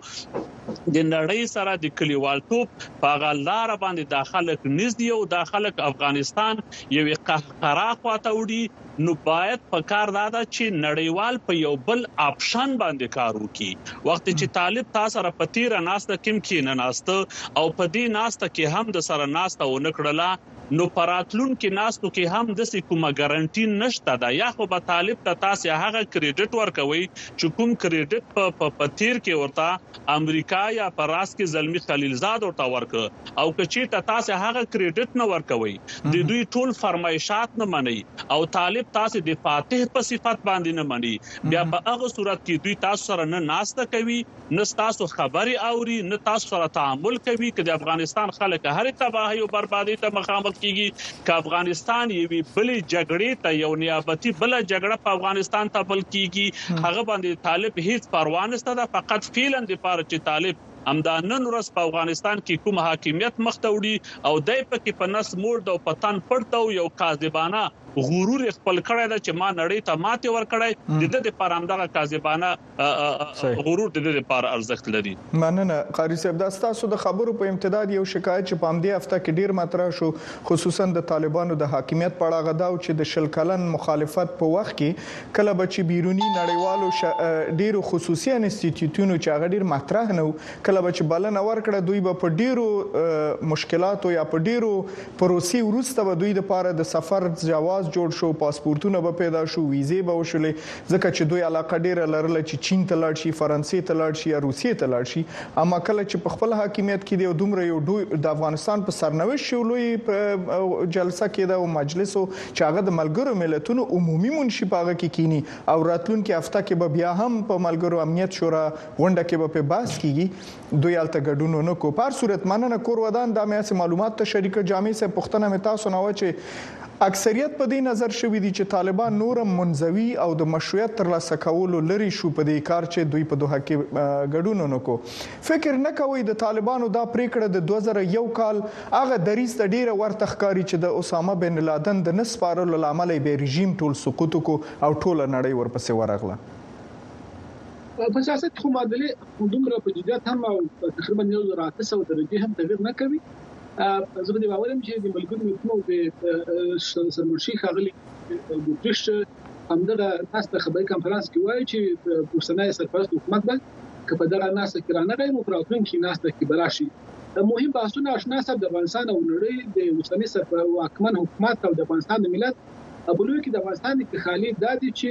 د نړی سره د کلیوالتوب په هغه لاره باندی دا خلک نزی او دا خلک افغانستان یوی قهقرا خواته وړی نو باید په کار دا ده چی نړیوال په یو بل آپشن باندی کار وکی وخت چی طالب تا سره په تیره ناسته کیم کینناسته او په دی ناسته کی هم د سره ناسته ونکړله نو په راتلونکي ناستو کې هم دسې کومه ګرنټي نشته ده یا خو به طالب ته تاسې هغه کریډټ ورکوئ چې کوم کریډټ په په په تیر کې ورته امریکا یا په راس کې زلمي خلیلزاد ورته ورکړ او که چیرته تاسې هغه کریډټ نه ورکوئ ددوی ټول فرمایشات نه منئ او طالب تاسې د فاتح په صفت باندې نه مني بیا په هغه صورت کې دوی تاسو سره نه ناسته کوي نه ستاسو خبرې اوري نه تاسو سره تعامل کوي که د افغانستان خلک هرې تباهۍ او بربادۍ ته مخامخ کیږي که افغانستان یوې بلې جګړې ته یو نیابتي بله جګړه په افغانستان تپل کیږي هغه باندې د طالب هیڅ پروا نشته ده فقط فعلا د پاره چې طالب همدا نن ورځ په افغانستان کې کوم حاکمیت مخ ته وړي او دی پکې په نس موړ ده او په تن پټ ده او یو کاذبانه غرور یې خپل کړی ده چې ما نړۍ ته ماتې ورکړی د ده د پاره همدغه کاذبانه غرور د دې لپاره ارزښت لري مننه قاری صاحب دا تاسو د خبرو په امتداد یو شکایت چې په همدې هفته کې ډیر مطرح شو خصوصا د طالبانو د حاکمیت په اړه غداو چې د شل کلن مخالفت په وخت کې کله به چې بیرونی نړیوالو ش... ډیرو خصوصي انستیتیوتونو چې هغه ډیر مطرح نه کله به چې بلنه ورکړه دوی به په ډیرو مشکلاتو یا په ډیرو پروسې وروسته به دوی د پاره د سفر جواز جوړ شو پاسپورتونه به پیدا شو ویزه به وشولې ځکه چې دوی علاقه ډېره لرله چې چین ته لاړ شي، فرانسې ته لاړ شي یا روسیې ته لاړ شي، اما کله چې په خپل حاکمیت کې دي او دومره یو ډوی د افغانستان په سرنوشت چې یو لوی جلسه کېده او مجلس و چې هغه د ملګرو ملتونو عمومي منشي په هغه کې کېني او راتلونکې هفته کې به بیا هم په ملګرو امنیت شورا غونډه کې به پرې بحث کېږي، دوی الته ګډون نه کو پر صورت مننه کور ودان دا مې سه معلومات ته شریک جامع سه پښتنه مې تاسو نه و چې اکثریت په دې نظر شوی دي چې طالبان نورم منځوي او د مشروعیت تر لاسه کولو لري شو په دې کار چې دوی په دوه کې ګډون نه کو فکر نه کوي د طالبانو دا پریکړه د 2001 کال هغه دریس ته ډیره ورته ښکاری چې د اسامه بن لادن د نسپارلو لامل به رژیم ټول سقوط کو او ټول نړۍ ورپسې ورغله په سیاست خو معادلې خو دومره په جدیت هم او تقریبا یو زر اته سوه درجې هم تغیر نه کوي زه په دې باور یم چې د ملګرو ملتونو د سرمنشي ښاغلي ګوتریش همدغه ناسته خبري کانفرنس کې وایي چې اوسنۍ سرپرست حکومت به که په دغه ناسته کې رانه غي نو پر راتلونکي ناسته کې براشي مهم بحثونه آشنا صاحب د افغانستان او نړۍ د اوسنۍ سرپرست واکمن حکومت او د افغانستان د ملت په لوی کې د افغانستان د خالي د دې چې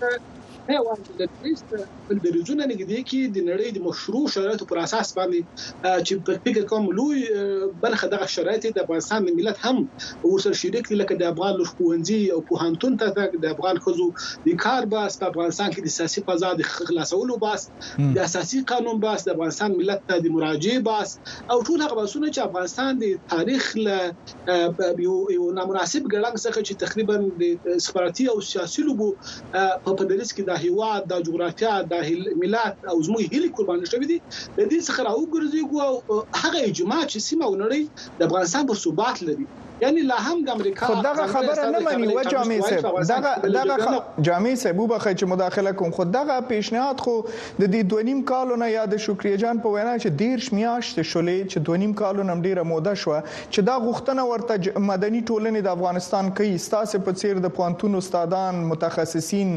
ته نه وايي چې د لويس ته خپل دریځونه نږدې کړي د نړۍ د مشروع شرایطو پر اساس باندې چې په فکر کوم لوی برخه دغه شرایط د افغانستان د ملت هم ورسره شریک دي لکه د افغان لوش پوهنځي او پوهنتون ته تګ د افغان خزو د کار باس په افغانستان کې د سیاسي فضا د خلاصولو باس د اساسي قانون باس د افغانستان ملت ته د مراجعه باس او ټول هغه باسونه چې افغانستان د تاریخ له یو نامناسب ګړنګ څخه چې تقریبا د استخباراتي او سیاسي لوبو په پدریس کې د هیواد د جغرافیا د ملت او زموږ هلي قرباني شوې دي د دې څخه راوګرځيږو او هغه اجماع چې سیمه او نړۍ د افغانستان پر ثبات لري یعنی لا هم د امریکا خو دغه خبره نه مني و جامع صاحب دغه دغه جامع صاحب وبخښه چې مداخله کوم خو دغه پیشنهاد خو د دې دونیم کالو نه یا د شکریا جان په وینا چې ډیر میاشتې شولې چې دونیم کالو نم ډیره موده شو چې دا غوښتنه ورته مدني ټولنې د افغانستان کوي، ستاسې په څېر د پوهنتون استادان، متخصصین،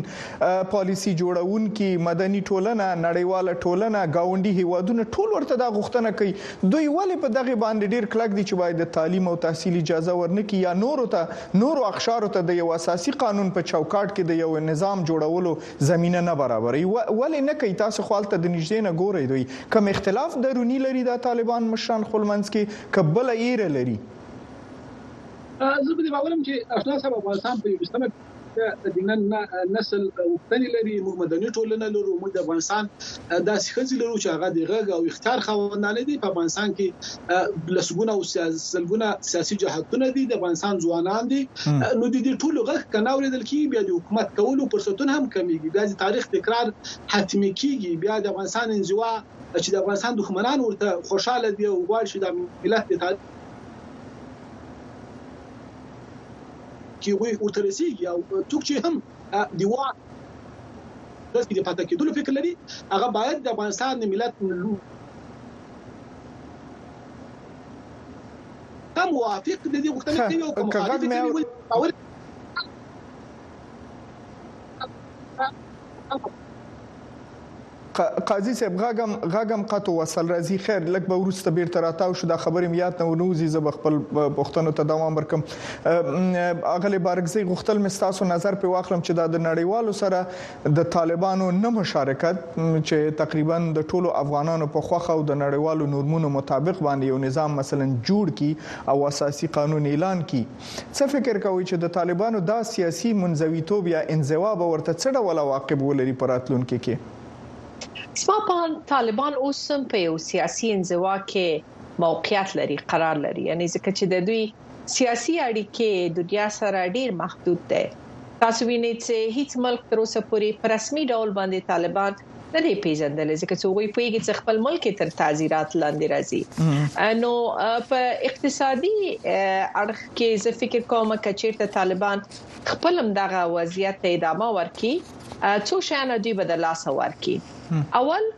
پالیسي جوړونکي، مدني ټولنه، نړیواله ټولنه، ګاونډي هېوادونه ټول ورته دا غوښتنه کوي، دوی ولې په دغې باندې ډېر کلک دي چې باید د تعلیم او تحصیل اجازه ورنه کړي یا نورو ته، نورو اقشارو ته د یو اساسي قانون په چوکاټ کې د یو نظام جوړولو زمینه نه برابروي ولې نه کوي تاسو خو هلته د نږدې نه ګورئ دوی کوم اختلاف دروني لري دا طالبان مشران خپل منځ کې که بله ایره لري زه په دې باور یم چې اشنا صاحب افغانستان په یوستمه د دینن نسل وختنی لري موږ مدني ټولنه لرو موږ د افغانستان داسې ښځې لرو چې هغه د غږ او اختیار خاوندانې دي په افغانستان کې لسګونه او سلګونه سیاسي جهاتونه دي د افغانستان ځوانان دي نو د دې ټولو غږ کنه اوریدل کیږي بیا د حکومت کولو فرصتونه هم کمیږي بیا د تاریخ تکرار حتمی کیږي بیا د افغانستان انزوا چې د افغانستان دښمنان ورته خوشاله دي او غواړي چې د ملت د تاریخ کې وي ورته رسیږي او څوک چې هم د واک بس د پاتې کېدلو فکر لري هغه باید د افغانستان د ملت کم موافق دي د غوښتنې کوي او کوم خالف دي اول قاضي صاحب غاګم غاګم قطو وصل راځي خیر لک به ورسته بیرته راتاو شو دا خبرې میات نه ونوزي زب خپل پښتنو ته دوام ورکم اغلی بارکزي غختل مستاسو نظر په واخلم چې دا د نړیوالو سره د طالبانو نه مشارکت چې تقریبا د ټولو افغانانو په خوخه او د نړیوالو نورمونو مطابق باندې یو نظام مثلا جوړ کی او اساسي قانون اعلان کی څه فکر کوئ چې د طالبانو دا سیاسي منزویتوب یا انزوا به ورته څه ډول عواقب ولري په راتلونکي کې؟ زما په اند طالبان اوس هم په یو سیاسي انزوا کې موقعیت لري، قرار لري، یعنې ځکه چې د دوی سیاسي اړیکې دنیا سره ډیر محدود دی. تاسو وینئ چې هیڅ ملک تر اوسه پورې په رسمي ډول باندې طالبان نه دی پیژندل ځکه چې هغوی پوهیږي چې خپل ملک تر تعزیرات لاندې راځي نو په اقتصادي اړخ کې زه فکر کوم چې چیرته طالبان خپل هم دغه وضعیت ته ادامه ورکړي څو شیان دوی به د لاس ورکړي اول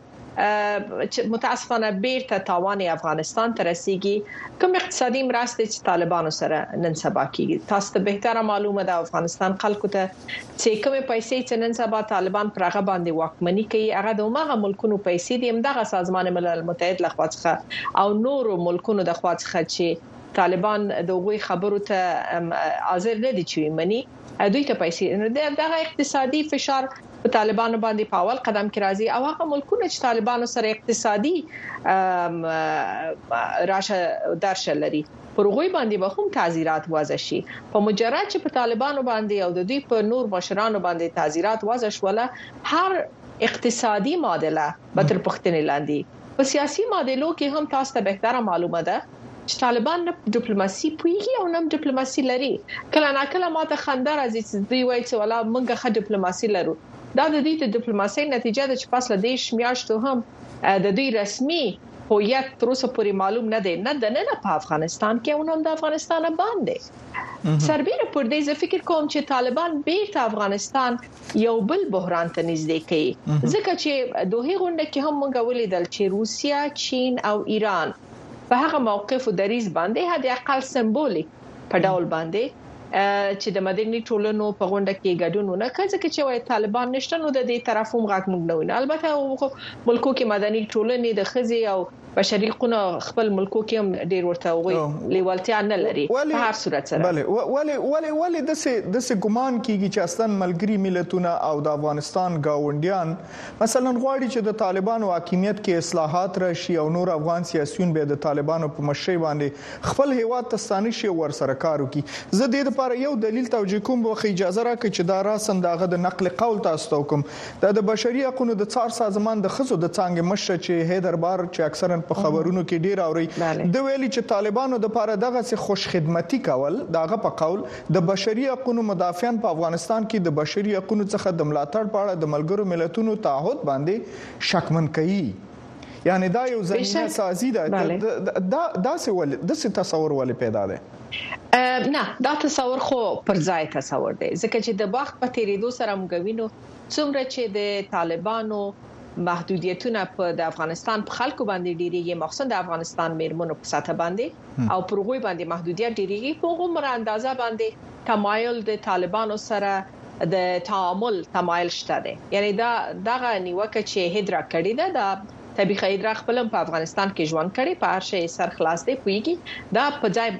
متاسفانه بیرته تاوان افغانستان ته رسیدي کوم اقتصادي مرستې چې طالبانو سره نن سبا کیږي تاسو ته به تر معلومه ده افغانستان خلکو ته چی کومې پیسې چه نن سبا طالبان پر هغه باندې واکمنی کوي هغه د هماغه ملکونو پیسې دي همدغه سازمان ملل متحد له خوا څخه او نورو ملکونو د خوا څخه چی طالبان د هغوی خبرو ته حاضر نه دي چی وی منی دوی ته پیسې دغه اقتصادی فشار په طالبانو باندې په اول قدم کې راځي او هغه ملکونه چې طالبانو سره اقتصادی راشه درشه لري پر هغوی باندې به هم تعزیرات وضع شي په مجرد چې په طالبانو باندې او د دوی په نور مشرانو باندې تعزیرات وضع شول هر اقتصادي معادله به تر پښتنې لاندې په سیاسي معادلو کې هم تاسو ته بهتره معلومه ده چې طالبان نه ډیپلوماسي پويږي او نه ډیپلوماسي لري کله نا کله ماته خنده راځي چې دوی وایي چې ولا مونږه ښه ډیپلوماسي لرو دا د دوی د ډیپلوماسي نتیجه ده چې پس له دیش میاشتو هم د دوی رسمي هویت تر اوسه پورې معلوم نه دی، نه دننه په افغانستان کې او نه هم د افغانستانه باندې. سربېره پر دې، زه فکر کوم چې طالبان بېرته افغانستان یو بل بحران ته نږدې کوي، ځکه چې دوحې غونډه کې هم موږ ولیدل چې روسیه، چین او ایران په هغه موقف او دریځ باندې حداقل سمبولیک په ډول باندې چې د مدني ټولنو په غونډه کې ګډون ونه کړ ځکه چې وای طالبان نشته نو د دې طرف هم غږ موږ نه ویني البته هغه ملکو کې مدني ټولنې د خزي او بشري حقوقو خپل ملکو کې هم ډیر ورته وي لیوالتیا نه لري په هر صورت سره بله ولی ولی ولی د سه د سه ګمان کیږي چې اصلا ملګری ملتونه او د افغانستان گاونډیان مثلا غواړي چې د طالبانو حاکمیت کې اصلاحات راشي او نور افغان سیاسيون به د طالبانو په مشرۍ باندې خپل هیواد ته ستانه شي او ورسره کار وکړي. زه دې لپاره یو دلیل توجیه کوم، وخت اجازه راکړئ چې دا راساً د هغه د نقل قول تاسو ته وکړم. دا د بشري حقونو د څار سازمان د ښځو د څانګې مشره چې هیدر بار چې اکثراً په خبرونو کې ډیر اورئ، ده ویلي چې طالبانو لپاره دغسې خوش خدمتي کول، د هغه په قول، د بشري حقونو مدافعان په افغانستان کې د بشري حقونو څخه د ملاتړ په اړه د ملګرو ملتونو تعهد باندې شکمن کوي. یعنی دا یو زمینه سازی ده دا داسې ول داسې تصور ول پیدا ده نه دا تصور خو پر ځای تصور دی ځکه چې د وخت په تیریدو سره موږ وینو څومره چې د طالبانو محدودیتونه په د افغانستان په خلکو باندې ډیریږي مخصوصا د افغانستان میرمنو په ساته باندې او پرغوي باندې محدودیت ډیریږي په غومره اندازه باندې تمایل د طالبانو سره د تعامل تمایل شته دی یعنی دا دغه نیوکه چی هیدرا کړی ده دا طبیخه هیدرا خپل هم په افغانستان کی ژوند کړی په هر شی سر خلاص دی پوهیږی دا په ځای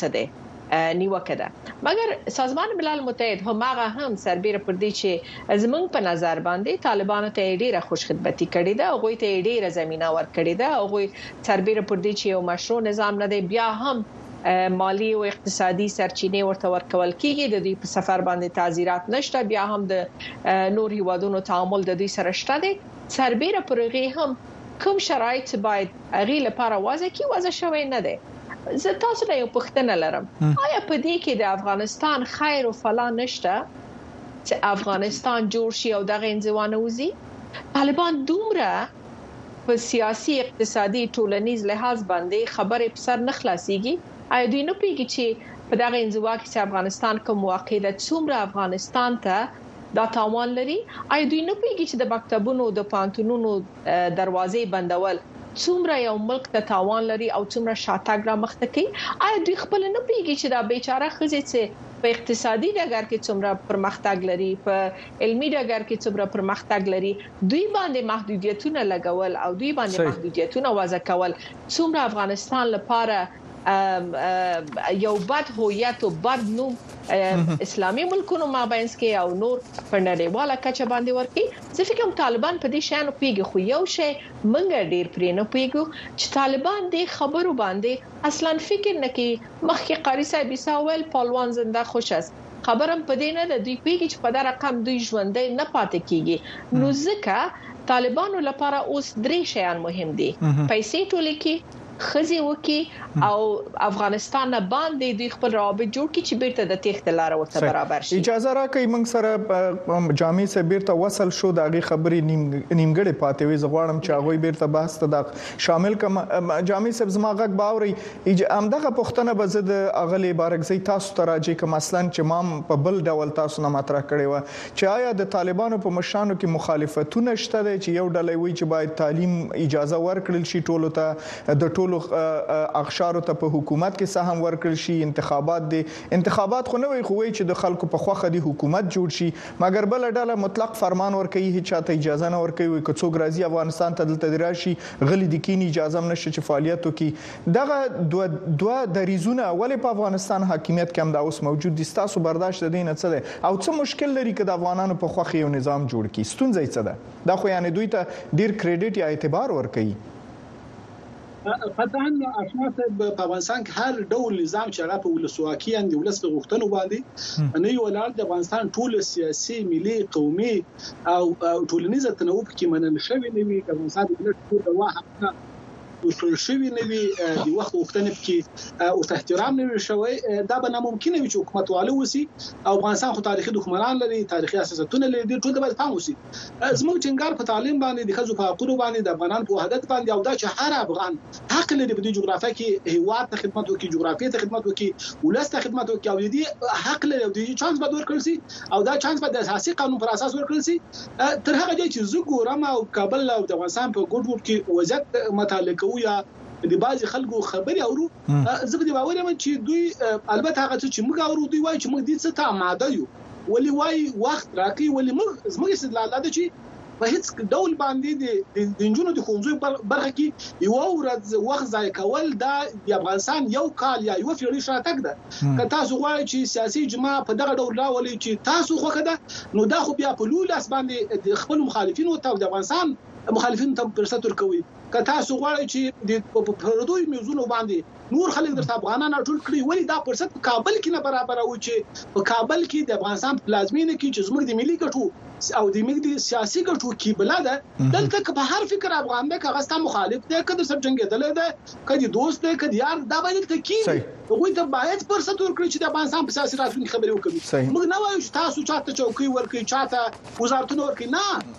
څه دی نیوکه ده مګر سازمان ملل متحد هماغه هم سربیره پر دی چی زمونږ په نظر باندی طالبانو ته ډیره خوش خدمتی کړی ده هغوی ته ډیره زمینه ورکړی ده هغوی سربیره پر دی چی یو مشروع نظام نه دی بیا هم مالي او اقتصادي سرچینې ورته ورکول کیږي د دوی په سفر باندې تعزیرات نشته بیا هم د نور هیوادونو تعامل د دوی سره شته دی سربېره پر هغه هم کوم شرایط چې باید هغه لپاره وضع کی وضع شوی نه دی زه تاسو نه یو پوښتنه لرم آیا په دې کې د افغانستان خیر او فلا نشته چې افغانستان جوړ شي او دغه انزوا نه وځي طالبان دومره په سیاسي، اقتصادي، ټولنیز لحاظ باندې خبرې په سر نه خلاصیږي، ایا دوی نه پوهیږي چې په دغه انزوا کې چې افغانستان کوم واقع ده څومره افغانستان ته دا تاوان لري، ایا دوی نه پوهیږي چې د مکتبونو د پوهنتونونو دروازې بندول څومره یو ملک ته تاوان لري او څومره شاتګ را مخته کوي، ایا دوی خپله نه پوهیږي چې دا بیچاره ښځې چې په اقتصادي ډګر کې څومره پرمختګ لري، په علمي ډګر کې څومره پرمختګ لري، دوی باندې محدودیتونه لګول او دوی باندې محدودیتونه وضع کول څومره افغانستان لپاره یو بد هویت او بد نوم اسلامي ملکونو مابینس کې او نور په نړیواله کچه باندې ورکی زه فکر کوم طالبان په دې شانو پیګ خو یو شی منګه ډیر پرې نه پیګو چې طالبان دې خبرو باندې اصلا فکر نه کوي مخکې قاری صاحب عیسی ویل پالوان زنده خوش است خبره هم په دې نه ده دوی پوهیږي چې په دا رقم دوی ژوندی نه پاتې کیږي نو ځکه طالبانو لپاره اوس درې شیان مهم دي پیسې ټولې کی خزي وکي او افغانستان نه باندې دوی خپل روابط جوړ کړي چې بیرته د تیښت لار ورته برابر شي اجازه راکړئ موږ سره جامع سه بیرته وصل شو دا غي خبرې نیم نیمګړې پاتې وي زه غواړم چې هغه بیرته بحث ته دا شامل کم جامع سه زما غږ باوري ایج همدغه پوښتنه به زه د اغلې بارکزۍ تاسو ته راجع کړم اصلا چې ما هم په بل ډول تاسو نه مطرح کړې وه چې آیا د طالبانو په مشرانو کې مخالفتونه شته دی چې یو ډله وایي چې باید تعلیم اجازه ورکړل شي ټولو ته د ټولو اقشارو ته په حکومت کې سهم ورکړل شي انتخابات دې انتخابات خو نه وایي خو وایي چې د خلکو په خوښه دې حکومت جوړ شي مګر بله ډله مطلق فرمان ورکوي هیچا ته اجازه نه ورکوي وایي که څوک راځي افغانستان ته دلته دې راشي غلي دي کیني اجازه هم نشته چې فعالیت وکړي دغه دوه دوه دریزونه ولې په افغانستان حاکمیت کې هم دا اوس موجود دي ستاسو برداشت د دې نه څه دی او څه مشکل لري که د افغانانو په خوخه یو نظام جوړ کړي ستونزه یې څه ده دا خو یعنی دوی ته ډیر کریډټ یا اعتبار ورکوي قطعا اشنا صاحب په افغانستان کې هر ډول نظام چې هغه په ولسواکي اند ولس په غوښتنو باندې نه یو لړ د افغانستان ټول سیاسي ملي قومي او ټولنیزه تنوع پکې منل شوې نه وي د افغانستان د ملت ټول د واه حقونه وشول شوی نه وي د وخت غوښتنې کې او احترام نه وي شوی دا به ناممکن وي چې حکومت والو وسی او افغانستان خو تاریخي دښمنان لري تاریخي اساساتونه لري د ټول د باید پام وسی زموږ ټینګار په تعلیم باندې د خځو په حقوقو باندې د افغانان په وحدت باندې او دا چې هر افغان حق لري په دې جغرافیا کې هیواد ته خدمت وکړي جغرافیې ته خدمت وکړي ولست ته خدمت وکړي او دې حق لري او دې چانس به ورکړل شي او دا چانس به د اساسي قانون پر اساس ورکړل شي تر هغه ځایه چې زه ګورم او کابل او د افغانستان په ګډ وډ کې وضعیت مطالعه کوو یا د بعضي خلکو خبرې اورو زه په دې باور یم چې دوی البته هغه څه چې موږ اورو دوی وایي چې موږ دې څه ته آماده یو ولې وایي وخت راکړي ولې موږ زموږ استدلال دا دی چې په هیڅ ډول باندې د نجونو د ښوونځیو پر برخه کې یو ورځ وخت ضایع کول دا د افغانستان یو کال یا یو پیړۍ شاتګ ده که تاسو غواړئ چې سیاسي اجماع په دغه ډول راولي چې تاسو خوښه ده نو دا خو بیا په لوی لاس باندې د خپل مخالفینو ته د افغانستان مخالفینو ته فرصت ورکوي که تاسو غواړئ چې د پردوی میزونو باندې نور خلک درته افغانان راټول کړي ولی دا فرصت په کابل کې نه برابروو چې په کابل کې د افغانستان په پلازمینه کې چې زموږ د ملي ګټو او د موږ د سیاسي ګټو قبله ده دلته که په هر فکر افغان ده که غستا مخالف ده که د سب جنگیدل ده که د دوست ده که د یار دا باید ته کیږي هغه ته باید فرصت ورکړي چې د افغانستان په سیاسي راتلونکي خبرې وکړي موږ نه وایو چې تاسو چاته چوکۍ ورکړي چاته وزارتونه ورکړي نه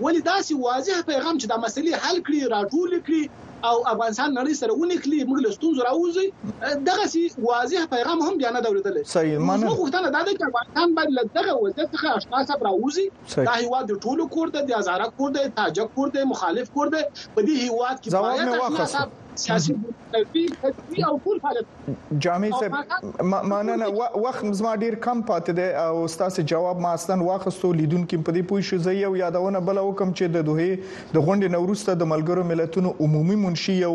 ولې داسې واضح پیغام چې دا مسلې حل کړي، راټولې کړي او افغانستان نړۍ سره ونښلي، موږ له ستونزو راووځي، دغسې واضح پیغام هم بیا نه دی اورېدلی. نو زموږ غوښتنه دا ده چې افغانستان باید له دغه وضعیت څخه اشنا صاحب راووځي. دا هېواد د ټولو کور دی، د هزاره کور دی، تاجک کور دی، مخالف کور دی، په دې هېواد کې باید اشنا صاحب سیاسي ګټوي ختمي او ټول حالت جامع صاحب مننه وخت زما ډیر کم پاتې دی او تاسو جواب ما اصلا واخستو لیدونکو په دې پوه شو زه یو یادونه بل وکم چې د دوه د غونډې نورسته د ملګرو ملتونو عمومي منشي یو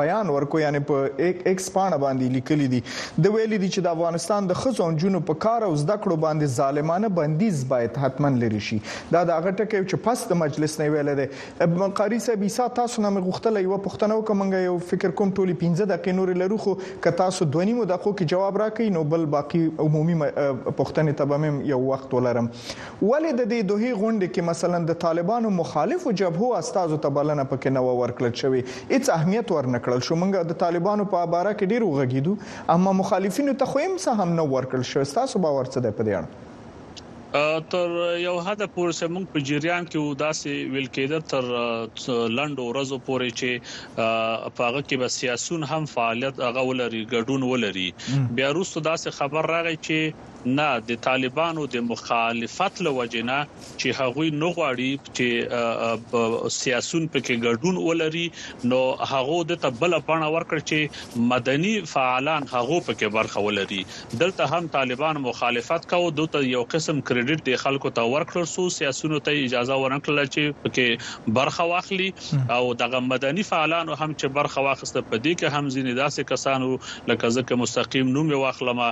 بیان ورکو یعنی په ایکس پاڼه باندې لیکلي دي د ویلي دي چې د افغانستان د خزو جنو په کار او زده کړو باندې ظالمانه بندیز باید حتمان لري شي دا د هغه ټکی چې پس د مجلس نه ویل دي قاری صاحب عیسی تاسو نه مې غوښتله یوه پوښتنه وکړم منګه یو فکر کوم ټولي 15 دقیقې نورې لرو خو که تاسو دوه نیمو دقو کې جواب راکړئ نو بل باقي عمومي پوښتنې ته به مې یو وخت ولرم ولې د دې دوحې غونډې کې مثلا د طالبانو مخالفو جبهو استازو ته بلنه پکې نه وه ورکړل شوې هیڅ اهمیت ورنکړل شو منګه د طالبانو په باره کې ډیر وغږیدو اما مخالفینو ته خو هم څه هم نه ورکړل شوې ستاسو باور څه دی په دې اړه تر یو حد پورې چې موږ په جریان کې وو داسې ویل کېده تر لنډو ورځو پورې چې په هغه کې به سیاسيون هم فعالیت هغه ولري ګډون ولري بیا وروسته داسې خبر راغی چې نه د طالبانو د مخالفت لوجنه چې هغوی نه غواړي چې سیاسيون پکې ګډون ولري نو هغه د ته بل بڼه ورکړي چې مدني فعالان هغه پکې برخه ولري دلته هم طالبان مخالفت کاوه دوی ته یو قسم کریډیټ د خلکو ته ورکړل سو سیاسيونو ته اجازه ورنکړل چې پکې برخه واخلي او دغه مدني فعالانو هم چې برخه واخسته په دې کې هم ځینې داسې کسانو لکه ځکه مستقیم نوم واخلم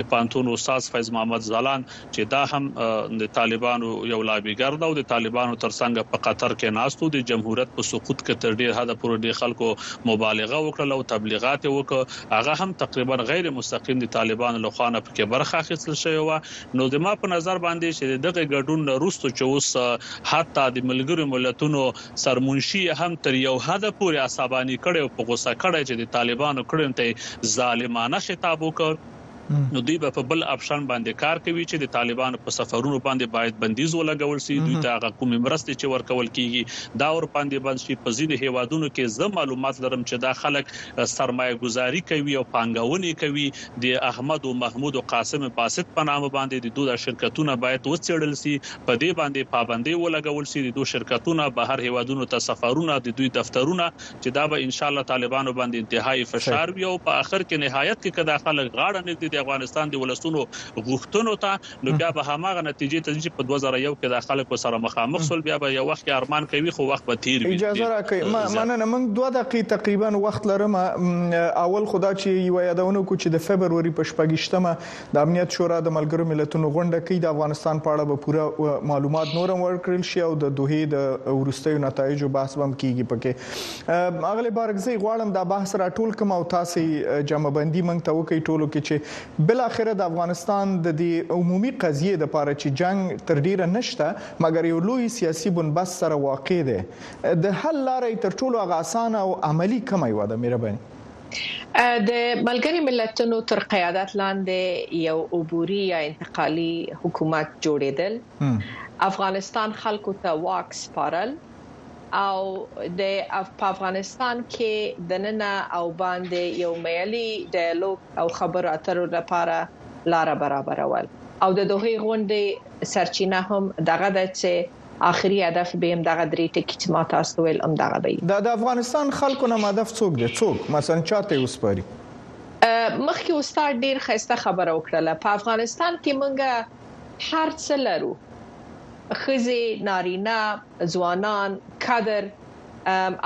د پانتون استاد فیض محمد زلان چې دا هم د طالبانو یو لابیګر ده او د طالبانو ترڅنګ په قطر کې ناستو د جمهوریت په سقوط کې تر ډیر حده پورې د خلکو مبالغه وکړل او تبلیغات یې وکړ هغه هم تقریبا غیر مستقیم د طالبانو له خوا نه پکې برخه اخیستل شوې وه نو زما په نظر باندې چې د دغه ګډون نه وروسته چې اوس حتی د ملګرو ملتونو سرمنشي هم تر یو حده پورې عصباني کړی او په غوسه کړی چې د طالبانو کړنو ته ظالمانه خطاب وکړ نو دوی به په بل اپشن باندې کار کوي چې د طالبانو په سفرونو باندې باید بندیز ولګول شي، دوی ته هغه کومې مرستې چې ورکول کیږي دا ورباندې بند شي، په ځینو هیوادونو کې زه معلومات لرم چې دا خلک سرمایه ګذاري کوي او پانګونې کوي، د احمد و محمود و قاسم باسط په نامه باندې د دوی دا شرکتونه باید وڅیړل شي، په دې باندې پابندۍ ولګول شي، د دوی شرکتونه بهر هیوادونو ته سفرونه، د دوی دفترونه. چې دا به انشاالله طالبانو باندې انتهايې فشار وي او په اخر کې نهايت کې که دا خلک غاړه نږدي د افغانستان د ولسونو غوښتنو ته نو بيا به هماغه نتيجې ته ځي چې په دوه زره یو کې دا خلک ورسره مخامخ شول بيا به يو وخت کې ارمان کوي خو وخت به تير وي. اجازه راکړئ مننه موږ دوه دقيقې تقريبا وخت لرم اول خو دا چې يوه يادونه وکړو چې د فبروري په شپږ ویشت مه د امنیت شورا د ملګرو ملتونو غونډه کې د افغانستان په اړه به پوره معلومات نورم ورکړل شي او د دوه د ورستیو نتایجو بحث بم کیږي پکې اغلی بارکزی غواړم دا بحث را ټول کوم او تاسو جمع بندي منګ ته وکي ټولو کې چې بل اخر د افغانستان د دې عمومي قضیه د پاره چې جنگ تر ډیره نشته مګر یو لوی سیاسي بنبست سره واقع دی د حل لارې تر ټولو غاسانه او عملی کومه یو ده مهرباني د ملګري ملتونو تر قیادت لاندې یو عبوري یا انتقالي حکومت جوړیدل، افغانستان خلکو ته واک سپارل او د په افغانستان کې دننه او باندې یو معیالي ډایلوګ او خبرو اترو لپاره لاره برابرول او د دوحې غونډې سرچینه هم دغه ده چې اخری هدف به هم دغه دری ټکی چی ما تاسو ته ویل هم دغه به یی. د دافغانستان خلکو نه مهدف څوک دی څوک مثلا چاته یی وسپاری. مخکی استاد ډیر ښایسته خبره وکړله په افغانستان کی موږ هر څه لرو ښځی نارینه ځوانان کدر.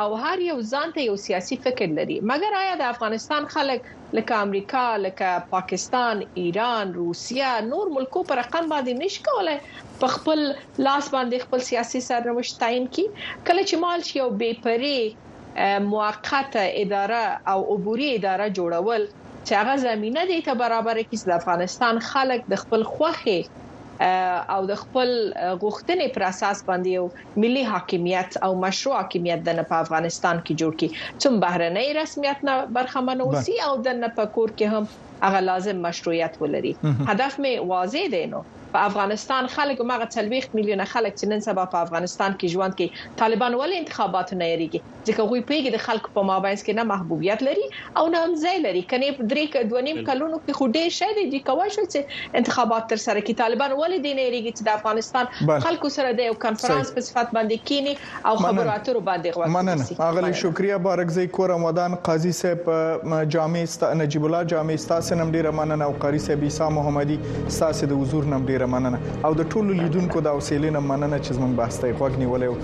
او هر یو ځان ته یو سیاسي فکر لري مګر آیا د افغانستان خلک لکه امریکا لکه پاکستان ایران روسیه نور ملکو پر رقم باندې نشي کولای په خپل لاس باندې خپل سیاسي سرنوشت تعین کړي کله چې مال چې یو بې پرې موقت اداره او عبوري اداره جوړول چې هغه زمينه دې ته برابر کړي چې د افغانستان خلک د خپل خوخي او د خپل غوښتنې پر اساس باندې یو ملي حاکمیت او مشروع حاکمیت د نه په افغانستان کې جوړ کړي څوم بهرنۍ رسمیت نه برخمن اوسي او د نه په کور کې هم هغه لازم مشروعیت ولري هدف می واضح دی نو په افغانستان خلک مغه 40 میلیونه خلک چې نن سبا په افغانستان کې ژوند کوي طالبان ولې انتخابات نه یریږي ځکه هغوی پوهیږي د خلکو په مابينځ کې نه محبوبیت لري او نه هم ځای لري کني په درې ک دوه نیم کلونو کې خو ډیر شې دي کوي شو چې انتخابات تر سره کی طالبان ولې دین ایریږي چې د افغانستان بله. خلکو سره د یو کانفرنس په صفت باندې کینی او خبرو اترو باندې غوږ مننه اغلی شکریا بارکزی کورم ودان قاضي صاحب جامع است نجیب الله جامع استاسو نم ډیره مننه او قاری صاحب عیسی محمدي استاسو د حضور نم ډیره مننه او د ټولو لیدونکو د حوصله نم مننه چې زمونږ بحث ته غوږ نیولې